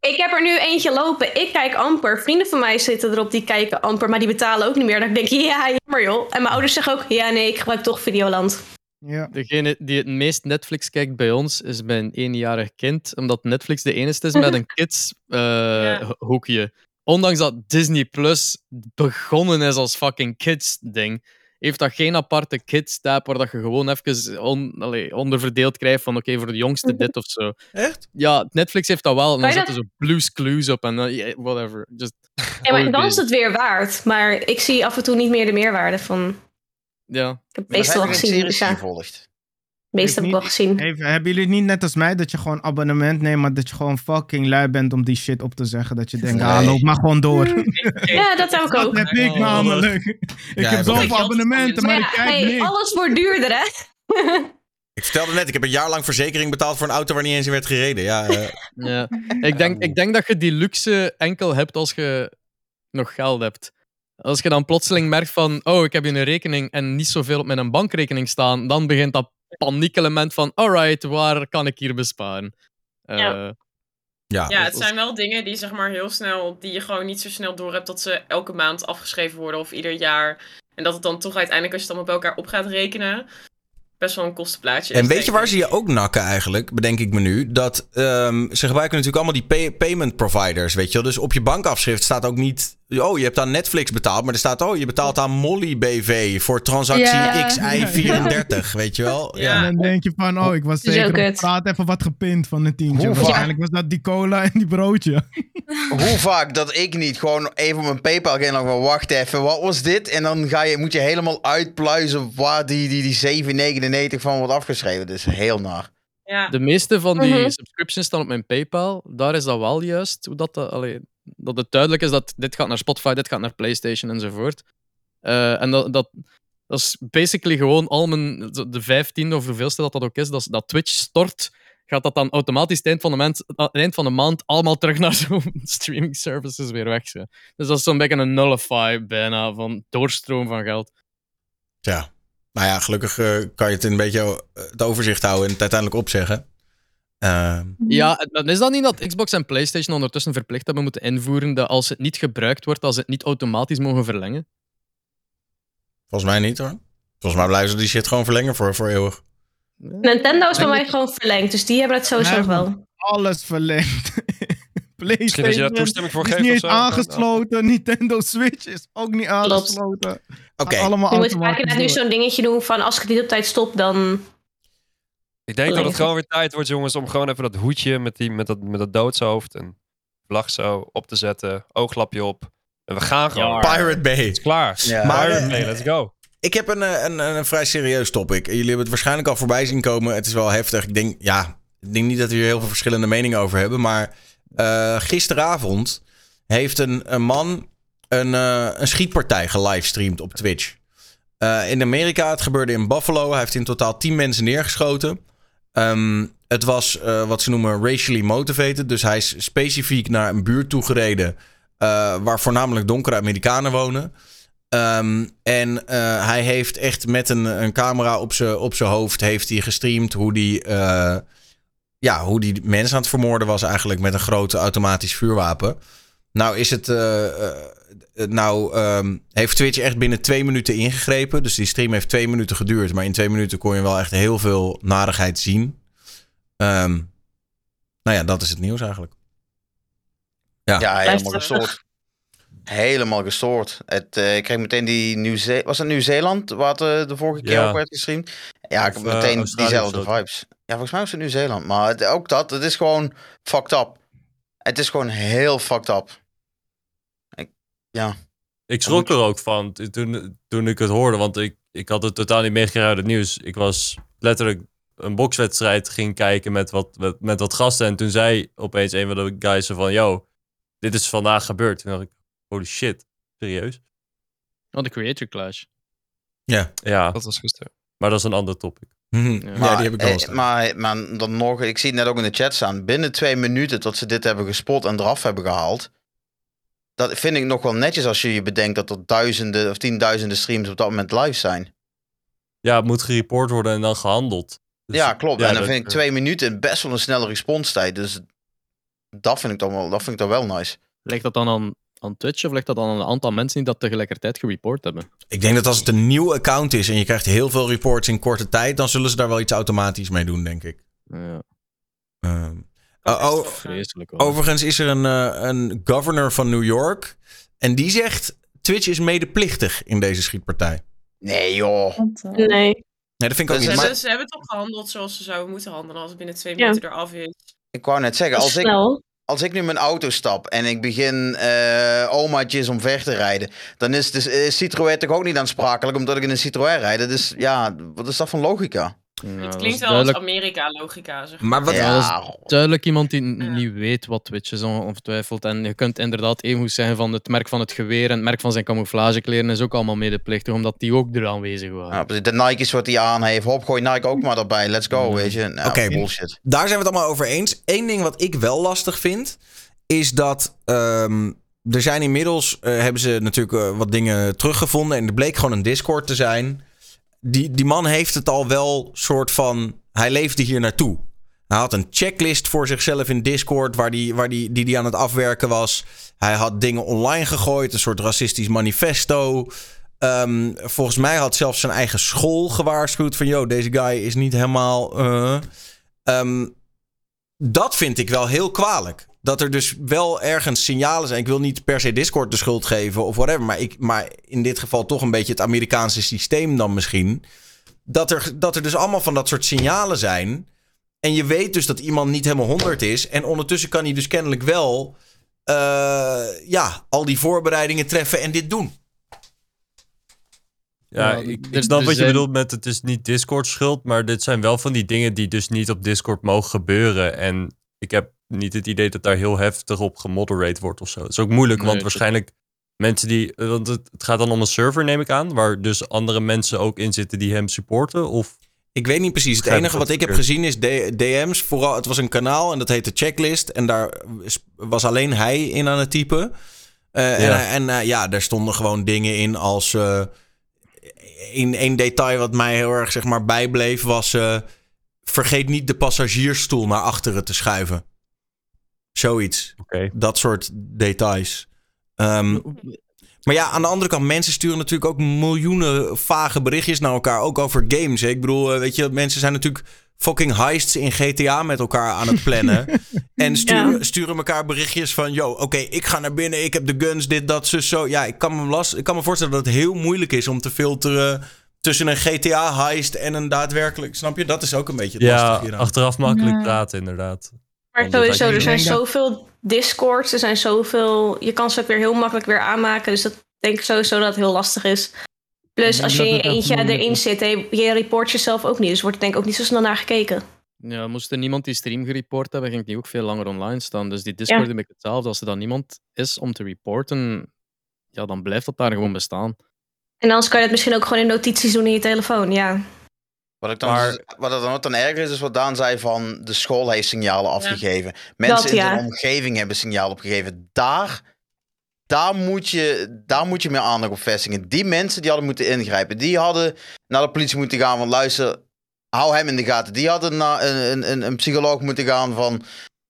Ik heb er nu eentje lopen. Ik kijk amper. Vrienden van mij zitten erop die kijken amper, maar die betalen ook niet meer. Dan denk ik, ja, jammer joh. En mijn ouders zeggen ook, ja nee, ik gebruik toch Videoland. Ja. Degene die het meest Netflix kijkt bij ons is mijn eenjarig kind. Omdat Netflix de enige is met een kids eh, Ja. Ondanks dat Disney Plus begonnen is als fucking kids ding, heeft dat geen aparte kids tab waar dat je gewoon even on, allee, onderverdeeld krijgt van oké, voor de jongste dit of zo. Echt? Ja, Netflix heeft dat wel. En dan zetten ze Blues Clues op en dan, yeah, whatever. Just Ja, maar dan is het weer waard. Maar ik zie af en toe niet meer de meerwaarde van. Ja. Ik heb meestal gezien. series Dus volgt. meestal heb ik wel gezien. Even, hebben jullie het niet net als mij dat je gewoon abonnement neemt, maar dat je gewoon fucking lui bent om die shit op te zeggen? Dat je denkt, ah, loop maar gewoon door. Ja, dat heb ik Dat ook. heb ik namelijk. Ik Ja, heb zoveel abonnementen, maar ik kijk hey, niks. alles wordt duurder hè. Ik vertelde net, ik heb een jaar lang verzekering betaald voor een auto waar niet eens in werd gereden. Ja, eh, Ja. Ik, denk, ik denk dat je die luxe enkel hebt als je nog geld hebt. Als je dan plotseling merkt van, oh, ik heb hier een rekening en niet zoveel op mijn bankrekening staan, dan begint dat paniekelement van, alright, waar kan ik hier besparen? Eh, Ja. ja. Ja, het zijn wel dingen die zeg maar heel snel, die je gewoon niet zo snel door hebt dat ze elke maand afgeschreven worden of ieder jaar. En dat het dan toch uiteindelijk, als je het allemaal bij elkaar op gaat rekenen, best wel een kostenplaatje is. En weet je waar ze je ook nakken eigenlijk, bedenk ik me nu? Dat ehm, ze gebruiken natuurlijk allemaal die pay- payment providers, weet je wel. Dus op je bankafschrift staat ook niet... Oh, je hebt aan Netflix betaald, maar er staat... Oh, je betaalt aan Molly BV voor transactie Ja. XI34, weet je wel. Ja. En dan denk je van, oh, ik was zeker op straat even wat gepind van een tientje. Hoe Waarschijnlijk was dat die cola en die broodje. Hoe vaak dat ik niet gewoon even op mijn PayPal ging en dan van wacht even, wat was dit? En dan ga je, moet je helemaal uitpluizen waar die, die, die 7,99 van wordt afgeschreven. Dat is heel naar. Ja. De meeste van die Mhm. subscriptions staan op mijn PayPal. Daar is dat wel juist. Hoe dat, dat- allee, dat het duidelijk is dat dit gaat naar Spotify, dit gaat naar PlayStation enzovoort. Eh, en dat, dat, is basically gewoon al mijn, de vijftiende of hoeveelste dat dat ook is, dat, dat Twitch stort, gaat dat dan automatisch het eind van de, maand, het eind van de maand allemaal terug naar zo'n streaming services weer weg. Dus dat is zo'n beetje een nullify bijna van doorstroom van geld. Ja. Nou ja, gelukkig eh, kan je het een beetje eh, het overzicht houden en het uiteindelijk opzeggen. Ehm, Ja, en dan is dat niet dat Xbox en PlayStation ondertussen verplicht hebben moeten invoeren dat als het niet gebruikt wordt, dat ze het niet automatisch mogen verlengen? volgens mij niet hoor. Volgens mij blijven ze die shit gewoon verlengen voor, voor eeuwig. Nintendo is bij mij gewoon verlengd, dus die hebben het sowieso nog wel. Alles verlengd. PlayStation toestemming voor is geeft niet aangesloten. Nintendo Switch is ook niet aangesloten. Oké. Allemaal Je moet vaak nu zo'n dingetje doen van als ik het niet op tijd stop, dan... Ik denk dat het gewoon weer tijd wordt, jongens, om gewoon even dat hoedje met, die, met, dat, met dat doodshoofd en vlag zo op te zetten. Ooglapje op. En we gaan gewoon. Pirate Bay. Het is klaar. Ja. Maar, Pirate eh, Bay, let's go. Ik heb een, eh, een, een, een vrij serieus topic. Jullie hebben het waarschijnlijk al voorbij zien komen. Het is wel heftig. Ik denk, ja, ik denk niet dat we hier heel veel verschillende meningen over hebben. Maar eh, gisteravond heeft een, een man een, eh, een schietpartij gelivestreamd op Twitch. Eh, in Amerika, het gebeurde in Buffalo. Hij heeft in totaal 10 mensen neergeschoten. Ehm, het was eh, wat ze noemen racially motivated. Dus hij is specifiek naar een buurt toegereden. eh waar voornamelijk donkere Amerikanen wonen. Ehm, en eh, hij heeft echt met een, een camera op zijn op hoofd heeft hij gestreamd hoe die, ja, hoe die mensen aan het vermoorden was eigenlijk met een groot automatisch vuurwapen. Nou is het, nou ehm, heeft Twitch echt binnen twee minuten ingegrepen. Dus die stream heeft twee minuten geduurd, maar in twee minuten kon je wel echt heel veel narigheid zien. Ehm, nou ja, dat is het nieuws eigenlijk. Ja. Ja, helemaal gestoord. Helemaal gestoord. Het, eh, ik kreeg meteen die Nieuw Was het Nieuw-Zeeland waar het eh, de vorige keer Ja. ook werd gestreamd? Ja, ik heb eh, meteen Australië diezelfde vibes. Ja, volgens mij was het Nieuw-Zeeland. Maar het- ook dat, het is gewoon fucked up. Het is gewoon heel fucked up. Ik, ja. Ik schrok er ook van toen, toen ik het hoorde, want ik, ik had het totaal niet meegekregen uit het nieuws. Ik was letterlijk een bokswedstrijd ging kijken met wat, met, met wat gasten. En toen zei opeens een van de guys van, yo, dit is vandaag gebeurd. Toen dacht ik, holy shit, serieus? Oh, de Creator Clash. Ja. Ja, Dat was gisteren. maar dat is een ander topic. Mhm. Ja. ja, Maar, die heb ik wel eh, maar, maar dan nog, ik zie het net ook in de chat staan. Binnen twee minuten dat ze dit hebben gespot en eraf hebben gehaald. Dat vind ik nog wel netjes als je je bedenkt dat er duizenden of tienduizenden streams op dat moment live zijn. Ja, het moet gereport worden en dan gehandeld. Dus- ja, klopt. en dan dat- vind ik twee minuten best wel een snelle responstijd. Dus dat vind ik dan wel, dat vind ik dan wel nice. Ligt dat dan aan, aan Twitch of ligt dat dan aan een aantal mensen die dat tegelijkertijd gereport hebben? Ik denk dat als het een nieuw account is en je krijgt heel veel reports in korte tijd, dan zullen ze daar wel iets automatisch mee doen, denk ik. Ja, Ehm, oh, oh, overigens is er een, eh, een governor van New York en die zegt Twitch is medeplichtig in deze schietpartij. Nee joh. Eh, Nee. Nee, dat vind ik ook niet. Ze, Maar, hebben, ze hebben toch gehandeld zoals ze zouden moeten handelen als het binnen twee Ja. minuten eraf is. Ik wou net zeggen, als ik, als ik nu mijn auto stap en ik begin eh omaatjes omver te rijden, dan is de Citroën toch ook niet aansprakelijk omdat ik in een Citroën rijd. Dat is, ja, wat is dat van logica? Het klinkt wel als Amerika-logica, zeg maar. maar wat, ja, duidelijk iemand die Ja. niet weet wat Twitch is, on- ongetwijfeld. En je kunt inderdaad even goed zeggen van het merk van het geweer en het merk van zijn camouflagekleren is ook allemaal medeplichtig, omdat die ook er aanwezig waren. Ja, precies. de Nike's wat hij aan heeft. Hop, gooi Nike ook maar erbij. Let's go, weet je. Nou, Oké. bullshit. daar zijn we het allemaal over eens. Eén ding wat ik wel lastig vind, is dat ehm, er zijn inmiddels, eh, hebben ze natuurlijk eh, wat dingen teruggevonden en er bleek gewoon een Discord te zijn. Die, die man heeft het al wel soort van, hij leefde hier naartoe. Hij had een checklist voor zichzelf in Discord waar die, waar die, die, die aan het afwerken was. Hij had dingen online gegooid, een soort racistisch manifesto. Ehm, volgens mij had zelfs zijn eigen school gewaarschuwd van... yo, deze guy is niet helemaal... eh. Ehm, dat vind ik wel heel kwalijk. Dat er dus wel ergens signalen zijn. Ik wil niet per se Discord de schuld geven of whatever. Maar, ik, maar in dit geval toch een beetje het Amerikaanse systeem dan misschien. Dat er, dat er dus allemaal van dat soort signalen zijn. En je weet dus dat iemand niet helemaal 100 is. En ondertussen kan hij dus kennelijk wel... eh, ja, al die voorbereidingen treffen en dit doen. Ja, ik, ik snap er wat je bedoelt met het is niet Discord schuld, maar dit zijn wel van die dingen die dus niet op Discord mogen gebeuren. En ik heb niet het idee dat daar heel heftig op gemoderate wordt of zo. Het is ook moeilijk, Nee, want dat- waarschijnlijk mensen die... eh, Want het, het gaat dan om een server, neem ik aan, waar dus andere mensen ook in zitten die hem supporten, of... Ik weet niet precies. Het enige wat ik heb gezien is D- DM's. Vooral, het was een kanaal en dat heette Checklist. En daar was alleen hij in aan het typen. Eh, Ja. En, en eh, ja, daar stonden gewoon dingen in als... eh in één detail wat mij heel erg zeg maar, bijbleef was... eh, vergeet niet de passagiersstoel naar achteren te schuiven. Zoiets. Oké. Dat soort details. Ehm, maar ja, aan de andere kant, mensen sturen natuurlijk ook miljoenen vage berichtjes naar elkaar. Ook over games. Hè? Ik bedoel, eh, weet je, mensen zijn natuurlijk fucking heists in GTA met elkaar aan het plannen. en sturen, Ja. sturen elkaar berichtjes van: yo, oké, ik ga naar binnen, ik heb de guns, dit, dat, zo, zo. Ja, ik kan, me last, ik kan me voorstellen dat het heel moeilijk is om te filteren tussen een GTA-heist en een daadwerkelijk. Snap je? Dat is ook een beetje het Ja, lastige hieraan. achteraf makkelijk praten, inderdaad. Maar sowieso, er zijn zoveel discords, er zijn zoveel... Je kan ze ook weer heel makkelijk weer aanmaken. Dus dat denk ik sowieso dat het heel lastig is. Plus, als je in je eentje erin zit, je report jezelf ook niet. Dus wordt er denk ik ook niet zo snel naar gekeken. Ja, moest er niemand die stream gereport hebben, ging die ook veel langer online staan. Dus die Discord Ja. heb ik hetzelfde. Als er dan niemand is om te reporten, ja, dan blijft dat daar gewoon bestaan. En anders kan je het misschien ook gewoon in notities doen in je telefoon, ja. Wat, ik dan, Maar- wat er dan wat dan erger is, is wat Daan zei van de school heeft signalen afgegeven. Mensen Dat, in ja. de omgeving hebben signalen opgegeven. Daar, daar, moet je, daar moet je meer aandacht op vestigen. Die mensen die hadden moeten ingrijpen. Die hadden naar de politie moeten gaan van luister, hou hem in de gaten. Die hadden naar een, een, een psycholoog moeten gaan van...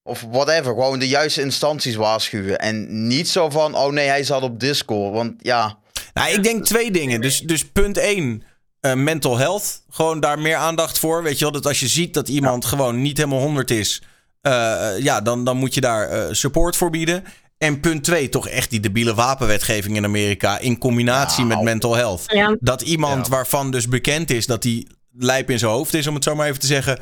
Of whatever, gewoon de juiste instanties waarschuwen. En niet zo van, oh nee, hij zat op Discord. Want ja, Nou, ik denk twee dingen. Dus, dus punt één, eh, mental health. Gewoon daar meer aandacht voor. Weet je wel, dat als je ziet dat iemand gewoon niet helemaal 100 is, eh, ja, dan, dan moet je daar eh, support voor bieden. En punt twee, toch echt die debiele wapenwetgeving in Amerika in combinatie met mental health. ja. Dat iemand Ja. waarvan dus bekend is dat die lijp in zijn hoofd is, om het zo maar even te zeggen.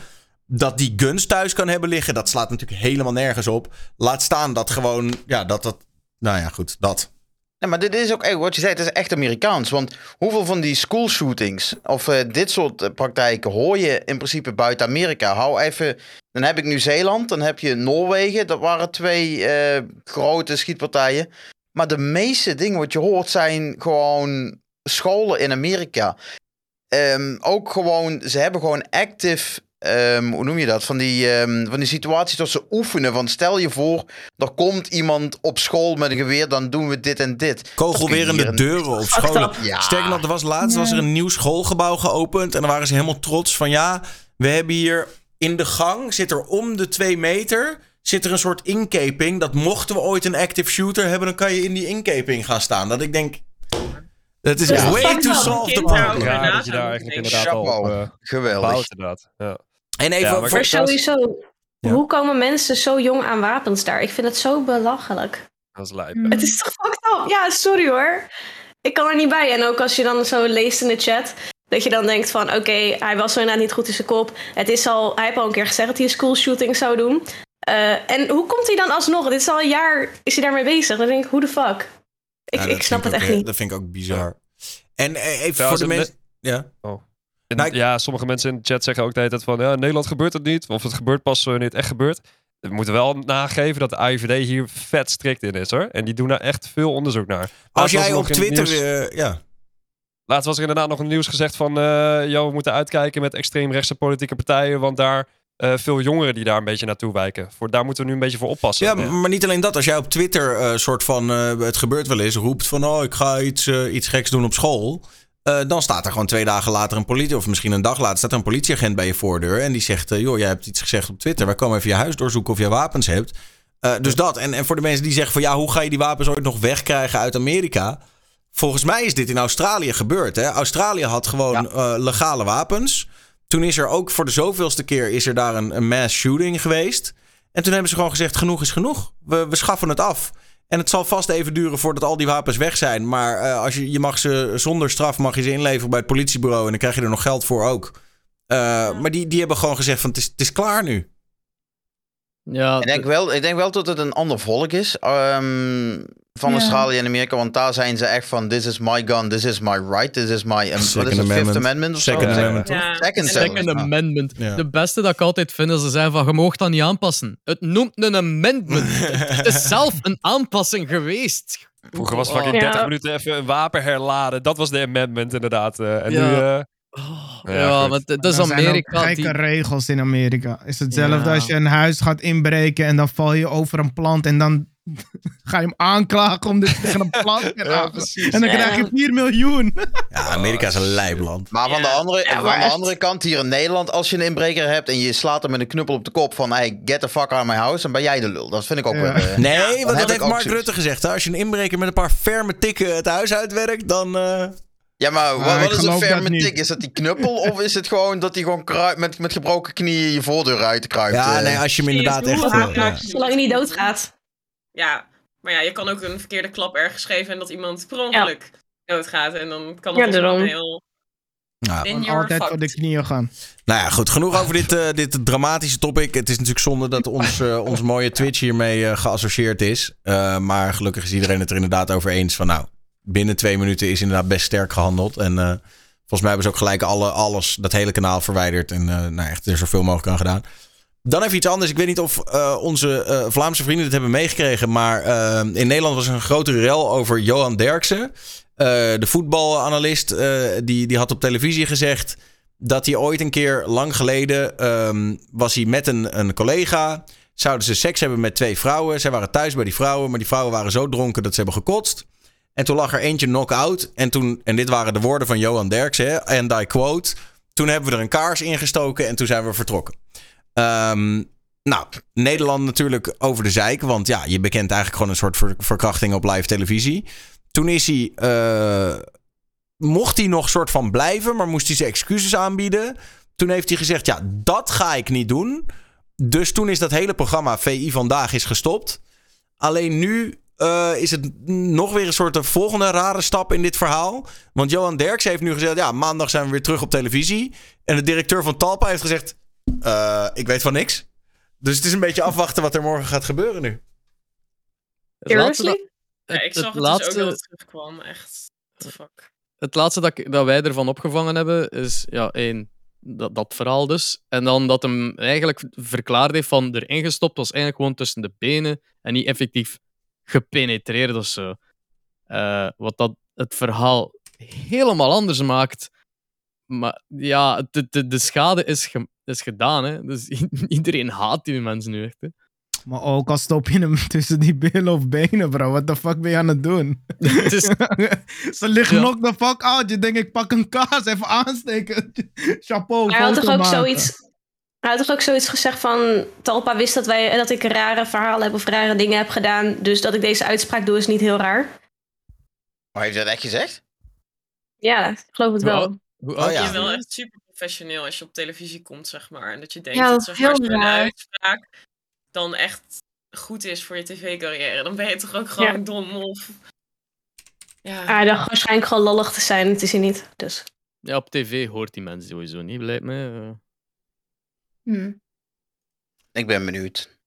Dat die guns thuis kan hebben liggen, dat slaat natuurlijk helemaal nergens op. Laat staan dat gewoon, ja, dat dat. Nou ja, goed, dat. Nee, maar dit is ook echt, wat je zei, het is echt Amerikaans. Want hoeveel van die school shootings of eh, dit soort eh, praktijken hoor je in principe buiten Amerika? Hou even, dan heb ik Nieuw-Zeeland, dan heb je Noorwegen. Dat waren twee eh, grote schietpartijen. Maar de meeste dingen wat je hoort zijn gewoon scholen in Amerika. Ehm, ook gewoon, ze hebben gewoon active, ehm, hoe noem je dat? Van die, ehm, van die situaties dat ze oefenen. Van stel je voor, er komt iemand op school met een geweer, dan doen we dit en dit. Kogelwerende deuren op scholen. up. Ja. Sterker nog, er was laatst was er een nieuw schoolgebouw geopend. En dan waren ze helemaal trots van ja, we hebben hier in de gang, zit er om de twee meter, zit er een soort inkeping. Dat mochten we ooit een active shooter hebben, dan kan je in die inkeping gaan staan. Dat ik denk, dat is Ja. way to solve the problem. Ja, dat je daar eigenlijk inderdaad al eh, Geweldig. bouwt, inderdaad. Ja. En even Ja, maar voor sowieso, Ja. hoe komen mensen zo jong aan wapens daar? Ik vind het zo belachelijk. Dat is lijp. Mm. Het is toch fucked up? Ja, sorry hoor. Ik kan er niet bij. En ook als je dan zo leest in de chat, dat je dan denkt van, oké, hij was zo inderdaad niet goed in zijn kop. Het is al, hij heeft al een keer gezegd dat hij een school shooting zou doen. Eh, en hoe komt hij dan alsnog? Dit is al een jaar, is hij daarmee bezig? Dan denk ik, hoe de fuck? Ik, Ja, ik snap het ook, echt eh, niet. Dat vind ik ook bizar. En eh, even Trouwens, voor de mensen... Ja. En Nou, ik- ja, sommige mensen in de chat zeggen ook de hele tijd van... Ja, in Nederland gebeurt het niet. Of het gebeurt pas wanneer het echt gebeurt. We moeten wel nageven dat de AIVD hier vet strikt in is, hoor. En die doen daar echt veel onderzoek naar. Als Laatst jij op Twitter... nieuws- eh, ja. Laatst was er inderdaad nog een nieuws gezegd van... eh yo, we moeten uitkijken met extreemrechtse politieke partijen... want daar eh, veel jongeren die daar een beetje naartoe wijken. Voor, daar moeten we nu een beetje voor oppassen. Ja, maar niet alleen dat. Als jij op Twitter eh soort van, eh, het gebeurt wel eens, roept van, oh, ik ga iets, iets geks doen op school. dan staat er gewoon twee dagen later een politie, of misschien een dag later, staat er een politieagent bij je voordeur. En die zegt, joh, jij hebt iets gezegd op Twitter. Wij komen even je huis doorzoeken of je wapens hebt. Dus dat. En, en voor de mensen die zeggen van, ja, hoe ga je die wapens ooit nog wegkrijgen uit Amerika? Volgens mij is dit in Australië gebeurd. Hè? Australië had gewoon legale wapens. Toen is er ook voor de zoveelste keer is er daar een, een mass shooting geweest. En toen hebben ze gewoon gezegd: genoeg is genoeg. We, we schaffen het af. En het zal vast even duren voordat al die wapens weg zijn. Maar eh, als je, je mag ze zonder straf mag je ze inleveren bij het politiebureau. En dan krijg je er nog geld voor ook. Eh, Maar die, die hebben gewoon gezegd: van het is, het is klaar nu. Ja, Ik denk, wel, ik denk wel dat het een ander volk is ehm, van Ja. Australië en Amerika. Want daar zijn ze echt van: This is my gun, this is my right, this is my. Um, wat is Second het, Fifth Amendment. Amendment of zo? Second Zeg- Amendment. Ja. Second Second. Second. Amendment. Ja. De beste dat ik altijd vind is ze zeggen van je mag dat niet aanpassen. Het noemt een amendment. het is zelf een aanpassing geweest. Vroeger was Oh. fucking 30 Ja. minuten even een wapen herladen. Dat was de amendment inderdaad. eh. en Ja. nu... eh, Oh, Ja, want het is Er zijn Amerika. gekke Die... regels in Amerika. Is hetzelfde Ja. als je een huis gaat inbreken en dan val je over een plant en dan ga je hem aanklagen omdat je tegen een plant Ja, precies. En dan krijg je 4 miljoen. Ja, Amerika is een lijpland. Maar van, Ja. de andere, Ja, van de andere kant, hier in Nederland, als je een inbreker hebt en je slaat hem met een knuppel op de kop van hey, get the fuck out of my house, dan ben jij de lul. Dat vind ik ook Ja. wel. eh, Nee, want dat ik heeft Mark zoiets. Rutte gezegd. Hè? Als je een inbreker met een paar ferme tikken het huis uitwerkt, dan... eh, Ja, maar wat, ik wat is een geloof dat ferme niet. tik? Is dat die knuppel of is het gewoon dat hij gewoon kruip, met, met gebroken knieën je voordeur uit kruipt? Ja, eh? nee, als je hem inderdaad echt... eh, ja. Zolang je niet doodgaat. Ja, maar ja, je kan ook een verkeerde klap ergens geven en dat iemand per ongeluk doodgaat. En dan kan het Ja, daarom. heel... Your altijd voor de knieën gaan. Nou ja, goed. Genoeg over dit, eh, dit dramatische topic. Het is natuurlijk zonde dat ons, eh, ons mooie Twitch hiermee eh, geassocieerd is. Eh, maar gelukkig is iedereen het er inderdaad over eens van... Nou, binnen twee minuten is inderdaad best sterk gehandeld. En eh, volgens mij hebben ze ook gelijk alle, alles, dat hele kanaal verwijderd. En eh, nou echt er zoveel mogelijk aan gedaan. Dan even iets anders. Ik weet niet of eh, onze Vlaamse vrienden dit hebben meegekregen. Maar in Nederland was er een grote rel over Johan Derksen. De voetbalanalist. die, die had op televisie gezegd dat hij ooit een keer lang geleden ehm, was hij met een, een collega. Zouden ze seks hebben met twee vrouwen. Zij waren thuis bij die vrouwen, maar die vrouwen waren zo dronken dat ze hebben gekotst. En toen lag er eentje knock-out. En, toen, en dit waren de woorden van Johan Derksen. hè, En I quote. Toen hebben we er een kaars ingestoken en toen zijn we vertrokken. Ehm, nou, Nederland natuurlijk over de zeik. Want ja, je bekent eigenlijk gewoon een soort ver- verkrachting op live televisie. Toen is hij. eh, mocht hij nog soort van blijven, maar moest hij zijn excuses aanbieden. Toen heeft hij gezegd: Ja, dat ga ik niet doen. Dus toen is dat hele programma VI vandaag is gestopt. Alleen nu eh, is het nog weer een soort een volgende rare stap in dit verhaal. Want Johan Derks heeft nu gezegd: Ja, maandag zijn we weer terug op televisie. En de directeur van Talpa heeft gezegd: "Eh, Ik weet van niks. Dus het is een beetje afwachten wat er morgen gaat gebeuren nu. Het laatste dat- Seriously? Ja, het- ik zag het het, laatste- dus ook dat het terugkwam. Echt, what the fuck. het laatste dat, ik- dat wij ervan opgevangen hebben, is ja, één, dat, dat verhaal dus. En dan dat hem eigenlijk verklaard heeft van erin gestopt was eigenlijk gewoon tussen de benen en niet effectief gepenetreerd of zo. Eh, wat dat het verhaal helemaal anders maakt. Maar ja, de, de, de schade is, ge- is gedaan. Hè? Dus iedereen haat die mensen nu echt. Hè? Maar ook al stop je hem tussen die billen of benen, bro. Wat de fuck ben je aan het doen? Het is, Ze liggen Ja. knock the fuck out. Je denkt, ik pak een kaas, even aansteken. Chapeau, Hij had toch ook maken. zoiets. Hij had toch ook zoiets gezegd van. Talpa wist dat, wij, dat ik rare verhalen heb of rare dingen heb gedaan. Dus dat ik deze uitspraak doe is niet heel raar. Maar heeft hij dat echt gezegd? Ja, ik geloof het wel. oud- hoe Oh ja. Je wel echt super professioneel als je op televisie komt, zeg maar. En dat je denkt Ja, dat dat zeg maar, zo'n uitspraak dan echt goed is voor je tv-carrière. Dan ben je toch ook gewoon Ja. dom of... Ja, Hij dacht waarschijnlijk gewoon lollig te zijn. Het is hij niet. Dus. Ja, op tv hoort die mensen sowieso niet, lijkt me. Eh. Hm. Ik ben benieuwd.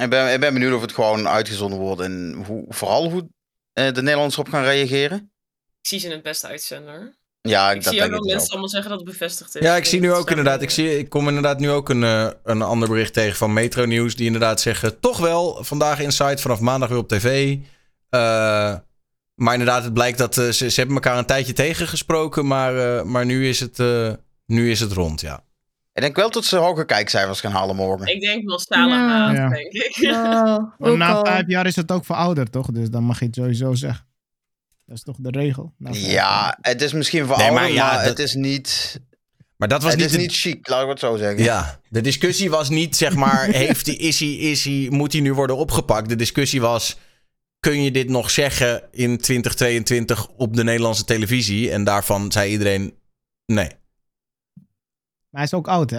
Ik ben, ik ben benieuwd of het gewoon uitgezonden wordt en hoe, vooral hoe eh, de Nederlanders op gaan reageren. ik zie ze het beste uitzender. Ja, Ik ik, dat zie ook wel dus mensen ook. allemaal zeggen dat het bevestigd is. Ja, ik zie nu ook inderdaad. Ik, zie, ik kom inderdaad nu ook een, eh, een ander bericht tegen van Metro Nieuws. Die inderdaad zeggen: toch wel, vandaag Inside vanaf maandag weer op tv. Eh, maar inderdaad, het blijkt dat ze, ze hebben elkaar een tijdje tegengesproken. Maar, eh, maar nu, is het, eh, nu is het rond, ja. Ik denk wel dat ze hoge kijkcijfers gaan halen morgen. Ik denk massale Ja. haat, Ja. denk ik. Ja, na vijf jaar is het ook verouderd, toch? Dus dan mag je het sowieso zeggen. Dat is toch de regel? Ja, het is misschien Nee, verouderd, maar maar, ja, dat- het is niet, Maar dat was het niet, is de- niet chic, laat ik het zo zeggen. Ja, de discussie was niet, zeg maar, heeft hij, is hij, is hij, moet hij nu worden opgepakt? De discussie was, kun je dit nog zeggen in 2022 op de Nederlandse televisie? En daarvan zei iedereen, nee. Maar hij is ook oud, hè?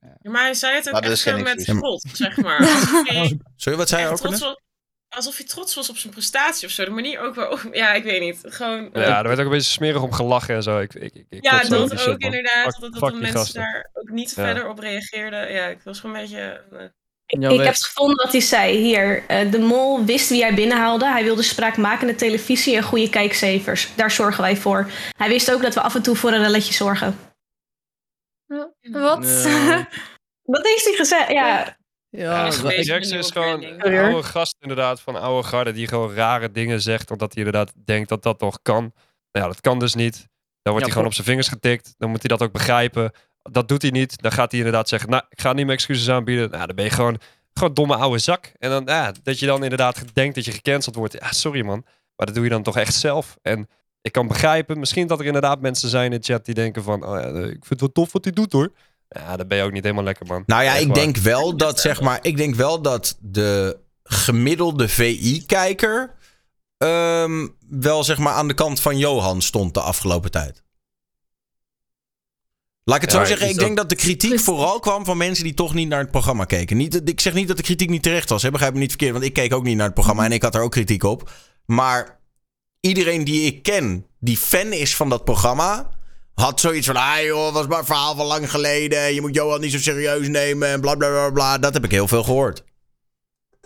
Ja, maar hij zei het ook Maar echt zo met trots, zeg maar. Alsof hij Sorry, wat zei je ook? trots René? was, alsof hij trots was op zijn prestatie of zo. De manier ook waarop... Ja, ik weet niet. Gewoon... Ja, er werd ook een beetje smerig om gelachen en zo. Ik, ik, ik, ik Ja, dat ook shit, inderdaad. Fuck- dat dat fuck de mensen gasten. daar ook niet Ja. verder op reageerden. Ja, ik was gewoon een beetje... eh, ik heb het gevonden wat hij zei. Hier, eh, de mol wist wie hij binnenhaalde. Hij wilde spraakmakende televisie en goede kijkcijfers. Daar zorgen wij voor. Hij wist ook dat we af en toe voor een relletje zorgen. Wat? Ja. Dat heeft hij gezegd, ja. Ja. Jackson is gewoon een oude gast inderdaad van oude garde die gewoon rare dingen zegt omdat hij inderdaad denkt dat dat nog kan. Nou ja, dat kan dus niet. Dan wordt Ja, hij gewoon op zijn vingers getikt. Dan moet hij dat ook begrijpen. Dat doet hij niet. Dan gaat hij inderdaad zeggen, nou, ik ga niet mijn excuses aanbieden. Nou, dan ben je gewoon, gewoon domme oude zak. En dan, ja, dat je dan inderdaad denkt dat je gecanceld wordt. Ja, sorry man. Maar dat doe je dan toch echt zelf. En ik kan begrijpen, misschien dat er inderdaad mensen zijn in de chat die denken van, oh ja, ik vind het wel tof wat hij doet hoor. Ja, dan ben je ook niet helemaal lekker man. Nou ja, Echt ik waar. denk wel dat, zeg maar, ik denk wel dat de gemiddelde VI-kijker ehm, wel, zeg maar, aan de kant van Johan stond de afgelopen tijd. Laat ik het Ja, zo zeggen, ik denk dat de kritiek vooral kwam van mensen die toch niet naar het programma keken. Niet, ik zeg niet dat de kritiek niet terecht was, hè, begrijp me niet verkeerd, want ik keek ook niet naar het programma en ik had er ook kritiek op. Maar iedereen die ik ken, die fan is van dat programma, had zoiets van, ah joh, was maar een verhaal van lang geleden. Je moet Johan niet zo serieus nemen en bla bla bla bla. Dat heb ik heel veel gehoord.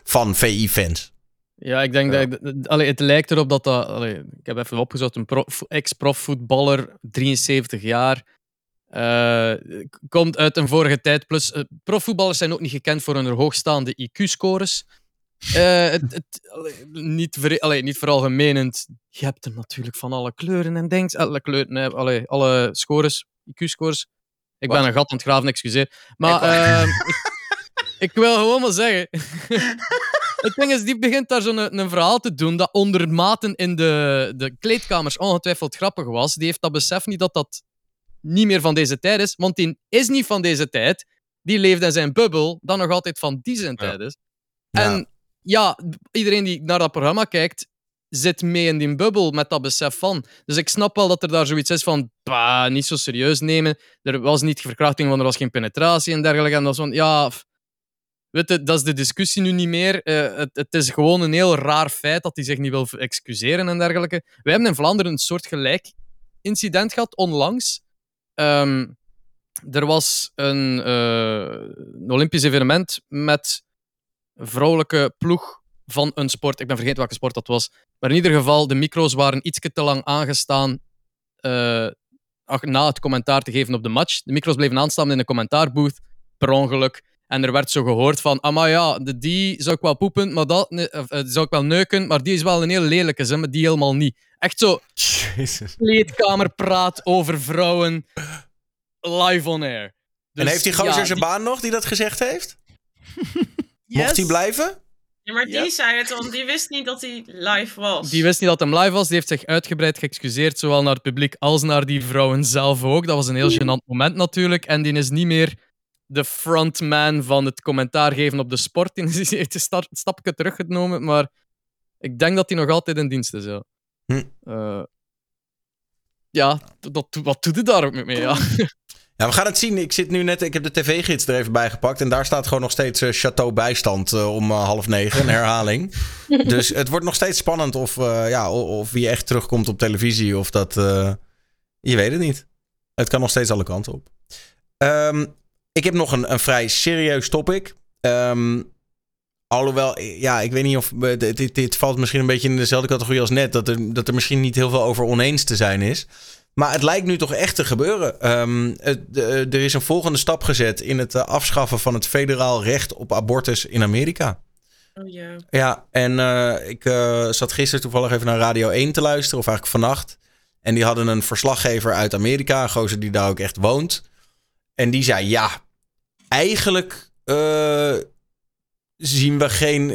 Van VI-fans. Ja, ik denk Ja. dat... ik- Allee, het lijkt erop dat dat... Allee, ik heb even opgezocht. Een pro- ex-profvoetballer, 73 jaar. eh, komt uit een vorige tijd. Plus, eh, profvoetballers zijn ook niet gekend voor hun hoogstaande IQ-scores. Eh, het, het, niet, ver, allee, niet veralgemenend. Je hebt er natuurlijk van alle kleuren en denkt... Alle kleuren, nee, allee, alle scores, IQ-scores. Ik ben een gat aan het graven, excuseer. Maar ehm, ik, ik wil gewoon maar zeggen... Het ding is, die begint daar zo'n een, verhaal te doen dat onder maten in de, de kleedkamers ongetwijfeld grappig was. Die heeft dat besef niet dat dat niet meer van deze tijd is, want die is niet van deze tijd. Die leeft in zijn bubbel, dat nog altijd van die zijn tijd is. Ja. En ja, iedereen die naar dat programma kijkt, zit mee in die bubbel met dat besef van. Dus ik snap wel dat er daar zoiets is van, bah, niet zo serieus nemen. Er was niet verkrachting, want er was geen penetratie en dergelijke. En dat is van, ja... Weet je, dat is de discussie nu niet meer. Eh, het, het is gewoon een heel raar feit dat hij zich niet wil excuseren en dergelijke. Wij hebben in Vlaanderen een soort gelijk incident gehad onlangs. Ehm, er was een, eh, een Olympisch evenement met vrouwelijke ploeg van een sport. Ik ben vergeten welke sport dat was. Maar in ieder geval, de micro's waren iets te lang aangestaan eh, na het commentaar te geven op de match. De micro's bleven aanstaan in de commentaarbooth, per ongeluk. En er werd zo gehoord van, ah maar ja, de, die zou ik wel poepen, maar dat eh, zou ik wel neuken, maar die is wel een heel lelijke, zeg, maar die helemaal niet. Echt zo kleedkamerpraat over vrouwen live on air. en Dus heeft die gozer ja, zijn die- baan nog die dat gezegd heeft? Yes. Mocht hij blijven? Ja, maar die Ja. zei het al, die wist niet dat hij live was. Die wist niet dat hem live was. Die heeft zich uitgebreid geëxcuseerd, zowel naar het publiek als naar die vrouwen zelf ook. Dat was een heel gênant moment natuurlijk. En die is niet meer de frontman van het commentaar geven op de sport. Die is- heeft een sta- stapje teruggenomen, maar ik denk dat hij nog altijd in dienst is. Ja, Hm. Eh, ja dat, wat doet hij daar ook mee? Ja. Ja, we gaan het zien. Ik zit nu net, ik heb de tv-gids er even bij gepakt. En daar staat gewoon nog steeds eh, Chateau Bijstand eh, om eh, half negen, een herhaling. dus het wordt nog steeds spannend of, ja, of wie echt terugkomt op televisie. Of dat, je weet het niet. Het kan nog steeds alle kanten op. Ehm, ik heb nog een, een vrij serieus topic. Ehm, alhoewel, ja, ik weet niet of... dit, dit, dit valt misschien een beetje in dezelfde categorie als net. Dat er, dat er misschien niet heel veel over oneens te zijn is. Maar het lijkt nu toch echt te gebeuren. Ehm, het- de- er is een volgende stap gezet in het eh, afschaffen van het federaal recht op abortus in Amerika. Oh ja. Ja, en eh, ik eh, zat gisteren toevallig even naar Radio 1 te luisteren, of eigenlijk vannacht. En die hadden een verslaggever uit Amerika, een gozer die daar ook echt woont. En die zei, ja, eigenlijk zien we geen...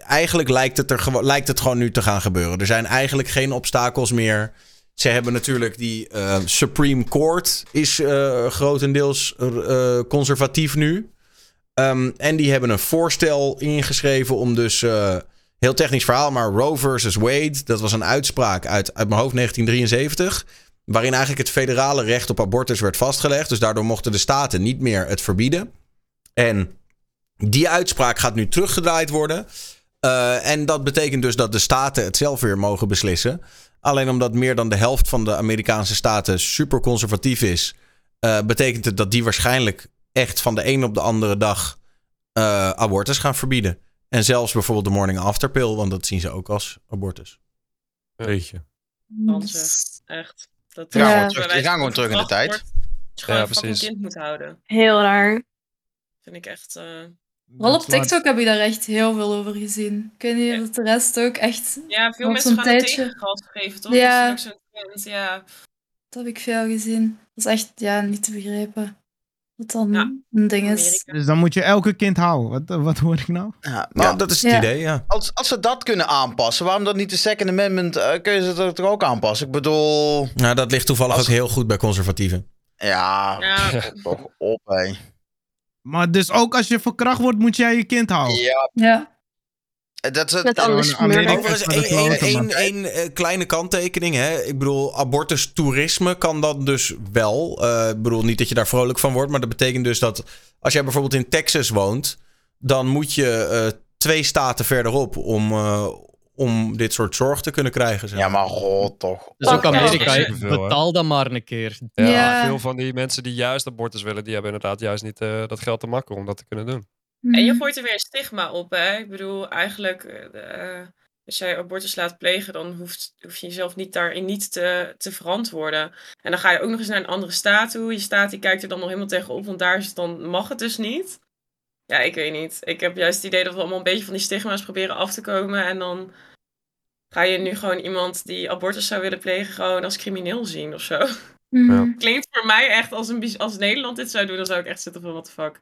Eigenlijk lijkt het, er, lijkt het gewoon nu te gaan gebeuren. Er zijn eigenlijk geen obstakels meer. Ze hebben natuurlijk die eh, Supreme Court is eh, grotendeels eh, conservatief nu. Ehm, en die hebben een voorstel ingeschreven om dus... heel technisch verhaal, maar Roe versus Wade... dat was een uitspraak uit, uit mijn hoofd 1973... waarin eigenlijk het federale recht op abortus werd vastgelegd. Dus daardoor mochten de staten niet meer het verbieden. En die uitspraak gaat nu teruggedraaid worden. Eh, en dat betekent dus dat de staten het zelf weer mogen beslissen. Alleen omdat meer dan de helft van de Amerikaanse staten super conservatief is, eh, betekent het dat die waarschijnlijk echt van de een op de andere dag eh, abortus gaan verbieden. En zelfs bijvoorbeeld de morning after pill, want dat zien ze ook als abortus. Weet je. Echt. Dat gaan Ja. gewoon terug, die gaan gewoon terug in de tijd. Dat je gewoon Ja, een precies. kind moet houden. Heel raar. Vind ik echt... eh, Vooral op TikTok heb je daar echt heel veel over gezien. Ik weet niet of de rest ook echt... Ja, veel mensen gaan een tijdje. tegengas geven, toch? Ja. Dat is ook zo'n trend, ja. Dat heb ik veel gezien. Dat is echt ja, niet te begrijpen. Wat dan Ja. een ding is. Amerika. Dus dan moet je elke kind houden. Wat, wat hoor ik nou? Ja, Ja, dat is het Ja. idee, ja. als, als ze dat kunnen aanpassen, waarom dan niet de Second Amendment? eh, kun je ze toch ook aanpassen? Ik bedoel, Nou, dat ligt toevallig Als- ook heel goed bij conservatieven. ja, toch op, hé. Maar dus ook als je verkracht wordt, moet jij je kind houden. Ja, Ja. dat is het. Overigens, één- één- één, eh, kleine kanttekening. Hè? Ik bedoel, abortus-toerisme kan dat dus wel. Eh, ik bedoel, niet dat je daar vrolijk van wordt. Maar dat betekent dus dat als jij bijvoorbeeld in Texas woont... dan moet je eh, twee staten verderop om, eh, om dit soort zorg te kunnen krijgen. Zeg. Ja, maar god toch. Dus ook ja. Amerika, betaal dan maar een keer. Ja, Ja. veel van die mensen die juist abortus willen, die hebben inderdaad juist niet eh, dat geld te makken om dat te kunnen doen. En je Mhm. gooit er weer een stigma op, hè? Ik bedoel, eigenlijk, eh, als jij abortus laat plegen, dan hoeft, hoef je jezelf niet daarin niet te, te verantwoorden. En dan ga je ook nog eens naar een andere staat toe. Je staat die kijkt er dan nog helemaal tegenop, want daar is het dan, mag het dus niet. Ja, ik weet niet. Ik heb juist het idee dat we allemaal een beetje van die stigma's proberen af te komen. En dan ga je nu gewoon iemand die abortus zou willen plegen, gewoon als crimineel zien of zo. Mhm. Klinkt voor mij echt als, een, als Nederland dit zou doen, dan zou ik echt zitten van, what the fuck.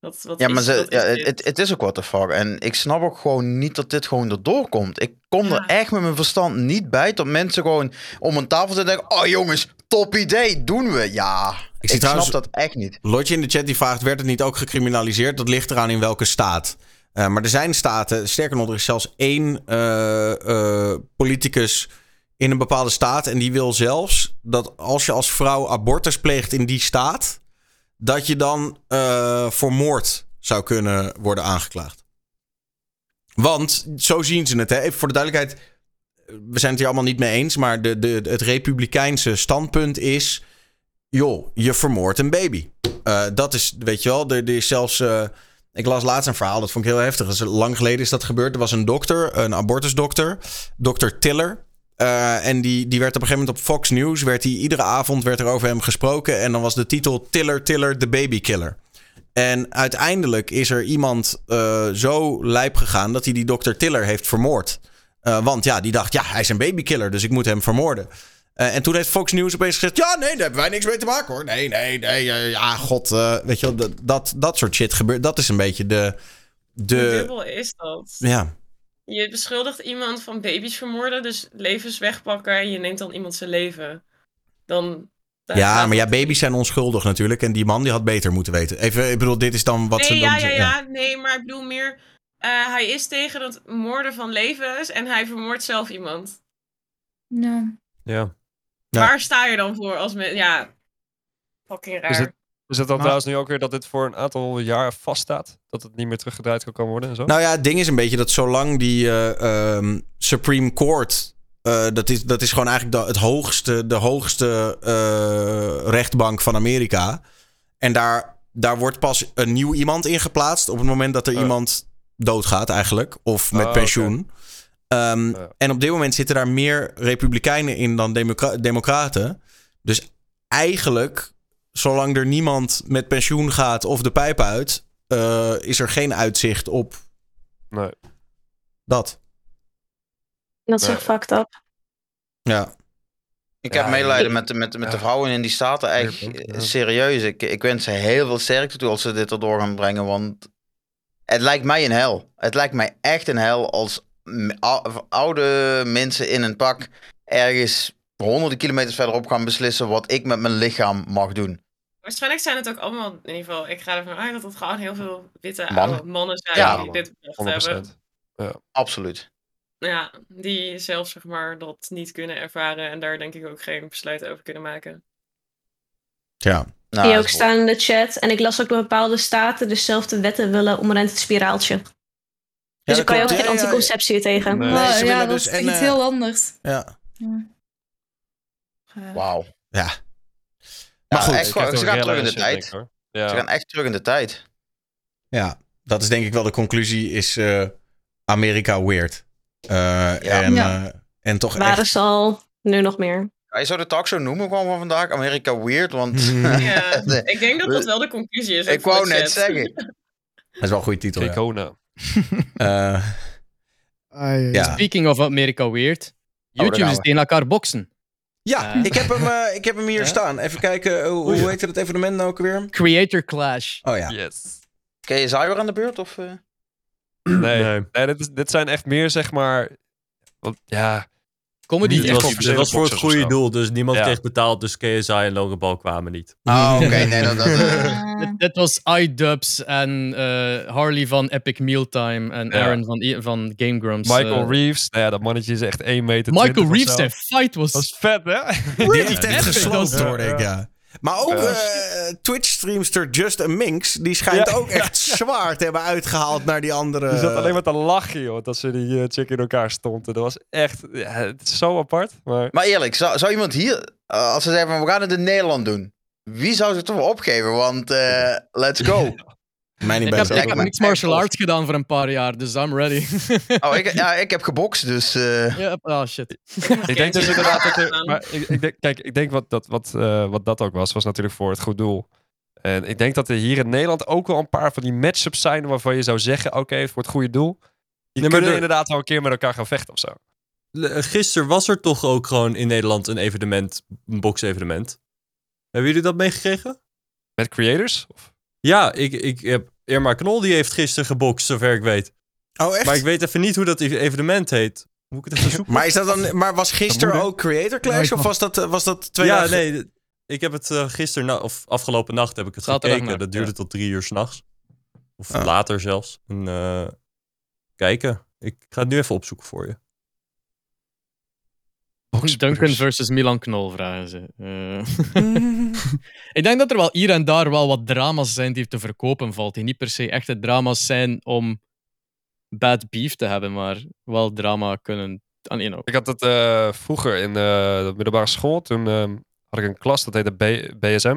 Wat, wat Ja, is- maar ze, wat is ja, het, het is ook what the fuck. En ik snap ook gewoon niet dat dit gewoon erdoor komt. Ik kom Ja. er echt met mijn verstand niet bij dat mensen gewoon om een tafel zitten en denken: Oh jongens, top idee, doen we. Ja, ik, trouwens- snap dat echt niet. Lotje in de chat die vraagt, werd het niet ook gecriminaliseerd? Dat ligt eraan in welke staat. Eh, maar er zijn staten, sterker nog, er is zelfs één eh, eh, politicus in een bepaalde staat. En die wil zelfs dat als je als vrouw abortus pleegt in die staat, dat je dan voor moord zou kunnen worden aangeklaagd. Want zo zien ze het. Hè? Even voor de duidelijkheid, we zijn het hier allemaal niet mee eens. Maar de, de, het republikeinse standpunt is: joh, je vermoordt een baby. Dat is, weet je wel, er is zelfs. Ik las laatst een verhaal, dat vond ik heel heftig. Is, lang geleden is dat gebeurd. Er was een dokter, een abortusdokter, dokter Tiller. Eh, en die, die werd op een gegeven moment op Fox News. Werd hij, iedere avond werd er over hem gesproken. En dan was de titel Tiller, Tiller, the baby killer. En uiteindelijk is er iemand eh, zo lijp gegaan dat hij die dokter Tiller heeft vermoord. Eh, want ja, die dacht, ja, hij is een babykiller, dus ik moet hem vermoorden. Eh, en toen heeft Fox News opeens gezegd: Ja, nee, daar hebben wij niks mee te maken hoor. Nee, nee, nee. ja, god. eh, weet je wel, dat, dat, dat soort shit gebeurt. Dat is een beetje de. Hoe de dubbel is dat? ja. Je beschuldigt iemand van baby's vermoorden, dus levens wegpakken en je neemt dan iemand zijn leven. Dan. ja, maar ja, baby's zijn onschuldig natuurlijk. En die man die had beter moeten weten. Even, ik bedoel, dit is dan wat Nee, ze dan. ja, ja, ja, nee, maar ik bedoel meer. eh, hij is tegen het moorden van levens en hij vermoordt zelf iemand. Ja. Ja. Ja. Waar sta je dan voor als men. Ja. Fucking raar. Is het- Is het dan Maar- trouwens nu ook weer dat dit voor een aantal jaar vaststaat? Dat het niet meer teruggedraaid kan komen worden en zo? Nou ja, het ding is een beetje dat zolang die eh, ehm, Supreme Court. eh, dat, is, dat is gewoon eigenlijk de, het hoogste, de hoogste eh, rechtbank van Amerika. En daar, daar wordt pas een nieuw iemand in geplaatst. op het moment dat er Oh. iemand doodgaat, eigenlijk. Of met Oh, pensioen. Ehm, Ja. En op dit moment zitten daar meer Republikeinen in dan Democra- Democraten. Dus eigenlijk, zolang er niemand met pensioen gaat of de pijp uit. eh, is er geen uitzicht op Nee. dat. Dat is Nee. fucked up. Ja. Ik Ja, heb medelijden ik- met, de- met, met de vrouwen in die staten. Echt eh, ja. serieus. Ik, ik wens ze heel veel sterkte toe als ze dit erdoor gaan brengen. Want het lijkt mij een hel. Het lijkt mij echt een hel als oude mensen in een pak ergens honderden kilometers verderop gaan beslissen wat ik met mijn lichaam mag doen. Waarschijnlijk zijn het ook allemaal, in ieder geval, ik ga ervan uit dat het gewoon heel veel witte Mannen. oude mannen zijn Ja, die dit bedacht 100%. hebben. Absoluut. Ja, die zelf zeg maar dat niet kunnen ervaren en daar denk ik ook geen besluit over kunnen maken. Ja. Nou, die ook staan in de chat. En ik las ook dat bepaalde staten dezelfde wetten willen omtrent het spiraaltje. Dus dan kan je ook geen Ja, ja, ja. anticonceptie tegen. Nee. Ze ja, dat dus is en, iets eh, heel anders. Ja. Wauw. Ja. Ja, Maar goed, echt, ze gaan terug in en de tijd. ik, hoor. Ja. Ze gaan echt terug in de tijd. Ja. dat is denk ik wel de conclusie, is eh, Amerika weird. Eh, en, Ja. eh, en toch Waren echt... ze al nu nog meer? Ja, je zou de talk zo noemen gewoon van vandaag. Amerika weird, want... Ja, ik denk dat dat wel de conclusie is. Ik wou net zeggen. Dat is wel een goede titel, ja. Eh, ja. Speaking of America Weird. YouTube gaan is tegen elkaar boksen. Ja, Eh. ik, heb hem, eh, ik heb hem hier Ja? staan. Even kijken, hoe, hoe heet het evenement nou ook weer? Creator Clash. Oh ja. Yes. Ken je Zywer aan de beurt? Of, eh? Nee, Nee. nee dit, is- dit zijn echt meer zeg maar... Want, ja, Comedy Niet Het echt was, het was voor het goede doel, dus niemand Ja. kreeg betaald, dus KSI en Logan Paul kwamen niet. Oh, oké. Nee, dat... dat eh, Dit, dit was iDubbbz en eh, Harley van Epic Mealtime en Ja. Aaron van, I- van Game Grumps. Michael eh. Reeves, nou ja, dat mannetje is echt 1 meter Michael 20 of Reeves, zijn fight was... Dat is vet, hè? Die heeft echt gesloopt, dat hoorde ik, ja. Maar ook eh, Twitch-streamster Just a Minx, die schijnt Ja. ook echt zwaar te hebben uitgehaald naar die andere... Die zat alleen maar te lachen, joh, dat ze die eh, chick in elkaar stonden. Dat was echt, ja, het is zo apart. Maar Maar eerlijk, zou, zou iemand hier... eh, als ze zeggen van, we gaan het in Nederland doen. Wie zou zich toch wel opgeven? Want, eh, let's go. Mij niet ik heb, ik heb niks martial echt arts gedaan voor een paar jaar, dus I'm ready. Oh, ik, ja, ik heb gebokst, dus... eh, ja, oh shit. ik denk dus inderdaad dat er... Maar ik, ik denk, kijk, ik denk wat dat, wat, eh, wat dat ook was, was natuurlijk voor het goed doel. En ik denk dat er hier in Nederland ook wel een paar van die matchups zijn waarvan je zou zeggen, oké, voor het goede doel. Die maar kunnen er- inderdaad wel een keer met elkaar gaan vechten of zo. L- Gisteren was er toch ook gewoon in Nederland een evenement, een box-evenement. Hebben jullie dat meegekregen? Met creators? Of? Ja, ik, ik heb Irma Knol, die heeft gisteren gebokst, zover ik weet. Oh, echt? Maar ik weet even niet hoe dat e- evenement heet. Moet ik het even zoeken? Maar, is dat dan, maar was gisteren ook Creator Clash of was dat, eh, was dat twee ja, dagen? nee, ik heb het eh, gisteren, na- of afgelopen nacht heb ik het Zaterdag gekeken. nacht, Dat duurde ja. tot drie uur s'nachts. Of Ah. later zelfs. En, eh, kijken. Ik ga het nu even opzoeken voor je. Duncan versus Milan Knol vragen ze. Eh, ik denk dat er wel hier en daar wel wat drama's zijn die te verkopen valt. Die niet per se echte drama's zijn om bad beef te hebben, maar wel drama kunnen. Ah, you know. Ik had het eh, vroeger in eh, de middelbare school. Toen ehm, had ik een klas dat heette B- BSM.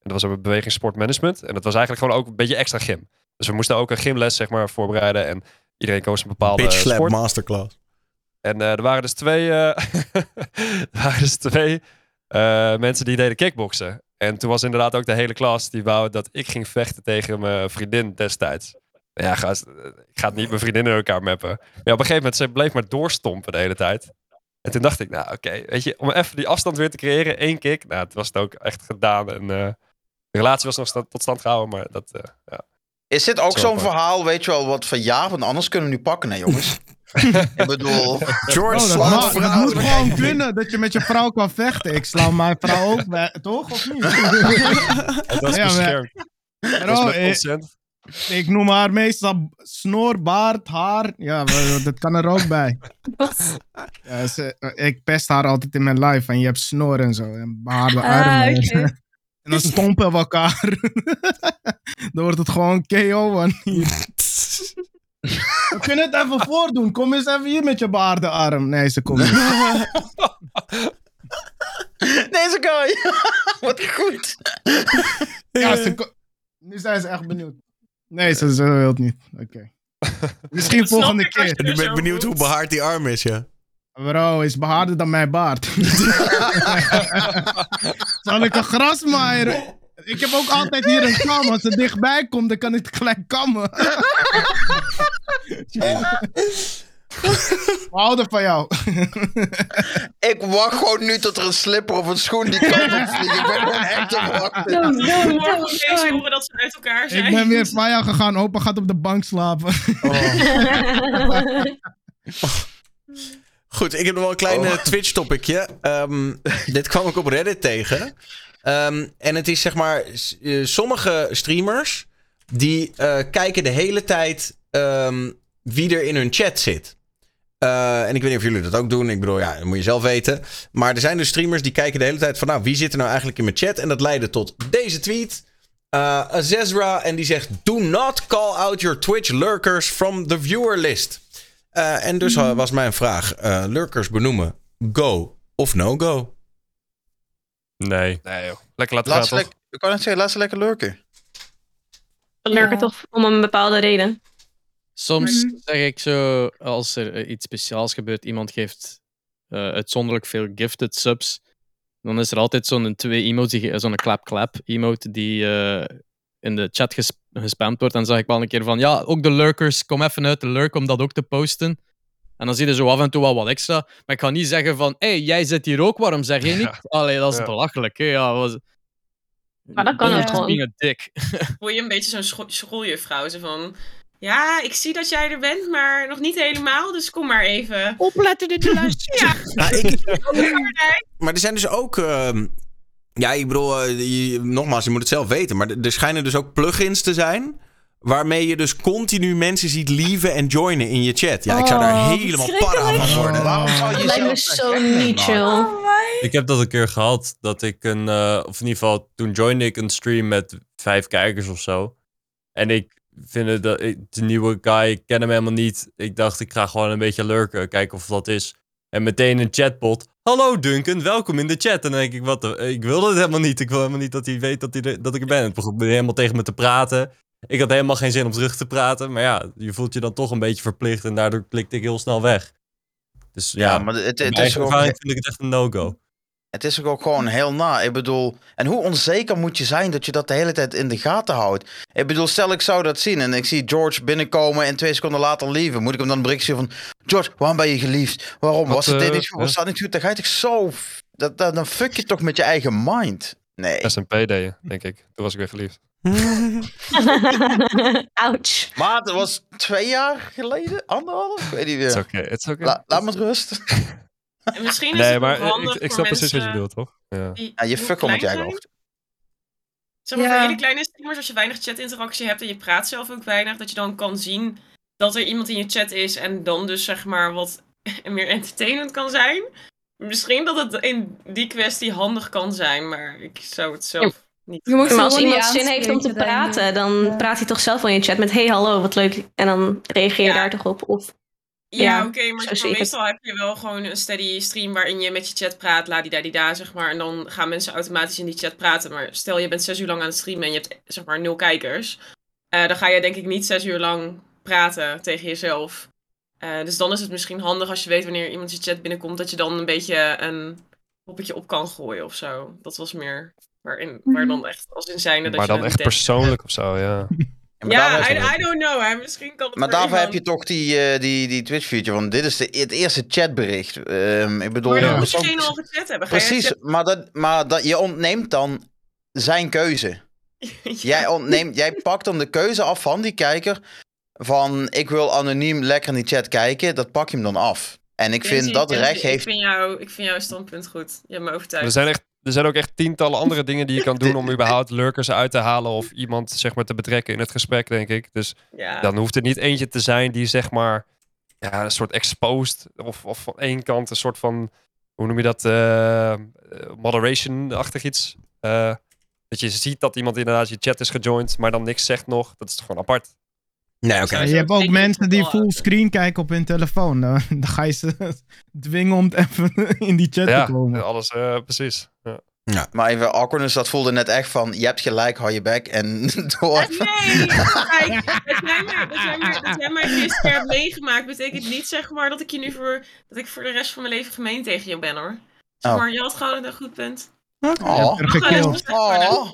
En dat was beweging sportmanagement. En dat was eigenlijk gewoon ook een beetje extra gym. Dus we moesten ook een gymles zeg maar, voorbereiden. En iedereen koos een bepaalde Bitch Slap sport. Masterclass. En eh, er waren dus twee, eh, er waren dus twee eh, mensen die deden kickboksen. En toen was inderdaad ook de hele klas die wou dat ik ging vechten tegen mijn vriendin destijds. Ja, gast, ik ga het niet mijn vriendin in elkaar mappen. Maar ja, op een gegeven moment, ze bleef maar doorstompen de hele tijd. En toen dacht ik, nou oké, weet je, om even die afstand weer te creëren, één kick. Nou, het was het ook echt gedaan. En eh, de relatie was nog sta- tot stand gehouden, maar dat, eh, ja. Is dit ook Zo zo'n verhaal, weet je wel, wat van ja, want anders kunnen we nu pakken, hè, jongens? ik bedoel, George Oh, dat, slaat mag, dat vrouwen. moet gewoon kunnen, dat je met je vrouw kan vechten. Ik sla mijn vrouw ook bij, toch? Of niet? Het was Ja, maar- beschermd. Het was Bro, met eh, consent. ik noem haar meestal snor, baard, haar. Ja, dat kan er ook bij. Ja, ze- ik pest haar altijd in mijn live en je hebt snor en zo. En behaarde Ah, armen. En dan stompen we elkaar. dan wordt het gewoon KO. Man. We kunnen het even voordoen. Kom eens even hier met je baarde arm. Nee, ze komt niet. deze guy. wat goed. Ja, ze ko- nu zijn ze echt benieuwd. Nee, ze, ze wil het niet. Oké. Misschien snap volgende ik als je keer. En nu ben ik benieuwd hoe behaard die arm is, ja. Bro, is behaarder dan mijn baard. Zal ik een grasmaaier? Ik heb ook altijd hier een kam. Als ze dichtbij komt, dan kan ik het gelijk kammen. We houden van jou. Ik wacht gewoon nu tot er een slipper of een schoen die kant op vliegt. Ik ben gewoon echt te wachten. Doe, doe, Morgen doe, opeens horen dat ze uit elkaar zijn. Ik ben weer van jou gegaan. Opa gaat op de bank slapen. Goed, ik heb nog wel een klein Oh. eh, Twitch-topicje. Ehm, dit kwam ik op Reddit tegen. Ehm, en het is zeg maar... eh, sommige streamers... die eh, kijken de hele tijd... ehm, wie er in hun chat zit. Eh, en ik weet niet of jullie dat ook doen. Ik bedoel, ja, dat moet je zelf weten. Maar er zijn dus streamers die kijken de hele tijd van... nou, wie zit er nou eigenlijk in mijn chat? En dat leidde tot deze tweet. Eh Azezra en die zegt... Do not call out your Twitch lurkers from the viewer list. En dus eh, was mijn vraag: lurkers benoemen, go of no go? Nee. Nee joh, lekker laten Laat gaan lekker, ik kan net zeggen, laat ze lekker lurken. Ja. toch om een bepaalde reden. Soms Mhm. zeg ik zo, als er eh, iets speciaals gebeurt, iemand geeft eh, uitzonderlijk veel gifted subs, dan is er altijd zo'n twee emotes, die- zo'n clap-clap emote die eh, in de chat ges- gespamd wordt. Dan zeg ik wel een keer van, ja, ook de lurkers, kom even uit de lurk om dat ook te posten. En dan zie je zo af en toe wel wat extra. Maar ik ga niet zeggen van, hé, hey, jij zit hier ook, waarom zeg je niet? Ja. Allee, dat is Ja. belachelijk, hè. Ja, was... Maar dat kan ook gewoon. dick. Voel je een beetje zo'n scho- schooljuffrouw. Zo van, ja, ik zie dat jij er bent, maar nog niet helemaal, dus kom maar even. Opletten in de les. Ja, ik, maar er zijn dus ook. ehm, ja, ik bedoel, eh, je- nogmaals, je moet het zelf weten. Maar er schijnen dus ook plugins te zijn. Waarmee je dus continu mensen ziet lieven en joinen in je chat. Ja, ik zou daar Oh, helemaal para van worden. Waarom zou Dat je lijkt me zo niet chill. Oh. Ik heb dat een keer gehad. Dat ik een. eh, of in ieder geval, toen joinde ik een stream met vijf kijkers of zo. En ik vind het. dat- De nieuwe guy, ik ken hem helemaal niet. Ik dacht, ik ga gewoon een beetje lurken. Kijken of dat is. En meteen een chatbot. Hallo Duncan, welkom in de chat. En dan denk ik, wat de, ik wilde het helemaal niet. Ik wil helemaal niet dat hij weet dat, hij er- dat ik er ben. Het begon helemaal tegen me te praten. Ik had helemaal geen zin om terug te praten. Maar ja, je voelt je dan toch een beetje verplicht. En daardoor klikte ik heel snel weg. Dus ja, Ja, maar het, het, mijn is ervaring vind ik het echt een no-go. het is ook gewoon heel na. Ik bedoel, en hoe onzeker moet je zijn dat je dat de hele tijd in de gaten houdt? Ik bedoel, stel ik zou dat zien en ik zie George binnenkomen en twee seconden later lieven. Moet ik hem dan een berichtje sturen van, George, waarom ben je geliefd? Waarom? Wat, Was het dit eh, niet goed? Was dat niet goed? Dan ga je toch zo... Dat, dat, dan fuck je toch met je eigen mind. Nee. SMP deed je, denk ik. Toen was ik weer geliefd. Ouch. Maar het was twee jaar geleden? Anderhalf? Ik weet niet Het is meer. oké. het is oké. La- laat me rust. en misschien is Nee, het maar ik, snap precies wat je bedoelt, toch? Ja. Ja, je fuck klein eigen zijn. hoofd. Zeg maar Ja. voor hele kleine streamers, als je weinig chatinteractie hebt en je praat zelf ook weinig, dat je dan kan zien dat er iemand in je chat is en dan dus zeg maar wat meer entertainend kan zijn. Misschien dat het in die kwestie handig kan zijn, maar ik zou het zelf niet. Je moet Maar als iemand zin heeft om te praten, dan Ja. praat hij toch zelf wel in je chat met hey hallo, wat leuk. En dan reageer je Ja. daar toch op. Of Ja, Ja, oké, maar zeg meestal heb je wel gewoon een steady stream waarin je met je chat praat, la di da di da, zeg maar. En dan gaan mensen automatisch in die chat praten. Maar stel je bent zes uur lang aan het streamen en je hebt zeg maar nul kijkers. eh, dan ga je denk ik niet zes uur lang praten tegen jezelf. Eh, dus dan is het misschien handig als je weet wanneer iemand je chat binnenkomt, dat je dan een beetje een poppetje op kan gooien of zo. Dat was meer waarin, waar dan echt als in zijnde dat Maar je dan echt persoonlijk of zo, ja. Ja, maar daarvoor- Ja, I, I don't know, hè. Misschien kan het Maar voor daarvoor heb je toch die, eh, die, die Twitch-feature, want dit is de, het eerste chatbericht. Ehm, ik bedoel, Maar dan dat moet diegene al gechat hebben. Ga je Precies, chat- maar, dat, maar dat, je ontneemt dan zijn keuze. Jij, ontneemt, jij pakt dan de keuze af van die kijker. Van ik wil anoniem lekker in die chat kijken. Dat pak je hem dan af. En ik vind dat recht heeft. Ik vind, jou, ik vind jouw standpunt goed. Je hebt me overtuigd. Er zijn, echt, er zijn ook echt tientallen andere dingen die je kan doen om überhaupt lurkers uit te halen of iemand zeg maar te betrekken in het gesprek, denk ik. Dus ja. dan hoeft het niet eentje te zijn die zeg maar ja, een soort exposed of, of van één kant een soort van, hoe noem je dat, eh, eh, moderation-achtig iets. Eh, dat je ziet dat iemand inderdaad je chat is gejoind, maar dan niks zegt nog. Dat is toch gewoon apart. Nee, oké. Ja, je hebt ook mensen die fullscreen kijken op hun telefoon. Dan, dan ga je ze dwingen om even in die chat Ja, te komen. alles eh, precies. Ja. Maar even awkwardness, dat voelde net echt van. Je hebt gelijk, hou je bek en door. Nee, kijk, dat jij mij, gisteren hebt meegemaakt, betekent niet zeg maar dat ik je nu voor, dat ik voor de rest van mijn leven gemeen tegen je ben hoor. Zeg Oh. maar, je had gewoon een goed punt. Oh, Er gekild. oh,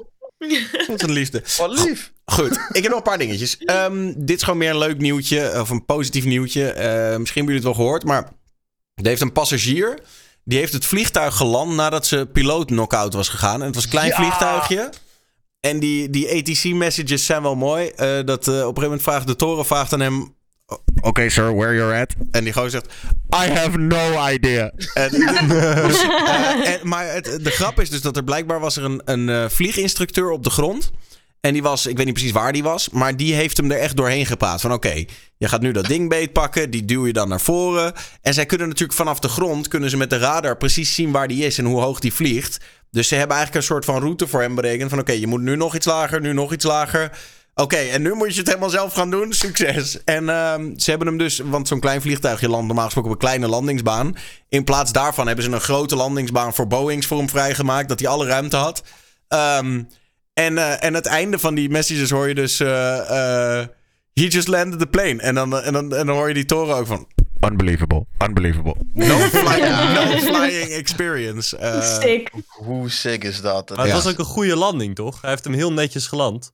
Wat een liefde. wat lief. Goed, ik heb nog een paar dingetjes. Ehm, dit is gewoon meer een leuk nieuwtje, of een positief nieuwtje. Eh, misschien hebben jullie het wel gehoord, maar er heeft een passagier... die heeft het vliegtuig geland nadat ze piloot knock-out was gegaan. En het was een klein Ja. vliegtuigje. En die, die ATC-messages zijn wel mooi. Eh, dat eh, op een gegeven moment vraagt de toren vraagt aan hem... "O- Oké, sir, where you're at? En die gozer zegt... I have no idea. En, dus, en, maar het, de grap is dus dat er blijkbaar was er een, een eh, vlieginstructeur op de grond... En die was, ik weet niet precies waar die was, maar die heeft hem er echt doorheen gepraat. Van oké, je gaat nu dat ding beetpakken, die duw je dan naar voren. En zij kunnen natuurlijk vanaf de grond, kunnen ze met de radar precies zien waar die is en hoe hoog die vliegt. Dus ze hebben eigenlijk een soort van route voor hem berekend. Van oké, je moet nu nog iets lager, nu nog iets lager. Oké, en nu moet je het helemaal zelf gaan doen. Succes. En ehm, ze hebben hem dus, want zo'n klein vliegtuigje landt normaal gesproken op een kleine landingsbaan. In plaats daarvan hebben ze een grote landingsbaan voor Boeings voor hem vrijgemaakt, dat hij alle ruimte had. Ehm En, eh, en het einde van die messages hoor je dus... eh, eh, he just landed the plane. En dan, en, dan, en dan hoor je die toren ook van... Unbelievable, unbelievable. No, flying, no flying experience. Sick. Hoe sick is dat? Maar het Ja. was ook een goede landing, toch? Hij heeft hem heel netjes geland.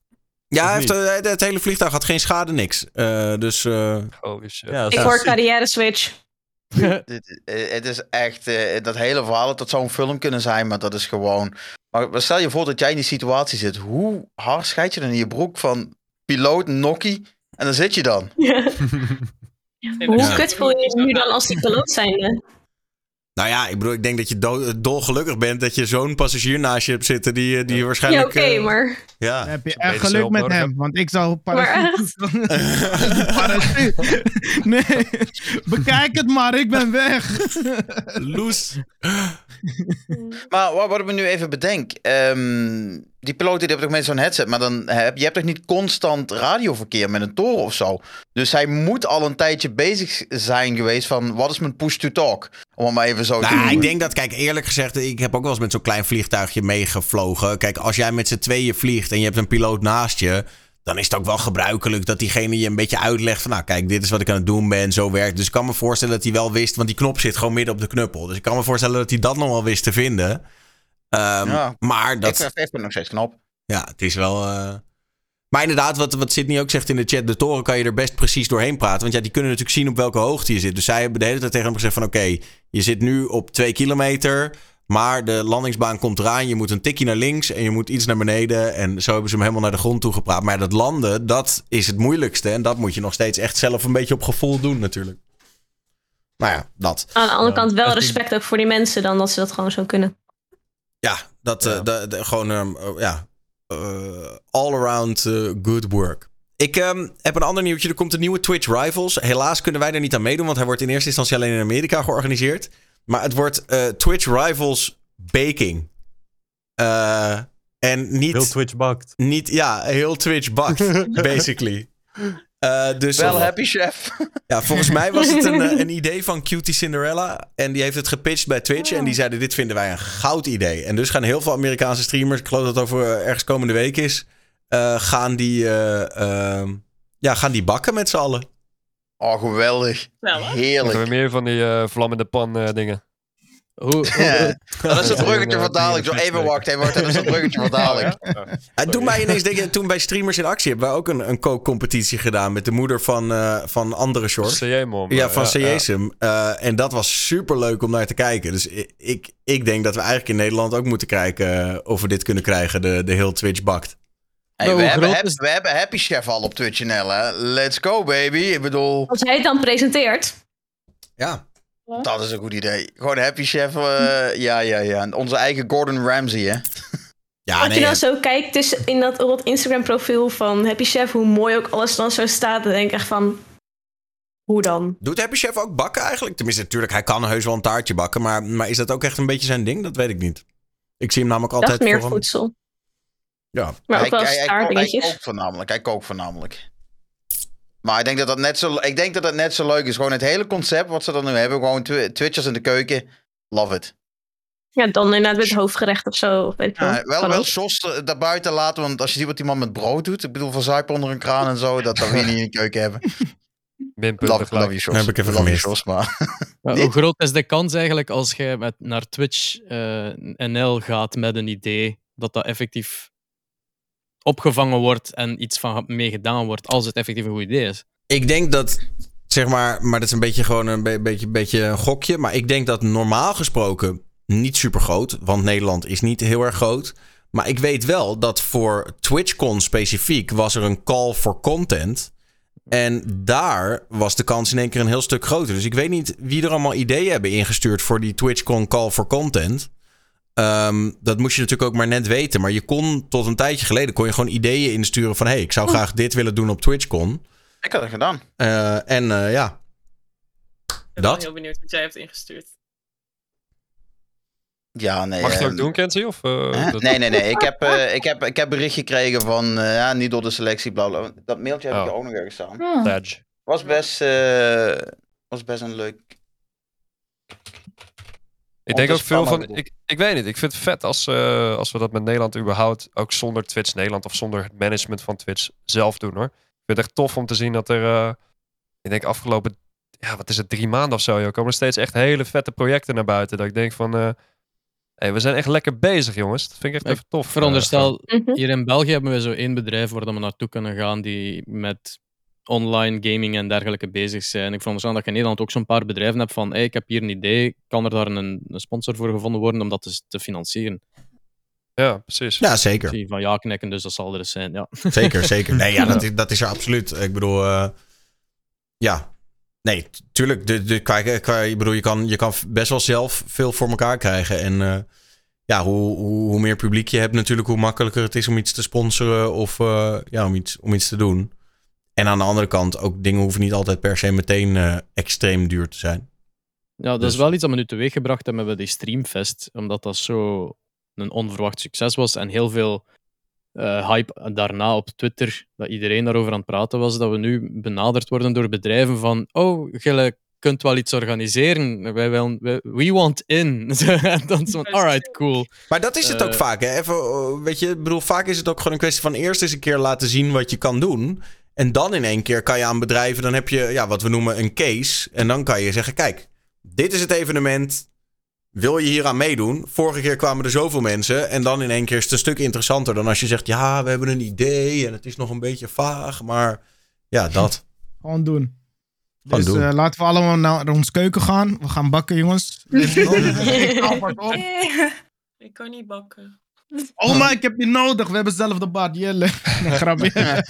ja, hij heeft, het hele vliegtuig had geen schade, niks. Eh, dus eh, Holy shit. Ja, Ik hoor carrière switch. Eh, het is echt, eh, dat hele verhaal, dat zou een film kunnen zijn, maar dat is gewoon... Maar stel je voor dat jij in die situatie zit. Hoe hard scheid je dan in je broek van piloot, nokkie? En dan zit je dan. Hoe kut voel je je nu dan als die piloot zijnde? Nou ja, ik bedoel, ik denk dat je do- dolgelukkig bent dat je zo'n passagier naast je hebt zitten die, eh, die Ja, waarschijnlijk... oké, eh, maar... Ja. Dan heb je echt geluk met nodig hem, want ik zou parachute... parachute. Nee, bekijk het maar, ik ben weg. Loes. Maar wat, wat ik me nu even bedenk. ehm, die piloten die hebben toch met zo'n headset. Maar dan heb je hebt toch niet constant radioverkeer met een toren of zo. Dus hij moet al een tijdje bezig zijn geweest van wat is mijn push to talk? Om het maar even zo te Nou, noemen. ik denk dat, kijk, eerlijk gezegd, ik heb ook wel eens met zo'n klein vliegtuigje meegevlogen. Kijk, als jij met z'n tweeën vliegt en je hebt een piloot naast je, dan is het ook wel gebruikelijk dat diegene je een beetje uitlegt van, nou, kijk, dit is wat ik aan het doen ben, zo werkt. Dus ik kan me voorstellen dat hij wel wist, want die knop zit gewoon midden op de knuppel. Dus ik kan me voorstellen dat hij dat nog wel wist te vinden. Ehm, Ja. Maar Ik dat, vind het nog steeds knap. ja, het is wel. eh, Maar inderdaad, wat, wat Sydney ook zegt in de chat, de toren kan je er best precies doorheen praten. Want ja, die kunnen natuurlijk zien op welke hoogte je zit. Dus zij hebben de hele tijd tegen hem gezegd van oké, je zit nu op twee kilometer. Maar de landingsbaan komt eraan. Je moet een tikje naar links en je moet iets naar beneden. En zo hebben ze hem helemaal naar de grond toe gepraat. Maar dat landen, dat is het moeilijkste. En dat moet je nog steeds echt zelf een beetje op gevoel doen natuurlijk. Nou ja, dat. Aan de andere kant wel respect ook voor die mensen dan dat ze dat gewoon zo kunnen. Ja, dat eh, Ja. de- de- gewoon ehm, eh, ja, eh, all around eh, good work. Ik ehm, heb een ander nieuwtje. Er komt een nieuwe Twitch Rivals. Helaas kunnen wij er niet aan meedoen, want hij wordt in eerste instantie alleen in Amerika georganiseerd. Maar het wordt eh, Twitch Rivals Baking. Eh, en niet, Heel Twitch bakt. niet, ja, heel Twitch bakt, basically. Eh, dus Wel happy chef. ja, volgens mij was het een, eh, een idee van Cutie Cinderella. En die heeft het gepitcht bij Twitch. En die zeiden: Dit vinden wij een goud idee. En dus gaan heel veel Amerikaanse streamers, ik geloof dat het over eh, ergens komende week is, eh, gaan, die, eh, ehm, ja, gaan die bakken met z'n allen. Oh, geweldig. Wel, hè? Moeten we Heerlijk. meer van die eh, vlammende pan eh, dingen. Hoe, hoe- Ja, dat is het Ja, bruggetje ja, van dadelijk. Zo even Twitch wachten. Even. Dat is het bruggetje van dadelijk. Het doet mij ineens toen bij Streamers in Actie hebben wij ook een, een kookcompetitie gedaan met de moeder van, eh, van andere shorts. CJ-mom. Ja, van CJSM. Eh, en dat was super leuk om naar te kijken. Dus ik, ik, ik denk dat we eigenlijk in Nederland ook moeten kijken eh, of we dit kunnen krijgen, de, de heel Twitch bakt. Hey, Maar we, hebben, is- we hebben Happy Chef al op Twitch.nl, hè. Let's go, baby. Ik bedoel, Als hij het dan presenteert. Ja. Dat is een goed idee. Gewoon Happy Chef, eh, ja, ja, ja. Onze eigen Gordon Ramsay, hè. Ja, Als nee, je dan ja. zo kijkt dus in dat, dat Instagram profiel van Happy Chef, hoe mooi ook alles dan zo staat, dan denk ik echt van, hoe dan? Doet Happy Chef ook bakken eigenlijk? Tenminste, natuurlijk, hij kan heus wel een taartje bakken. Maar, maar is dat ook echt een beetje zijn ding? Dat weet ik niet. Ik zie hem namelijk altijd meer voor hem- voedsel. Ja. Maar hij, ook wel hij, hij, hij kookt voornamelijk. Hij kookt voornamelijk. Maar ik denk dat dat net zo, ik denk dat dat net zo leuk is. Gewoon het hele concept wat ze dan nu hebben. Gewoon twi- Twitchers in de keuken. Love it. Ja, dan inderdaad met het hoofdgerecht of zo. Of weet ik Ja, wel. wel. Jos er- daarbuiten laten. Want als je ziet wat die man met brood doet. Ik bedoel, van zuipen onder een kraan en zo. Dat dat we niet in de keuken hebben. Minpunten Love, gelijk. love you, Jos. Heb ik even love. Jos, maar... maar hoe groot is de kans eigenlijk als je met, naar Twitch eh, NL gaat met een idee dat dat effectief opgevangen wordt en iets van mee gedaan wordt als het effectief een goed idee is? Ik denk dat, zeg maar, maar dat is een beetje gewoon een be- beetje, beetje een gokje. Maar ik denk dat normaal gesproken niet super groot. Want Nederland is niet heel erg groot. Maar ik weet wel dat voor TwitchCon specifiek was er een call for content. En daar was de kans in één keer een heel stuk groter. Dus ik weet niet wie er allemaal ideeën hebben ingestuurd voor die TwitchCon call for content. Ehm, dat moest je natuurlijk ook maar net weten. Maar je kon tot een tijdje geleden kon je gewoon ideeën insturen van... hé, hey, ik zou graag dit willen doen op TwitchCon. Ik had het gedaan. Eh, en eh, ja, Ik ben Dat? heel benieuwd wat jij hebt ingestuurd. Ja, nee. Mag je het eh, ook doen, Kenzie? Of, eh, dat- Nee, nee, nee. Ik heb, eh, ik heb, ik heb bericht gekregen van, eh, ja, niet door de selectie, bla bla. Dat mailtje heb ik Oh. er ook nog ergens staan. Badge. Was best, eh, was best een leuk. Ik denk ook veel van. Ik, ik weet niet. Ik vind het vet als, eh, als we dat met Nederland überhaupt. Ook zonder Twitch Nederland of zonder het management van Twitch zelf doen hoor. Ik vind het echt tof om te zien dat er. eh, ik denk afgelopen. Ja, wat is het? Drie maanden of zo. Joh, komen er steeds echt hele vette projecten naar buiten. Dat ik denk van. eh hey, we zijn echt lekker bezig, jongens. Dat vind ik echt Ik even tof. Veronderstel, Mhm. hier in België hebben we zo één bedrijf waar we naartoe kunnen gaan die met online gaming en dergelijke bezig zijn. Ik veronderstel dat je in Nederland ook zo'n paar bedrijven hebt van hey, ik heb hier een idee, kan er daar een, een sponsor voor gevonden worden om dat te, te financieren? Ja, precies. Ja, Ik zeker. zie van ja knikken, dus dat zal er eens zijn. Ja. Zeker, zeker. Nee, ja, dat is, dat is er absoluut. Ik bedoel, eh, ja. Nee, tuurlijk. De, de, qua, ik bedoel, je kan, je kan best wel zelf veel voor elkaar krijgen. En eh, ja, hoe, hoe, hoe meer publiek je hebt, natuurlijk, hoe makkelijker het is om iets te sponsoren of eh, ja, om, iets, om iets te doen. En aan de andere kant, ook dingen hoeven niet altijd per se meteen eh, extreem duur te zijn. Ja, dat Dus- is wel iets dat we nu teweeg gebracht hebben met die Streamfest. Omdat dat zo een onverwacht succes was. En heel veel eh, hype daarna op Twitter, dat iedereen daarover aan het praten was. Dat we nu benaderd worden door bedrijven van... Oh, jullie kunt wel iets organiseren. Wij willen, we want in. en dan zo van, alright, cool. Maar dat is het ook Eh, vaak, hè? Even, eh, weet je, ik bedoel, vaak is het ook gewoon een kwestie van eerst eens een keer laten zien wat je kan doen. En dan in één keer kan je aan bedrijven, dan heb je ja, wat we noemen een case. En dan kan je zeggen, kijk, dit is het evenement. Wil je hier aan meedoen? Vorige keer kwamen er zoveel mensen. En dan in één keer is het een stuk interessanter dan als je zegt, ja, we hebben een idee en het is nog een beetje vaag. Maar ja, dat. Gewoon doen. Gewoon dus doen. eh, laten we allemaal naar ons keuken gaan. We gaan bakken, jongens. Ik kan niet bakken. Oh, maar ik heb je nodig. We hebben zelf de baard. Jelle. Grapje.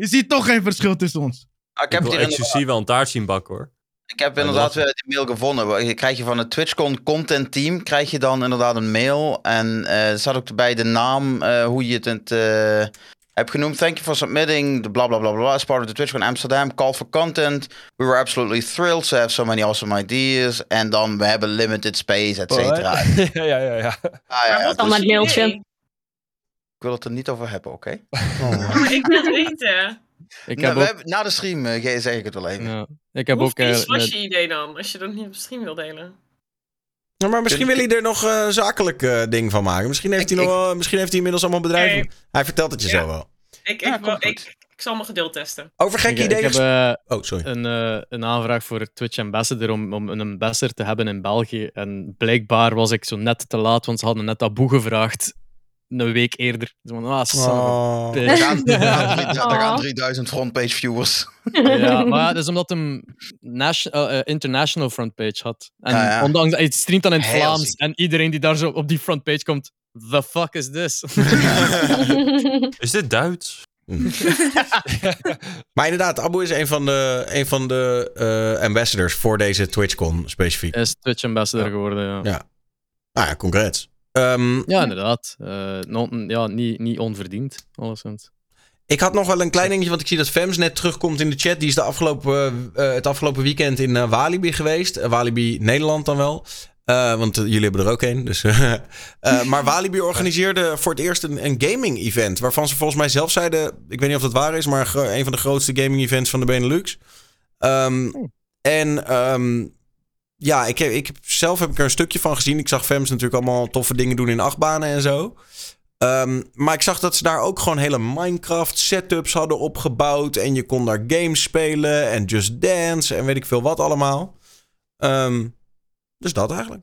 je ziet toch geen verschil tussen ons. Ah, ik heb Ik wil wel een taart zien bakken hoor. ik heb inderdaad weer die mail gevonden. Je krijg je van het TwitchCon content team, krijg je dan inderdaad een mail. En eh, er staat ook erbij de naam, eh, hoe je het in eh, hebt genoemd. Thank you for submitting, the blah blah blah blah. As part of the TwitchCon Amsterdam, call for content. We were absolutely thrilled to have so many awesome ideas. En dan, we hebben limited space, et cetera. ja, ja, ja. ja. Ah, ja, dus met mailtje? ik wil het er niet over hebben, oké? Maar ik wil het weten. Ik Nou, heb ook... hebben- na de stream eh, ge- zeg ik het wel even. Ja, ik heb Hoe ook... eh, vies was je idee dan, als je dat niet op stream wil delen? Nou, maar misschien wil hij er nog een zakelijk eh, ding van maken. Misschien heeft, Ik- hij nog, misschien heeft hij inmiddels allemaal bedrijven. Nee. Hij vertelt het je Ja. zo wel. Ik, Ja, ik, ik, ik zal mijn geduld testen. Over ik, gekke ik ideeën. heb ges- eh, Oh, sorry. een, eh, een aanvraag voor Twitch Ambassador om, om een ambassador te hebben in België. En blijkbaar was ik zo net te laat, want ze hadden net Abu gevraagd. Een week eerder. Zo van, ah, Oh. Daar gaan, daar gaan drie- daar gaan Aw. 3000 frontpage viewers. Ja, maar dat is omdat hem nation- eh, eh, international frontpage had. En Ja, ja. ondanks hij streamt dan in het Vlaams. En iedereen die daar zo op die frontpage komt, the fuck is this? Is dit Duits? Maar inderdaad, Abu is een van de, een van de eh, ambassadors voor deze TwitchCon specifiek. Hij is Twitch ambassador Ja. geworden, ja. Ja. Nou ja, congrats. Ehm, Ja, inderdaad. Eh, non- ja, niet, niet onverdiend, alleszins. ik had nog wel een klein dingetje, want ik zie dat Fems net terugkomt in de chat. Die is de afgelopen, eh, het afgelopen weekend in Walibi geweest. Walibi Nederland dan wel. Eh, want jullie hebben er ook een. Dus, eh, maar Walibi organiseerde voor het eerst een, een gaming-event. Waarvan ze volgens mij zelf zeiden... Ik weet niet of dat waar is, maar een van de grootste gaming-events van de Benelux. Ehm, En ehm, ja, ik heb, ik heb, zelf heb ik er een stukje van gezien. Ik zag Fems natuurlijk allemaal toffe dingen doen in achtbanen en zo. Ehm, maar ik zag dat ze daar ook gewoon hele Minecraft setups hadden opgebouwd. En je kon daar games spelen en Just Dance en weet ik veel wat allemaal. Ehm, dus dat eigenlijk.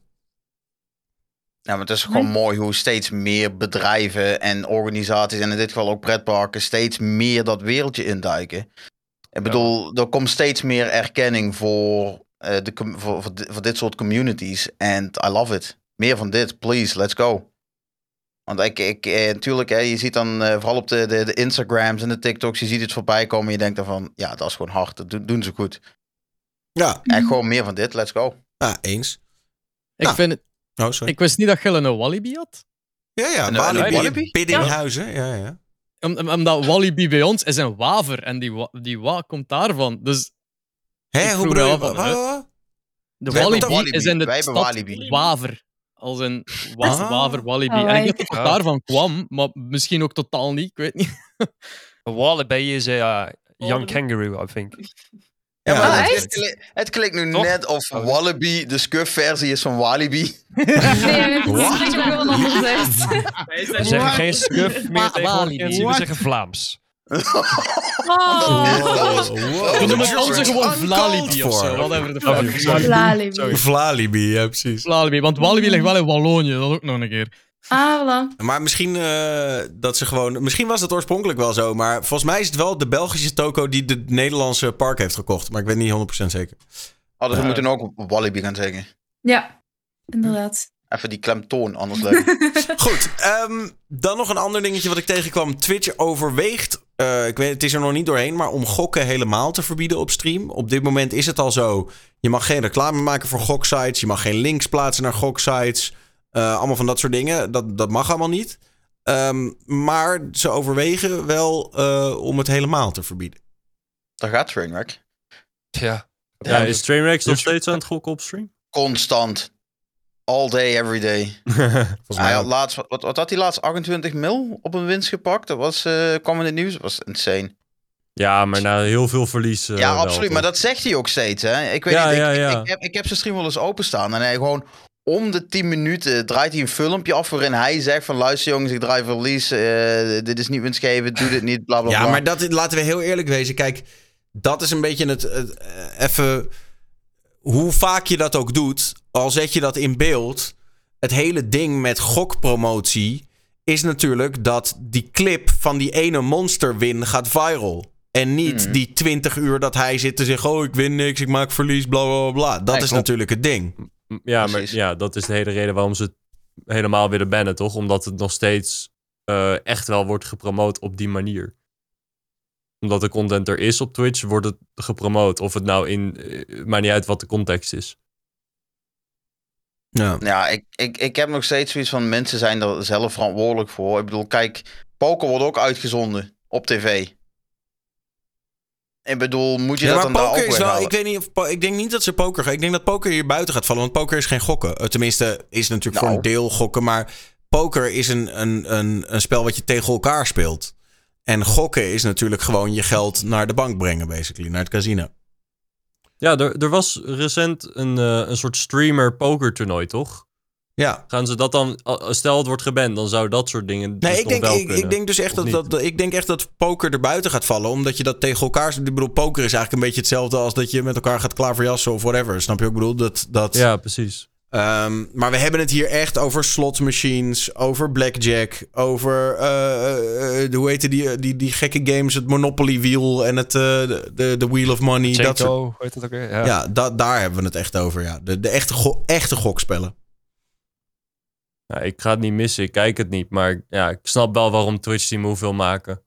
Ja, maar het is gewoon mooi hoe steeds meer bedrijven en organisaties, en in dit geval ook pretparken, steeds meer dat wereldje induiken. Ik bedoel, er komt steeds meer erkenning voor, eh, de, voor, voor, di- voor dit soort communities. En I love it. Meer van dit, please, let's go. Want ik, ik eh, natuurlijk, hè, je ziet dan eh, vooral op de, de, de Instagrams en de TikToks, je ziet het voorbij komen en je denkt dan van, ja, dat is gewoon hard, dat doen, doen ze goed. Ja, En gewoon meer van dit, let's go. ja eens. Ik, Nou. vind het, Oh, sorry. ik wist niet dat Gille een Walibi had. ja, ja. En, Walibi, eh, Walibi? Biddinghuizen. Ja, ja. Om- om- Omdat Walibi bij ons is een waver. En die, wa- die wa komt daarvan. Dus Hé, hoe bedoel je? van, Wa- wa- de Walibi, Walibi. is in de Wij stad Walibi. waver. Als een wa Ah. waver Walibi. Oh, en ik my weet niet of het daarvan kwam, maar misschien ook totaal niet. Ik weet niet. Een wallaby is a uh, young Wallaby. kangaroo, I think. Ja, Ja, maar Oh, het, echt? het, kli- het klinkt nu Toch? net of Oh. Wallaby de scuff-versie is van Walibi. Nee, spreekt er gewoon anders We ze- zeggen geen scuff meer we What? zeggen Vlaams. Oh, We noemen onze gewoon Vlalibi of zo. Whatever the fuck. sorry. Lalibi. Vlalibi, ja precies. Vlalibi, want Walibi ligt wel in Wallonië, dat ook nog een keer. Ah, voilà. Maar misschien eh, dat ze gewoon. Misschien was het oorspronkelijk wel zo. Maar volgens mij is het wel de Belgische toko die de Nederlandse park heeft gekocht. Maar ik weet niet 100% zeker. Hadden ze Ja. moeten ook Walibi gaan zeggen. Ja, inderdaad. Even die klemtoon anders leuk. Goed, ehm, dan nog een ander dingetje wat ik tegenkwam. Twitch overweegt, eh, ik weet, het is er nog niet doorheen, maar om gokken helemaal te verbieden op stream. Op dit moment is het al zo. Je mag geen reclame maken voor goksites. Je mag geen links plaatsen naar goksites. Eh allemaal van dat soort dingen. Dat, dat mag allemaal niet. Ehm, maar ze overwegen wel eh, om het helemaal te verbieden. Daar gaat Trainwreck. Ja. Ja, is Trainwreck nog Dus- steeds aan het gokken op stream? Constant. All day, every day. Volgens Hij mij had laatst, wat, wat had hij laatst? 28 mil op een winst gepakt? Dat was, eh, kwam in het nieuws. Dat was insane. ja, maar na heel veel verlies. eh, ja, absoluut. Maar dat zegt hij ook steeds. Hè? Ik weet Ja, niet, ik, ja, ik- ja. Ik, heb, ik heb zijn stream wel eens openstaan. En hij gewoon om de 10 minuten draait hij een filmpje af waarin hij zegt van luister jongens, ik draai verlies. eh, dit is niet winstgevend, doe dit niet, bla bla bla. Ja, maar dat, laten we heel eerlijk wezen. Kijk, dat is een beetje het, het, eh, even. Hoe vaak je dat ook doet, al zet je dat in beeld. Het hele ding met gokpromotie is natuurlijk dat die clip van die ene monster win gaat viral. En niet Mhm. die 20 uur dat hij zit te zeggen: Oh, ik win niks, ik maak verlies, bla bla bla. bla. Dat Nee, is klopt. natuurlijk het ding. Ja, maar ja, dat is de hele reden waarom ze het helemaal willen bannen, toch? Omdat het nog steeds eh, echt wel wordt gepromoot op die manier. Omdat de content er is op Twitch, wordt het gepromoot. Of het nou in... maakt niet uit wat de context is. Ja. Ja, ik, ik, ik heb nog steeds zoiets van mensen zijn er zelf verantwoordelijk voor. Ik bedoel, kijk, poker wordt ook uitgezonden op tv. Ik bedoel, moet je Ja, dat maar dan daar poker ook is wel. Ik, weet niet of, ik denk niet dat ze poker gaan. Ik denk dat poker hier buiten gaat vallen. Want poker is geen gokken. Eh, Tenminste, is natuurlijk voor Nou. een deel gokken. Maar poker is een, een, een, een spel wat je tegen elkaar speelt. En gokken is natuurlijk gewoon je geld naar de bank brengen, basically. Naar het casino. Ja, er, er was recent een, eh, een soort streamer poker toernooi, toch? Ja. Gaan ze dat dan... Stel het wordt geband, dan zou dat soort dingen Nee, dus ik denk, wel ik, kunnen. ik denk dus echt dat, dat, ik denk echt dat poker er buiten gaat vallen. Omdat je dat tegen elkaar... Ik bedoel, poker is eigenlijk een beetje hetzelfde als dat je met elkaar gaat klaverjassen of whatever. Snap je wat ik bedoel? Dat, dat, Ja, precies. Ehm, maar we hebben het hier echt over slot machines, over blackjack, over eh, eh, eh, hoe heette die, die, die gekke games, het Monopoly Wheel en het, eh, de, de, de Wheel of Money. Dat soort, heet het ook weer? Ja. ja, da- daar hebben we het echt over. Ja. De, de echte, go- echte gokspellen. Ja, ik ga het niet missen, ik kijk het niet. Maar ja, ik snap wel waarom Twitch die move wil maken.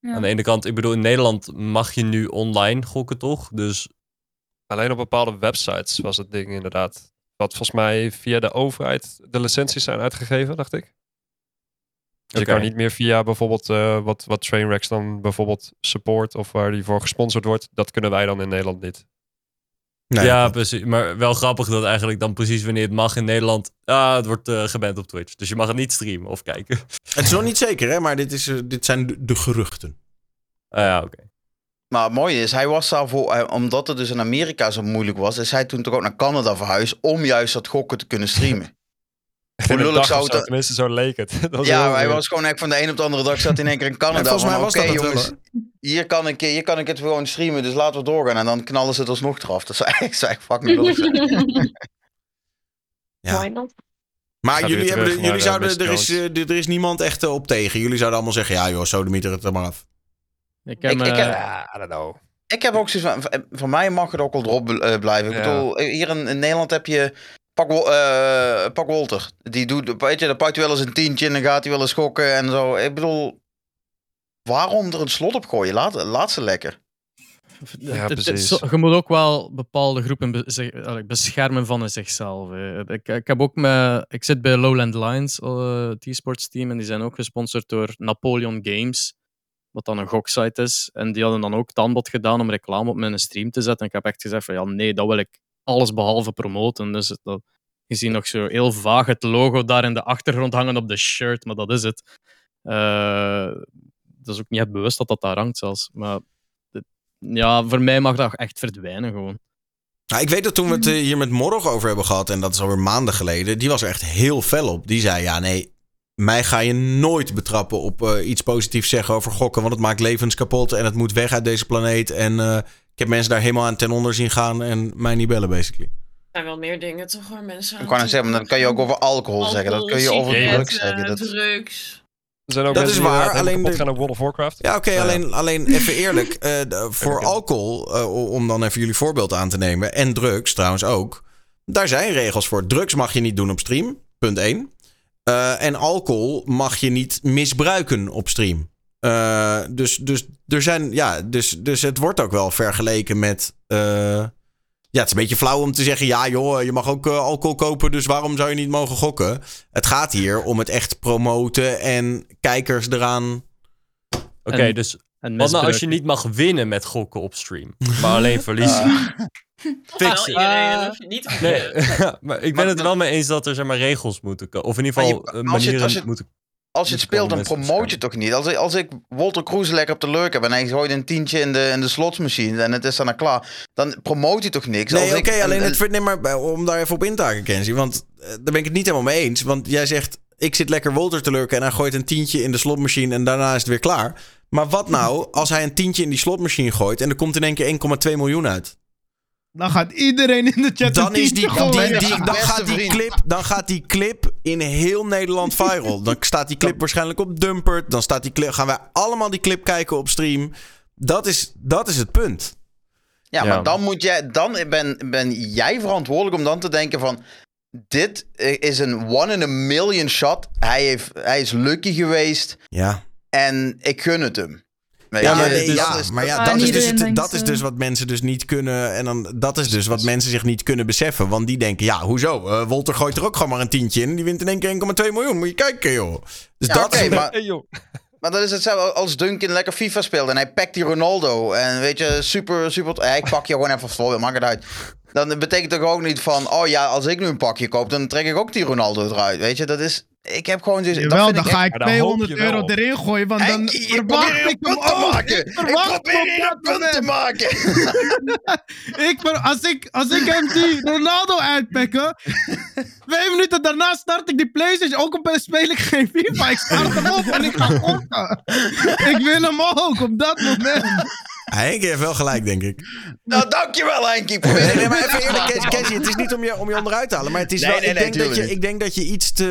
Ja. Aan de ene kant, ik bedoel, in Nederland mag je nu online gokken, toch? Dus Alleen op bepaalde websites was het ding inderdaad. Wat volgens mij via de overheid de licenties zijn uitgegeven, dacht ik. Dus je kan niet meer via bijvoorbeeld eh, wat, wat Trainwrecks dan bijvoorbeeld support of waar die voor gesponsord wordt. Dat kunnen wij dan in Nederland niet. Nee, ja, dat- precies. Maar wel grappig dat eigenlijk dan precies wanneer het mag in Nederland. Ah, het wordt eh geband op Twitch. Dus je mag het niet streamen of kijken. Het is nog niet zeker, hè, maar dit, is, eh, dit zijn de, de geruchten. Ah ja, oké. Maar het mooie is, hij was daarvoor, omdat het dus in Amerika zo moeilijk was, is hij toen toch ook naar Canada verhuisd om juist dat gokken te kunnen streamen. In een lullig dag zou het- zo, Tenminste, zo leek het. Dat was ja, heel hij was gewoon echt van de een op de andere dag zat in één keer in Canada. Ja, volgens mij van, was oké, dat wel, jongens, hier kan, ik, hier kan ik het gewoon streamen, dus laten we doorgaan. En dan knallen ze het alsnog eraf. Dat zou echt, zou echt fucking lullig zijn. Ja. Maar jullie, hebben, de- jullie eh, zouden, er, is, eh, er is niemand echt eh, op tegen. Jullie zouden allemaal zeggen, ja joh, sodemieter het er maar af. Ik heb, Ik- ik heb- Ja, I don't know. Ik heb ook zoiets van, voor mij mag het ook wel erop eh, blijven. Ik Ja. bedoel, hier in, in Nederland heb je Pak, Wol- eh, Pak Wolter. Die doet, weet je, dan pakt hij wel eens een tientje en dan gaat hij wel eens schokken en zo. Ik bedoel, waarom er een slot op gooien? Laat, laat ze lekker. Ja, precies. je moet ook wel bepaalde groepen beschermen van zichzelf. Ik, ik, heb ook me, ik zit bij Lowland Lions, eh, het e-sports team, en die zijn ook gesponsord door Napoleon Games, wat dan een goksite is. En die hadden dan ook het aanbod gedaan om reclame op mijn stream te zetten. En ik heb echt gezegd van ja, nee, dat wil ik alles behalve promoten. Dus het- dat, je ziet nog zo heel vaag het logo daar in de achtergrond hangen op de shirt, maar dat is het. Eh, dat is ook niet echt bewust dat dat daar hangt zelfs. Maar ja, voor mij mag dat echt verdwijnen gewoon. Nou, ik weet dat toen we het eh, hier met Morg over hebben gehad, en dat is alweer maanden geleden, die was er echt heel fel op. Die zei, ja nee, mij ga je nooit betrappen op eh, iets positiefs zeggen over gokken, want het maakt levens kapot en het moet weg uit deze planeet. En eh, ik heb mensen daar helemaal aan ten onder zien gaan en mij niet bellen, basically. Er zijn wel meer dingen toch waar mensen Ik kan het zeggen, maar dan kan je ook over alcohol, zeggen. Dat kun je over drugs zeggen. Dat... drugs. Er zijn ook Dat is waar, eh, alleen de- gaan op World of Warcraft. Ja, oké, alleen, alleen even eerlijk. eh, voor alcohol, eh, om dan even jullie voorbeeld aan te nemen, en drugs trouwens ook. Daar zijn regels voor. Drugs mag je niet doen op stream, punt 1. en alcohol mag je niet misbruiken op stream. Eh, dus, dus, er zijn, ja, dus, dus het wordt ook wel vergeleken met. eh, ja, het is een beetje flauw om te zeggen: ja, joh, je mag ook eh, alcohol kopen, dus waarom zou je niet mogen gokken? Het gaat hier om het echt promoten en kijkers eraan. Oké, dus En wat nou als je niet mag winnen met gokken op stream, maar alleen verliezen? Wel Fix it. iedereen, Ah. niet Nee, maar ik ben Maar het er wel mee eens dat er zeg maar, regels moeten komen. Of in ieder geval je- manieren je- moeten Als je het speelt, dan promoot je toch niet? Als ik, als ik Walter Kroes lekker op de leuk heb en hij gooit een tientje in de, in de slotsmachine en het is dan klaar, dan promoot hij toch niks? Nee, oké, alleen en- het ver- nee, maar bij- om daar even op in te haken, Kenzie. Want eh, daar ben ik het niet helemaal mee eens. Want jij zegt, ik zit lekker Wolter te lurken en hij gooit een tientje in de slotmachine en daarna is het weer klaar. Maar wat nou als hij een tientje in die slotmachine gooit en er komt in één keer 1,2 miljoen uit? Dan gaat iedereen in de chat Dan, is die, die, dan, gaat die clip, dan gaat die clip in heel Nederland viral. Dan staat die clip waarschijnlijk op Dumpert. Dan staat die clip, gaan wij allemaal die clip kijken op stream. Dat is, dat is het punt. Ja, Ja. maar dan moet jij, dan ben, ben jij verantwoordelijk om dan te denken van. Dit is een one in a million shot. Hij, heeft, hij is lucky geweest Ja. en ik gun het hem. Ja, maar, dus ja, dat is- maar ja, Ah, dat, is dus, het- dat is dus wat mensen dus niet kunnen. En dan, dat is dus wat mensen zich niet kunnen beseffen. Want die denken, ja, hoezo? Eh, Wolter gooit er ook gewoon maar een tientje in. Die wint in één keer 1,2 miljoen. Moet je kijken, joh. Dus Ja, dat is... maar, Hey, joh. maar dat is hetzelfde als Duncan lekker FIFA speelt en hij pakt die Ronaldo. En weet je, super, super. Ik pak je gewoon even voor, maak het uit. Dan betekent toch ook niet van, oh ja, als ik nu een pakje koop, dan trek ik ook die Ronaldo eruit. Weet je, dat is. Ik heb gewoon. Dus, Jawel, dan ik ga ik Maar daar hoop 200 je wel euro erin gooien, want dan Henkie, ik verwacht ik hem te ook. maken. Ik probeer hem een punt te maken. Ik, als, ik, als ik hem zie Ronaldo uitpakken, twee minuten daarna start ik die Playstation. Ook op speel ik geen FIFA. Ik start hem op en ik ga gokken. Ik wil hem ook op dat moment. Henk heeft wel gelijk, denk ik. Nou, dankjewel, Henkie. Nee, nee, maar even eerlijk. Casey, Casey, het is niet om je, om je onderuit te halen. Maar het is Nee, wel, nee, ik, nee, denk dat je, ik denk dat je iets te...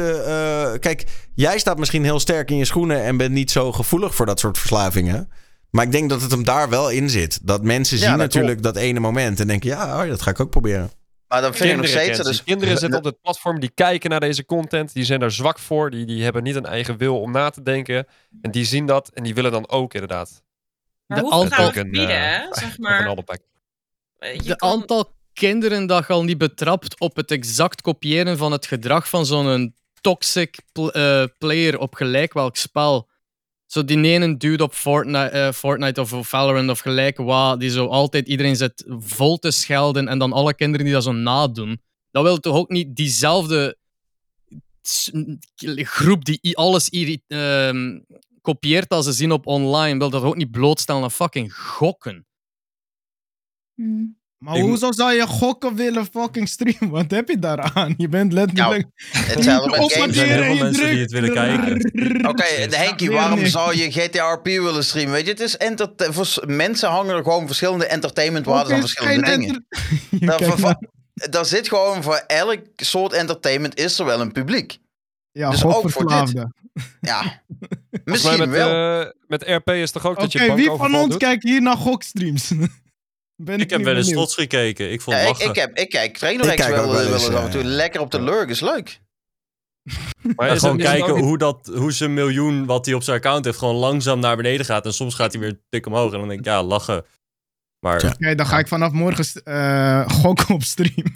eh, kijk, jij staat misschien heel sterk in je schoenen... en bent niet zo gevoelig voor dat soort verslavingen. Maar ik denk dat het hem daar wel in zit. Dat mensen Ja, zien dat natuurlijk dat ene moment... en denken, ja, oh, dat ga ik ook proberen. Maar dan vind ik nog Kinderen, steeds. Dus, Kinderen zitten op het platform, die kijken naar deze content. Die zijn daar zwak voor. Die, die hebben niet een eigen wil om na te denken. En die zien dat en die willen dan ook inderdaad. Maar De hoe gaan we aantal- het verbieden, eh, hè? Zeg maar, eh, je De kan- aantal kinderen dat je al niet betrapt op het exact kopiëren van het gedrag van zo'n toxic eh, player op gelijk welk spel. Zo die ene dude op Fortnite, eh, Fortnite of Valorant of gelijk wat, die zo altijd iedereen zit vol te schelden en dan alle kinderen die dat zo nadoen. Dat wil toch ook niet diezelfde groep die alles ehm, kopieert als ze zien op online, wil dat ook niet blootstellen aan fucking gokken. Hmm. Maar Ik- hoezo zou je gokken willen fucking streamen? Wat heb je daaraan? Je bent letterlijk... Op games. Er zijn heel veel mensen die het willen kijken. Oké, Henkie, weer waarom niks. zou je GTRP willen streamen? Weet je, het is enter- voor mensen hangen er gewoon verschillende entertainmentwaarden aan verschillende dingen. Je Daar, zit gewoon voor elk soort entertainment is er wel een publiek. Ja, dus ook voor gokverslaafde. Ja, misschien met, wel. eh, met RP is toch ook dat je Oké, wie van ons doet? kijkt hier naar gokstreams? Ben Ik heb wel eens slots gekeken. Ik vond Ja, het ik, lachen. ik, heb, ik kijk kijk wel, wel eens, af ja, en toe. ja. Lekker op de lurk, is leuk. Maar is gewoon het- kijken ook hoe, dat, hoe zijn miljoen wat hij op zijn account heeft gewoon langzaam naar beneden gaat. En soms gaat hij weer dik omhoog. En dan denk ik, ja, lachen. Maar. Oké, dan ga ik vanaf morgen eh, gokken op stream.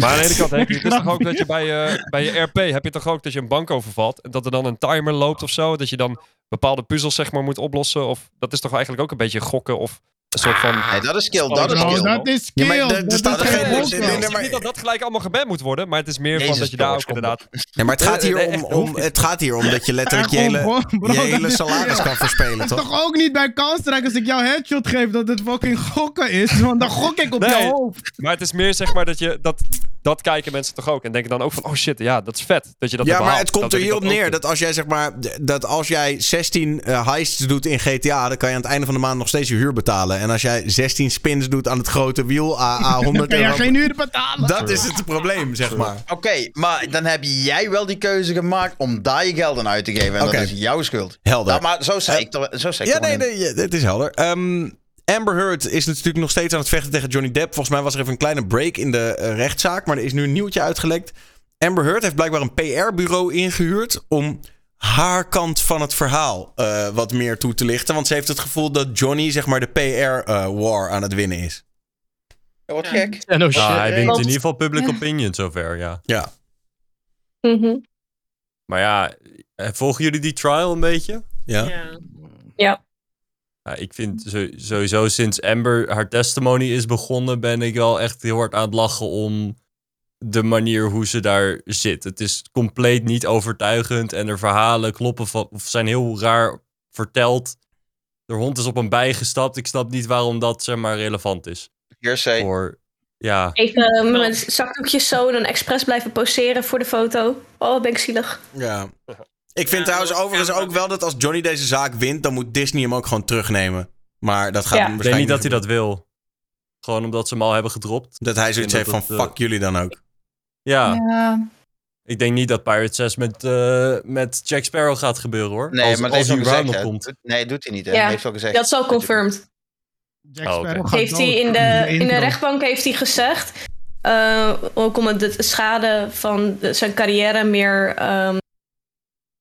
Maar aan de ene kant, het is toch ook dat je bij, eh, bij je RP heb je toch ook dat je een bank overvalt. En dat er dan een timer loopt of zo. Dat je dan bepaalde puzzels zeg maar moet oplossen. Of dat is toch eigenlijk ook een beetje gokken of een soort van... Nee, dat is skill, dat is Bro, skill. dat is Ja, skill. maar dat staat is geen- Ik nee, zeg maar- niet dat dat gelijk allemaal geband moet worden, maar het is meer van dat je daar ook inderdaad... Ja, maar het gaat Eh, hier eh, om, echt om, hoofd- het gaat hier om dat je letterlijk je Ja, hele, bro, je hele is- salaris ja. kan verspelen, toch? toch ook niet bij Counter-Strike als ik jou headshot geef dat het fucking gokken is? Want dan gok ik op Nee. jouw hoofd. Maar het is meer zeg maar dat je... Dat, dat kijken mensen toch ook. En denken dan ook van, oh shit, ja, dat is vet. Dat je dat Ja, maar het komt er hierop neer dat als jij zeg maar dat als jij 16 eh, heists doet in GTA, dan kan je aan het einde van de maand nog steeds je huur betalen. En als jij 16 spins doet aan het grote wiel, a, a 100 Dan kan euro. je geen uur betalen. Dat is het probleem, zeg maar. Oké, maar dan heb jij wel die keuze gemaakt om daar je geld aan uit te geven. En dat is jouw schuld. Helder. Ja, maar zo zei ik er, zo zei ik Ja, nee, nee, ja, het is helder. Ehm, Amber Heard is natuurlijk nog steeds aan het vechten tegen Johnny Depp. Volgens mij was er even een kleine break in de eh, rechtszaak, maar er is nu een nieuwtje uitgelekt. Amber Heard heeft blijkbaar een PR-bureau ingehuurd om haar kant van het verhaal eh, wat meer toe te lichten. Want ze heeft het gevoel dat Johnny, zeg maar, de PR-war aan het winnen is. Ja, wat Ja. gek. En oh shit. Ja, hij wint in ieder geval public Ja. opinion zover, ja. Ja. Mhm. Maar ja, eh, volgen jullie die trial een beetje? Ja. Ja. Ja, ik vind zo- sowieso sinds Amber haar testimony is begonnen, ben ik wel echt heel hard aan het lachen om de manier hoe ze daar zit. Het is compleet niet overtuigend en de verhalen kloppen van, of zijn heel raar verteld. De hond is op een bij gestapt. Ik snap niet waarom dat zeg maar relevant is. Hearsay. Voor, ja, Even eh, met zakdoekjes zo dan expres blijven poseren voor de foto. Oh, ben ik zielig. ja. Ik vind Ja, trouwens overigens ook wel dat als Johnny deze zaak wint, dan moet Disney hem ook gewoon terugnemen. Maar dat gaat Ja. hem ik weet niet dat hij dat wil. Gewoon omdat ze hem al hebben gedropt. Dat hij zoiets heeft denk van dat fuck jullie dan ook. Ja, Ja. ik denk niet dat Pirate 6 met, eh, met Jack Sparrow gaat gebeuren hoor. Nee, als, maar als hij round gezegd. nog hè. komt. Nee, doet hij niet. Hè? Ja, Hij heeft al gezegd. Dat is al confirmed. Jack Oh, Heeft hij in de, in de rechtbank heeft hij gezegd. eh, ook om het de schade van de- zijn carrière meer ehm,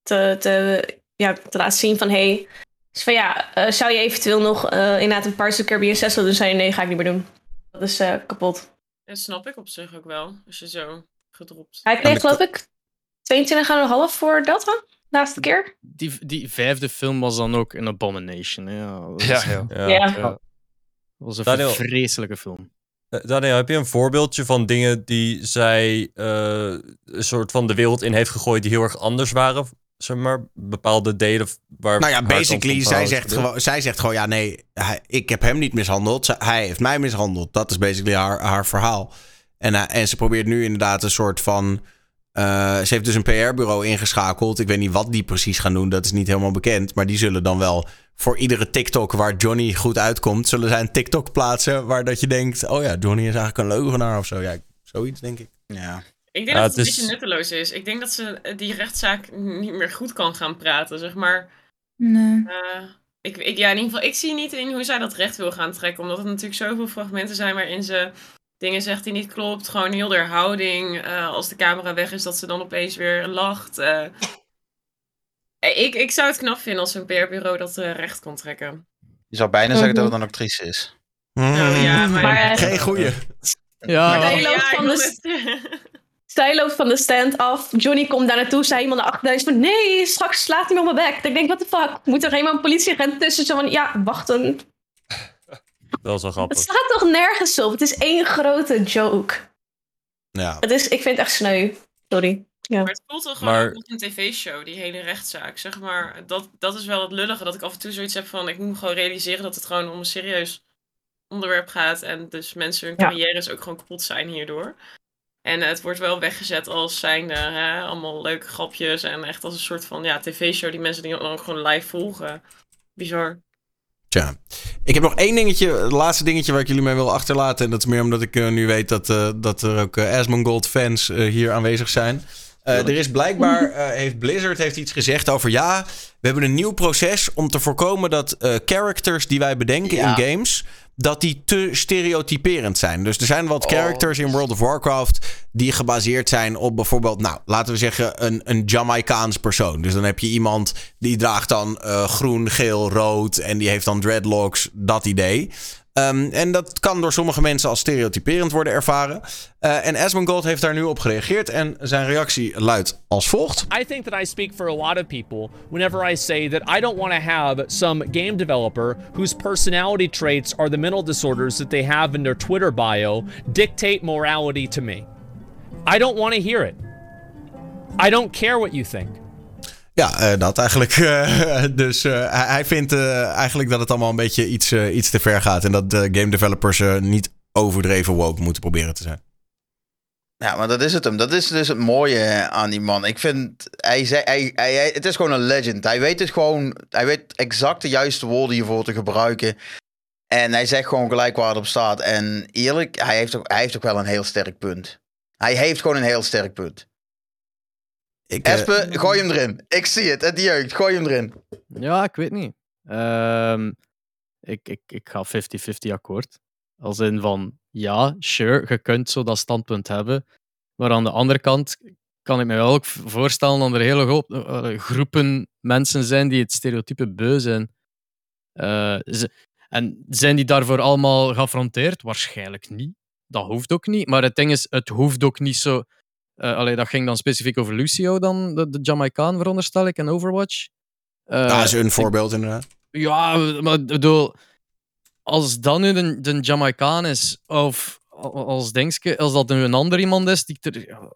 te, te, ja, te laten zien van hey. Dus van ja, eh, zou je eventueel nog eh, inderdaad een Parts of the Caribbean 6 willen doen? Zei je nee, ga ik niet meer doen. Dat is eh, kapot. Dat snap ik op zich ook wel, als je zo gedropt. Hij kreeg geloof ik 22,5 voor Delta. Laatste keer. Die, die vijfde film was dan ook een abomination. hè. Ja, dat, is- Ja, ja. Ja. Ja. dat was een Daniel. vreselijke film. Eh, Daniel, heb je een voorbeeldje van dingen die zij eh, een soort van de wereld in heeft gegooid die heel erg anders waren? Zeg maar, bepaalde delen waar. Nou ja, basically, zij zegt, gewoon, zij zegt gewoon, ja nee, hij- ik heb hem niet mishandeld. Zij- Hij heeft mij mishandeld. Dat is basically haar, haar verhaal. En, eh, en ze probeert nu inderdaad een soort van... eh, ze heeft dus een PR-bureau ingeschakeld. Ik weet niet wat die precies gaan doen, dat is niet helemaal bekend. Maar die zullen dan wel voor iedere TikTok waar Johnny goed uitkomt... zullen zij een TikTok plaatsen waar dat je denkt... oh ja, Johnny is eigenlijk een leugenaar of zo. Ja, zoiets denk ik. Ja. Ik denk Ja, dat het het een is- beetje nutteloos is. Ik denk dat ze eh, die rechtszaak niet meer goed kan gaan praten, zeg maar. Nee. Eh, ik, ik, ja, in ieder geval, ik zie niet in hoe zij dat recht wil gaan trekken. Omdat er natuurlijk zoveel fragmenten zijn waarin ze dingen zegt die niet klopt. Gewoon heel de houding. eh, als de camera weg is, dat ze dan opeens weer lacht. eh. Ik, ik zou het knap vinden als een PR-bureau dat eh, recht kon trekken. Je zou bijna zeggen dat het een actrice is. Nou ja, maar... Maar, Geen goeie. Ja, Maar loopt van de- het- Zij loopt van de stand af. Johnny komt daar naartoe. Zij iemand naar achteren. Is van nee, straks slaat hij me op mijn bek. Ik denk, what the fuck? Moet er helemaal een politieagent tussen? Zo van ja, wachten. Dat was wel Het grappig. staat toch nergens op? Het is één grote joke. Ja. Het is, ik vind het echt sneu. Sorry. Ja. Maar het voelt toch gewoon Maar- ook als een tv-show, die hele rechtszaak. Zeg maar, dat, dat is wel het lullige. Dat ik af en toe zoiets heb van, ik moet gewoon realiseren dat het gewoon om een serieus onderwerp gaat. En dus mensen hun Ja. carrières ook gewoon kapot zijn hierdoor. En het wordt wel weggezet als zijnde hè, allemaal leuke grapjes. En echt als een soort van ja, tv-show die mensen die dan ook gewoon live volgen. Bizar. Tja, ik heb nog één dingetje, het laatste dingetje waar ik jullie mee wil achterlaten. En dat is meer omdat ik eh, nu weet dat, eh, dat er ook uh, Asmongold fans eh, hier aanwezig zijn. Eh, er is blijkbaar, eh, heeft Blizzard heeft iets gezegd over ja, we hebben een nieuw proces om te voorkomen dat eh, characters die wij bedenken Ja. in games, dat die te stereotyperend zijn. Dus er zijn wat Oh. characters in World of Warcraft die gebaseerd zijn op bijvoorbeeld, nou, laten we zeggen een, een Jamaicaans persoon. Dus dan heb je iemand die draagt dan eh, groen, geel, rood en die heeft dan dreadlocks, dat idee. Ehm, en dat kan door sommige mensen als stereotyperend worden ervaren. Eh, en Asmongold heeft daar nu op gereageerd en zijn reactie luidt als volgt. I think that I speak for a lot of people whenever I say that I don't want to have some game developer whose personality traits are the mental disorders that they have in their Twitter bio dictate morality to me. I don't want to hear it. I don't care what you think. Ja, eh, dat eigenlijk. eh, dus eh, hij, vindt eigenlijk dat het allemaal een beetje iets, iets te ver gaat. En dat de game developers niet overdreven woke moeten proberen te zijn. Ja, maar dat is het hem. Dat is dus het mooie aan die man. Ik vind, hij zei, hij, hij- het is gewoon een legend. Hij weet het gewoon, hij weet exact de juiste woorden hiervoor te gebruiken. En hij zegt gewoon gelijk waar het op staat. En eerlijk, hij heeft, ook, hij heeft ook wel een heel sterk punt. Hij heeft gewoon een heel sterk punt. Ik, eh, Espe, gooi hem erin. Ik zie het, het jeugd, gooi hem erin. Ja, ik weet niet. Ehm, ik, ik, ik ga 50-50 akkoord. Als in van, ja, sure, je kunt zo dat standpunt hebben. Maar aan de andere kant kan ik me wel ook voorstellen dat er hele hoop, eh, groepen mensen zijn die het stereotype beu zijn. Eh, ze- en zijn die daarvoor allemaal geaffronteerd? Waarschijnlijk niet. Dat hoeft ook niet. Maar het ding is, het hoeft ook niet zo... eh allee, dat ging dan specifiek over Lucio dan, de, de Jamaicaan veronderstel ik, en Overwatch. Eh, dat is een voorbeeld inderdaad. ja, maar ik bedoel, als dat nu de, de Jamaicaan is, of als, denkske, als dat nu een ander iemand is, die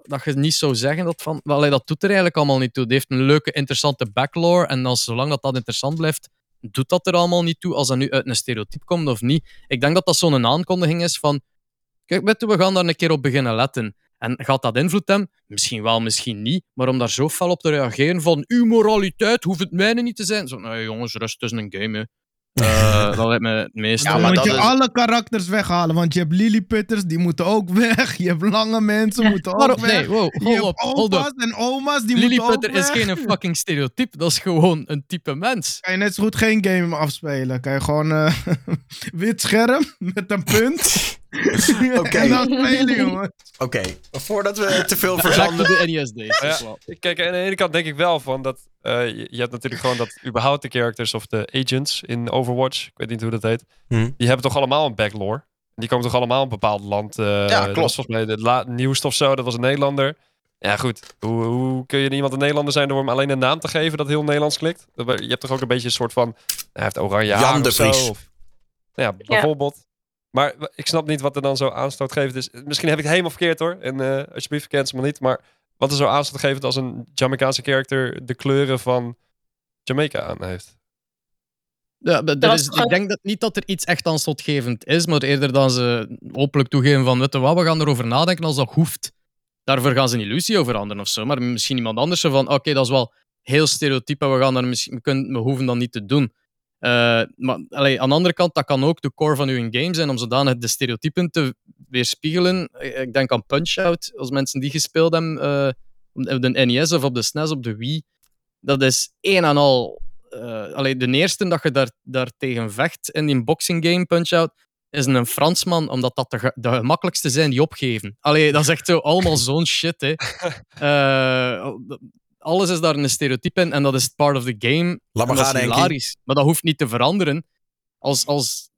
dat je niet zou zeggen dat van, allee, dat doet er eigenlijk allemaal niet toe. Die heeft een leuke, interessante backlore, en als, zolang dat, dat interessant blijft, doet dat er allemaal niet toe, als dat nu uit een stereotype komt of niet. Ik denk dat dat zo'n aankondiging is van, kijk, we gaan daar een keer op beginnen letten. En gaat dat invloed hebben? Misschien wel, misschien niet. Maar om daar zo fel op te reageren van uw moraliteit hoeft het mijne niet te zijn. Zo, nee jongens, rust, is een game. Hè. Eh, dat lijkt me het meest. Ja, Dan maar moet je is- alle karakters weghalen, want je hebt Lilliputters, die moeten ook weg. Je hebt lange mensen, moeten ook weg. nee, wow, je hold hebt up, hold opa's up. en oma's, die moeten ook Lilliputter is weg. geen fucking stereotype, dat is gewoon een type mens. Kan je net zo goed geen game afspelen. Kan je gewoon eh, wit scherm met een punt. Oké. Oké, voordat we te veel verzanden. the NES. Ja. Kijk, aan de ene kant denk ik wel van dat. eh, je, je hebt natuurlijk gewoon dat überhaupt de characters of de agents in Overwatch, ik weet niet hoe dat heet, Hm. die hebben toch allemaal een backlore. Die komen toch allemaal een bepaald land. eh Ja, Dat klopt. was volgens mij de nieuwste of zo, dat was een Nederlander. Ja, goed. Hoe, hoe kun je iemand een Nederlander zijn door hem alleen een naam te geven dat heel Nederlands klikt? Je hebt toch ook een beetje een soort van. Hij heeft oranje Jan haar de of zo, Vries. of- ja, bijvoorbeeld. Maar ik snap niet wat er dan zo aanstootgevend is. Misschien heb ik het helemaal verkeerd hoor. En eh alsjeblieft, cancel me niet. Maar wat er zo aanstootgevend als een Jamaicaanse character de kleuren van Jamaica aan heeft. Ja, maar er Dat is, ik denk dat niet dat er iets echt aanstootgevend is, maar eerder dan ze openlijk toegeven van, weet je wat, we gaan erover nadenken als dat hoeft. Daarvoor gaan ze niet Lucio veranderen of zo, maar misschien iemand anders van, oké, dat is wel heel stereotyp en we, gaan daar misschien, we, kunnen, we hoeven dat niet te doen. Eh, maar allee, aan de andere kant, dat kan ook de core van uw game zijn om zodanig de stereotypen te weerspiegelen. Eh, Ik denk aan Punch-Out, als mensen die gespeeld hebben eh, op de NES of op de SNES, op de Wii. Dat is één en al allee, de eerste dat je daar, daar tegen vecht in die boxing game Punch-Out is een Fransman, omdat dat de, gemakkelijkste zijn die opgeven. Allee, dat is echt zo allemaal zo'n shit. Hè. Eh, alles is daar een stereotype in en dat is part of the game. Laat maar En dat gaan, is hilarisch. Maar dat hoeft niet te veranderen. Als, als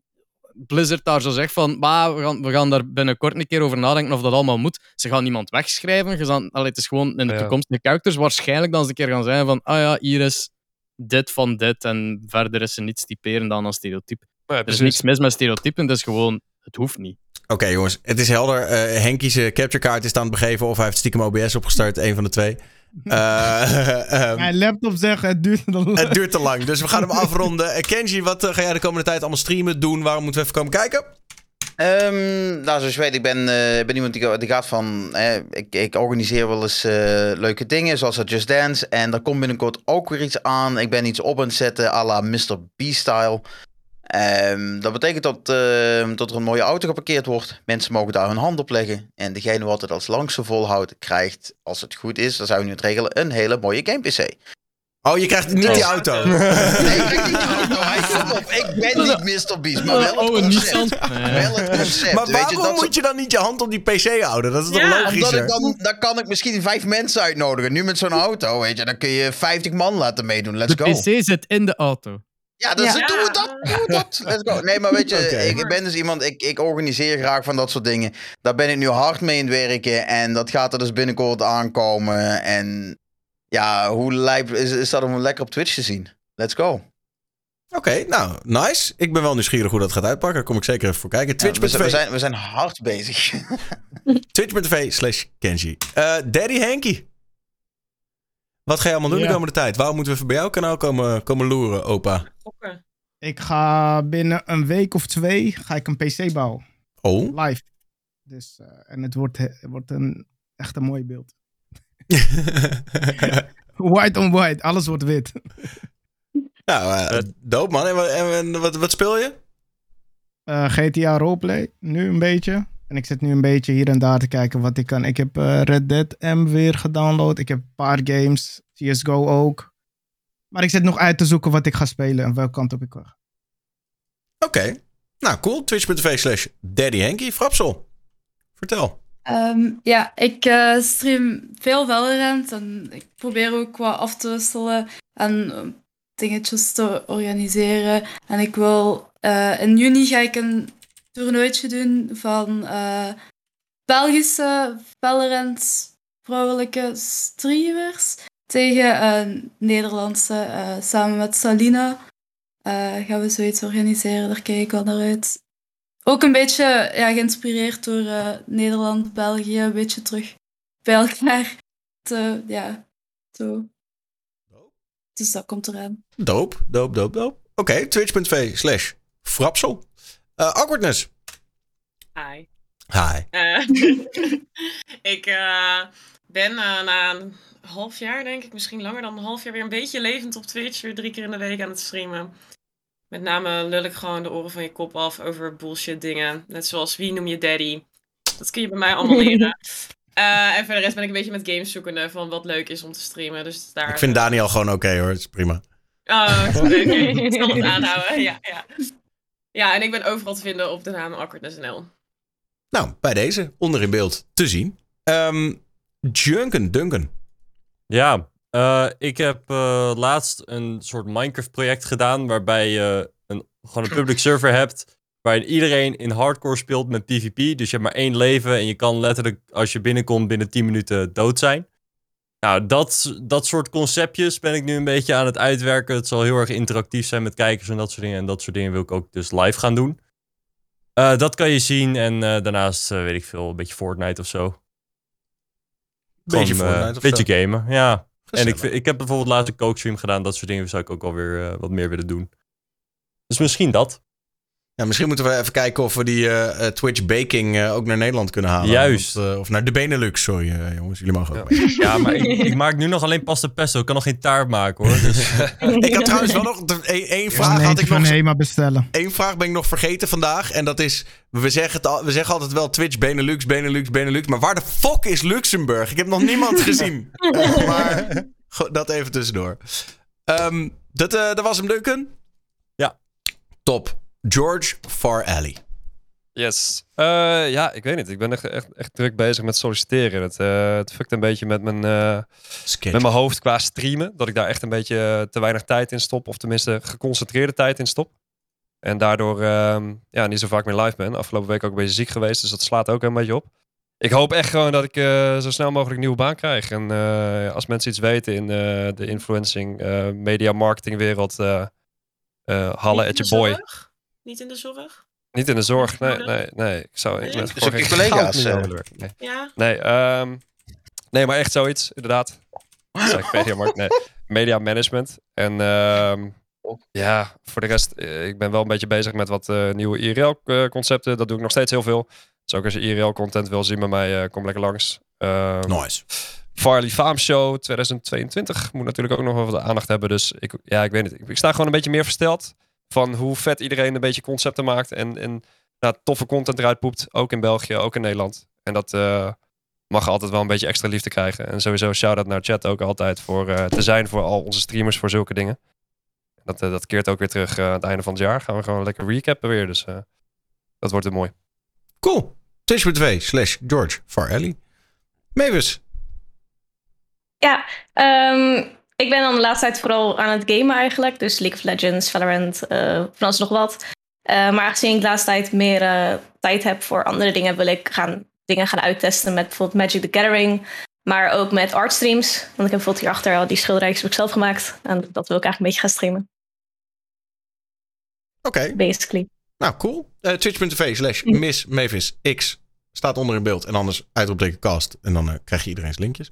Blizzard daar zo zegt van, "Maar we, gaan, we gaan daar binnenkort een keer over nadenken of dat allemaal moet. Ze gaan niemand wegschrijven. Ze gaan, allee, het is gewoon in de Ja. toekomstige characters waarschijnlijk dan ze een keer gaan zeggen van, ah ja, hier is dit van dit en verder is er niets typerend dan een stereotype. Maar ja, Er is niks mis met stereotypen, het is gewoon, het hoeft niet. Oké jongens, het is helder. Eh Henkies capture card is aan het begeven of hij heeft stiekem OBS opgestart. Een van de twee. Eh, ehm, Mijn laptop zegt, het duurt dan het duurt te lang, dus we gaan hem afronden. Eh, Kenji, wat eh, ga jij de komende tijd allemaal streamen, doen? Waarom moeten we even komen kijken? Ehm, nou, zoals je weet, ik ben, eh, ik ben iemand die, ga- die gaat van... eh, ik, ik organiseer wel eens eh, leuke dingen, zoals dat Just Dance. En er komt binnenkort ook weer iets aan. Ik ben iets op aan het zetten, à la Mr. B-style. Ehm, dat betekent dat, ehm, dat er een mooie auto geparkeerd wordt. Mensen mogen daar hun hand op leggen. En degene wat het als langste volhoudt, krijgt, als het goed is, dan zijn we nu het regelen, een hele mooie game PC. Oh, je krijgt niet die auto. Nee, ik krijg niet de auto. Hij op. Ik ben niet Mr. Beast, maar wel het Oh, een concept. Nissan. Wel het concept. Maar weet je, waarom dat moet je dan niet je hand op die PC houden? Dat is toch Ja, ik dan, dan kan ik misschien vijf mensen uitnodigen. Nu met zo'n auto, weet je, dan kun je 50 man laten meedoen. Let's De go. PC zit in de auto. Ja, dus Ja. doe dat, doe dat. Let's go. Nee, maar weet je, ik ben dus iemand, ik, ik organiseer graag van dat soort dingen. Daar ben ik nu hard mee in het werken en dat gaat er dus binnenkort aankomen. En ja, hoe lijp is, is dat om lekker op Twitch te zien? Let's go. Oké, nou, nice. Ik ben wel nieuwsgierig hoe dat gaat uitpakken. Daar kom ik zeker even voor kijken. Ja, we, zijn, we, zijn, we zijn hard bezig. Twitch.tv slash Kenji. Eh, Daddy Henky. Wat ga je allemaal doen de komende tijd? Waarom moeten we even bij jouw kanaal komen, komen loeren, opa? Ik ga binnen een week of twee ga ik een PC bouwen. Oh. Live. Dus, eh, en het wordt, het wordt een, echt een mooi beeld. White on white, alles wordt wit. nou, eh dope man. En, wat- en, en wat, wat speel je? Eh, GTA Roleplay, nu een beetje. En ik zit nu een beetje hier en daar te kijken wat ik kan. Ik heb eh, Red Dead M weer gedownload. Ik heb een paar games. CSGO ook. Maar ik zit nog uit te zoeken wat ik ga spelen en welke kant op ik ga. Oké. Nou, cool. Twitch.tv slash Daddy Henky. Frapsel. Vertel. Ehm, ja, ik eh, stream veel Valorant en ik probeer ook wat af te wisselen en eh, dingetjes te organiseren. En ik wil, eh, in juni ga ik een toernooitje doen van eh, Belgische Valorant vrouwelijke streamers tegen eh, Nederlandse, eh, samen met Salina. eh, gaan we zoiets organiseren, daar kijk ik wel naar uit. Ook een beetje ja, geïnspireerd door Nederland, België, een beetje terug bij elkaar. Te, ja, zo. Dus dat komt eraan. Dope, dope, dope, dope. Oké, twitch.tv slash Frapsel. Eh, awkwardness. Hi. Hi. Eh, ik eh, ben na een half jaar, denk ik, misschien langer dan een half jaar, weer een beetje levend op Twitch. Weer drie keer in de week aan het streamen. Met name lul ik gewoon de oren van je kop af over bullshit dingen. Net zoals wie noem je daddy. Dat kun je bij mij allemaal leren. Eh, en voor de rest ben ik een beetje met games zoekende van wat leuk is om te streamen. Dus daar... Ik vind Daniel gewoon oké hoor. Het is prima. Oh, oké. Ik zal het aanhouden. Ja, ja. Ja, en ik ben overal te vinden op de naam Awkwardness.nl. Nou, bij deze. Onder in beeld te zien. Ehm Junken, Duncan. Ja, eh, ik heb eh, laatst een soort Minecraft-project gedaan. waarbij je een, gewoon een public server hebt. waarin iedereen in hardcore speelt met PvP. Dus je hebt maar één leven en je kan letterlijk, als je binnenkomt, binnen 10 minuten dood zijn. Nou, dat, dat soort conceptjes ben ik nu een beetje aan het uitwerken. Het zal heel erg interactief zijn met kijkers en dat soort dingen. En dat soort dingen wil ik ook dus live gaan doen. Eh, dat kan je zien en eh, daarnaast eh, weet ik veel, een beetje Fortnite of zo. Beetje Gewoon, Fortnite of beetje zo. gamen, ja. En ik, ik heb bijvoorbeeld laatst een coachstream gedaan. Dat soort dingen zou ik ook alweer wat meer willen doen. Dus misschien dat. Ja, misschien moeten we even kijken of we die eh, eh, Twitch baking eh, ook naar Nederland kunnen halen. Juist. Want, of naar de Benelux, sorry jongens. Jullie mogen ook Ja, maar ik, ik maak nu nog alleen pasta pesto. Ik kan nog geen taart maken hoor. Dus, Ik had trouwens wel nog de- één vraag. Had ik van nog, Hema bestellen. één vraag ben ik nog vergeten vandaag. En dat is, we zeggen, het al, we zeggen altijd wel Twitch, Benelux, Benelux, Benelux. Maar waar de fuck is Luxemburg? Ik heb nog niemand gezien. Maar dat even tussendoor. Ehm, dat, eh, dat was hem, Duncan? Ja. Top. George Far Alley. Yes. Eh, ja, ik weet niet. Ik ben echt, echt, echt druk bezig met solliciteren. Het, eh het fukt een beetje met mijn, eh, met mijn hoofd qua streamen. Dat ik daar echt een beetje te weinig tijd in stop. Of tenminste geconcentreerde tijd in stop. En daardoor ehm, ja, niet zo vaak meer live ben. Afgelopen week ook een beetje ziek geweest. Dus dat slaat ook een beetje op. Ik hoop echt gewoon dat ik eh, zo snel mogelijk een nieuwe baan krijg. En eh, als mensen iets weten in eh, de influencing, eh, media marketing wereld, eh eh Niet at your boy. zorg? Niet in de zorg? Niet in de zorg, nee, Nee. nee. Ik zou ik Nee. met Dus je geen collega's, eh. Nee, Ja. nee, ehm, nee, maar echt zoiets, inderdaad. Dat media, markt, nee, media management. En ehm, ja, voor de rest, eh, ik ben wel een beetje bezig met wat eh, nieuwe IRL-concepten. Dat doe ik nog steeds heel veel. Dus ook als je IRL-content wil zien bij mij, eh, kom lekker langs. Ehm, Nice. Farley Farm Show 2022 moet natuurlijk ook nog wel wat aandacht hebben. Dus ik, ja, ik weet niet. Ik, ik sta gewoon een beetje meer versteld van hoe vet iedereen een beetje concepten maakt en, en nou, toffe content eruit poept. Ook in België, ook in Nederland. En dat eh, mag altijd wel een beetje extra liefde krijgen. En sowieso shout-out naar chat ook altijd voor eh, te zijn voor al onze streamers voor zulke dingen. Dat, eh, dat keert ook weer terug eh, aan het einde van het jaar. Gaan we gewoon lekker recappen weer. Dus eh, dat wordt weer mooi. Cool. Twitch.tv slash George Far Alley. Mavis. Ja, ehm, ik ben dan de laatste tijd vooral aan het gamen eigenlijk. Dus League of Legends, Valorant, eh van alles nog wat. Eh, maar aangezien ik de laatste tijd meer eh, tijd heb voor andere dingen, wil ik gaan, dingen gaan uittesten met bijvoorbeeld Magic the Gathering. Maar ook met artstreams. Want ik heb bijvoorbeeld hierachter al die schilderijtjes heb ik zelf gemaakt. En dat wil ik eigenlijk een beetje gaan streamen, Oké, basically. nou cool. Twitch.tv slash Miss Mavis X staat onder in beeld. En anders uitroepteken cast. En dan krijg je iedereen's linkjes.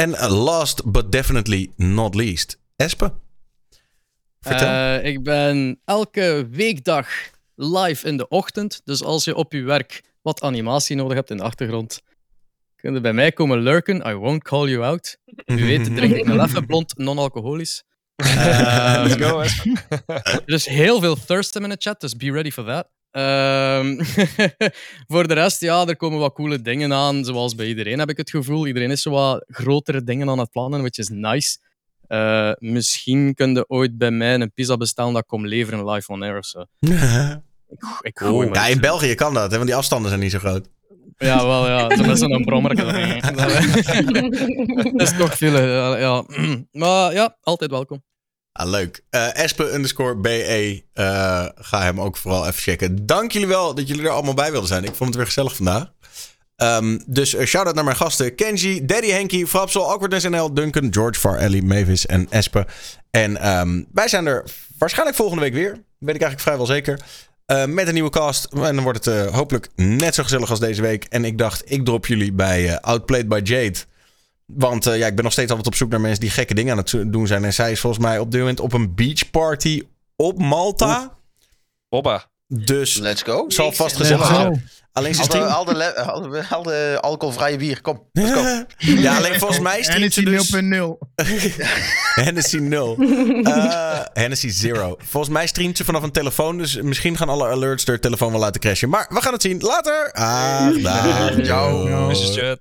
En last but definitely not least, Espe. Vertel. Eh, ik ben elke weekdag live in de ochtend. Dus als je op je werk wat animatie nodig hebt in de achtergrond, kun je bij mij komen lurken. I won't call you out. Wie weet drink ik een leffe blond non-alcoholisch. Let's go, Espen. er is heel veel thirstem in de chat, dus be ready for that. Ehm, voor de rest, ja, er komen wat coole dingen aan. Zoals bij iedereen heb ik het gevoel. Iedereen is zo wat grotere dingen aan het plannen, which is nice. Eh, misschien kun je ooit bij mij een pizza bestellen dat ik kom leveren live on air of zo. Ik, ik ja, in. België kan dat, hè, want die afstanden zijn niet zo groot. Ja, wel, ja. Zo met zo'n brommer. Dat is toch veel, ja. Maar ja, altijd welkom. Ah, leuk. Eh Espe underscore BE. eh, ga hem ook vooral even checken. Dank jullie wel dat jullie er allemaal bij wilden zijn. Ik vond het weer gezellig vandaag. Ehm, dus uh, shout-out naar mijn gasten. Kenji, Daddy Henky, Frapsel, Awkwardness NL, Duncan, George, Far, Ellie, Mavis en Espe. En ehm, wij zijn er waarschijnlijk volgende week weer. Weet ik eigenlijk vrijwel zeker. Eh, met een nieuwe cast. En dan wordt het eh, hopelijk net zo gezellig als deze week. En ik dacht, ik drop jullie bij eh, Outplayed by Jade. Want eh, ja, ik ben nog steeds altijd op zoek naar mensen die gekke dingen aan het doen zijn. En zij is volgens mij op dit moment op een beachparty op Malta. Hoppa. Dus Let's go. zal vast gezellig zijn. Alleen ze Al al, de, al, de, al de alcoholvrije bier, kom. Let's go. Ja, alleen volgens mij streamt ze Hennessy dus... 0.0. Hennessy 0. Eh Hennessy 0. Volgens mij streamt ze vanaf een telefoon. Dus misschien gaan alle alerts de telefoon wel laten crashen. Maar we gaan het zien. Later. Ah, dag. Ciao. Doei. Mrs. Chat.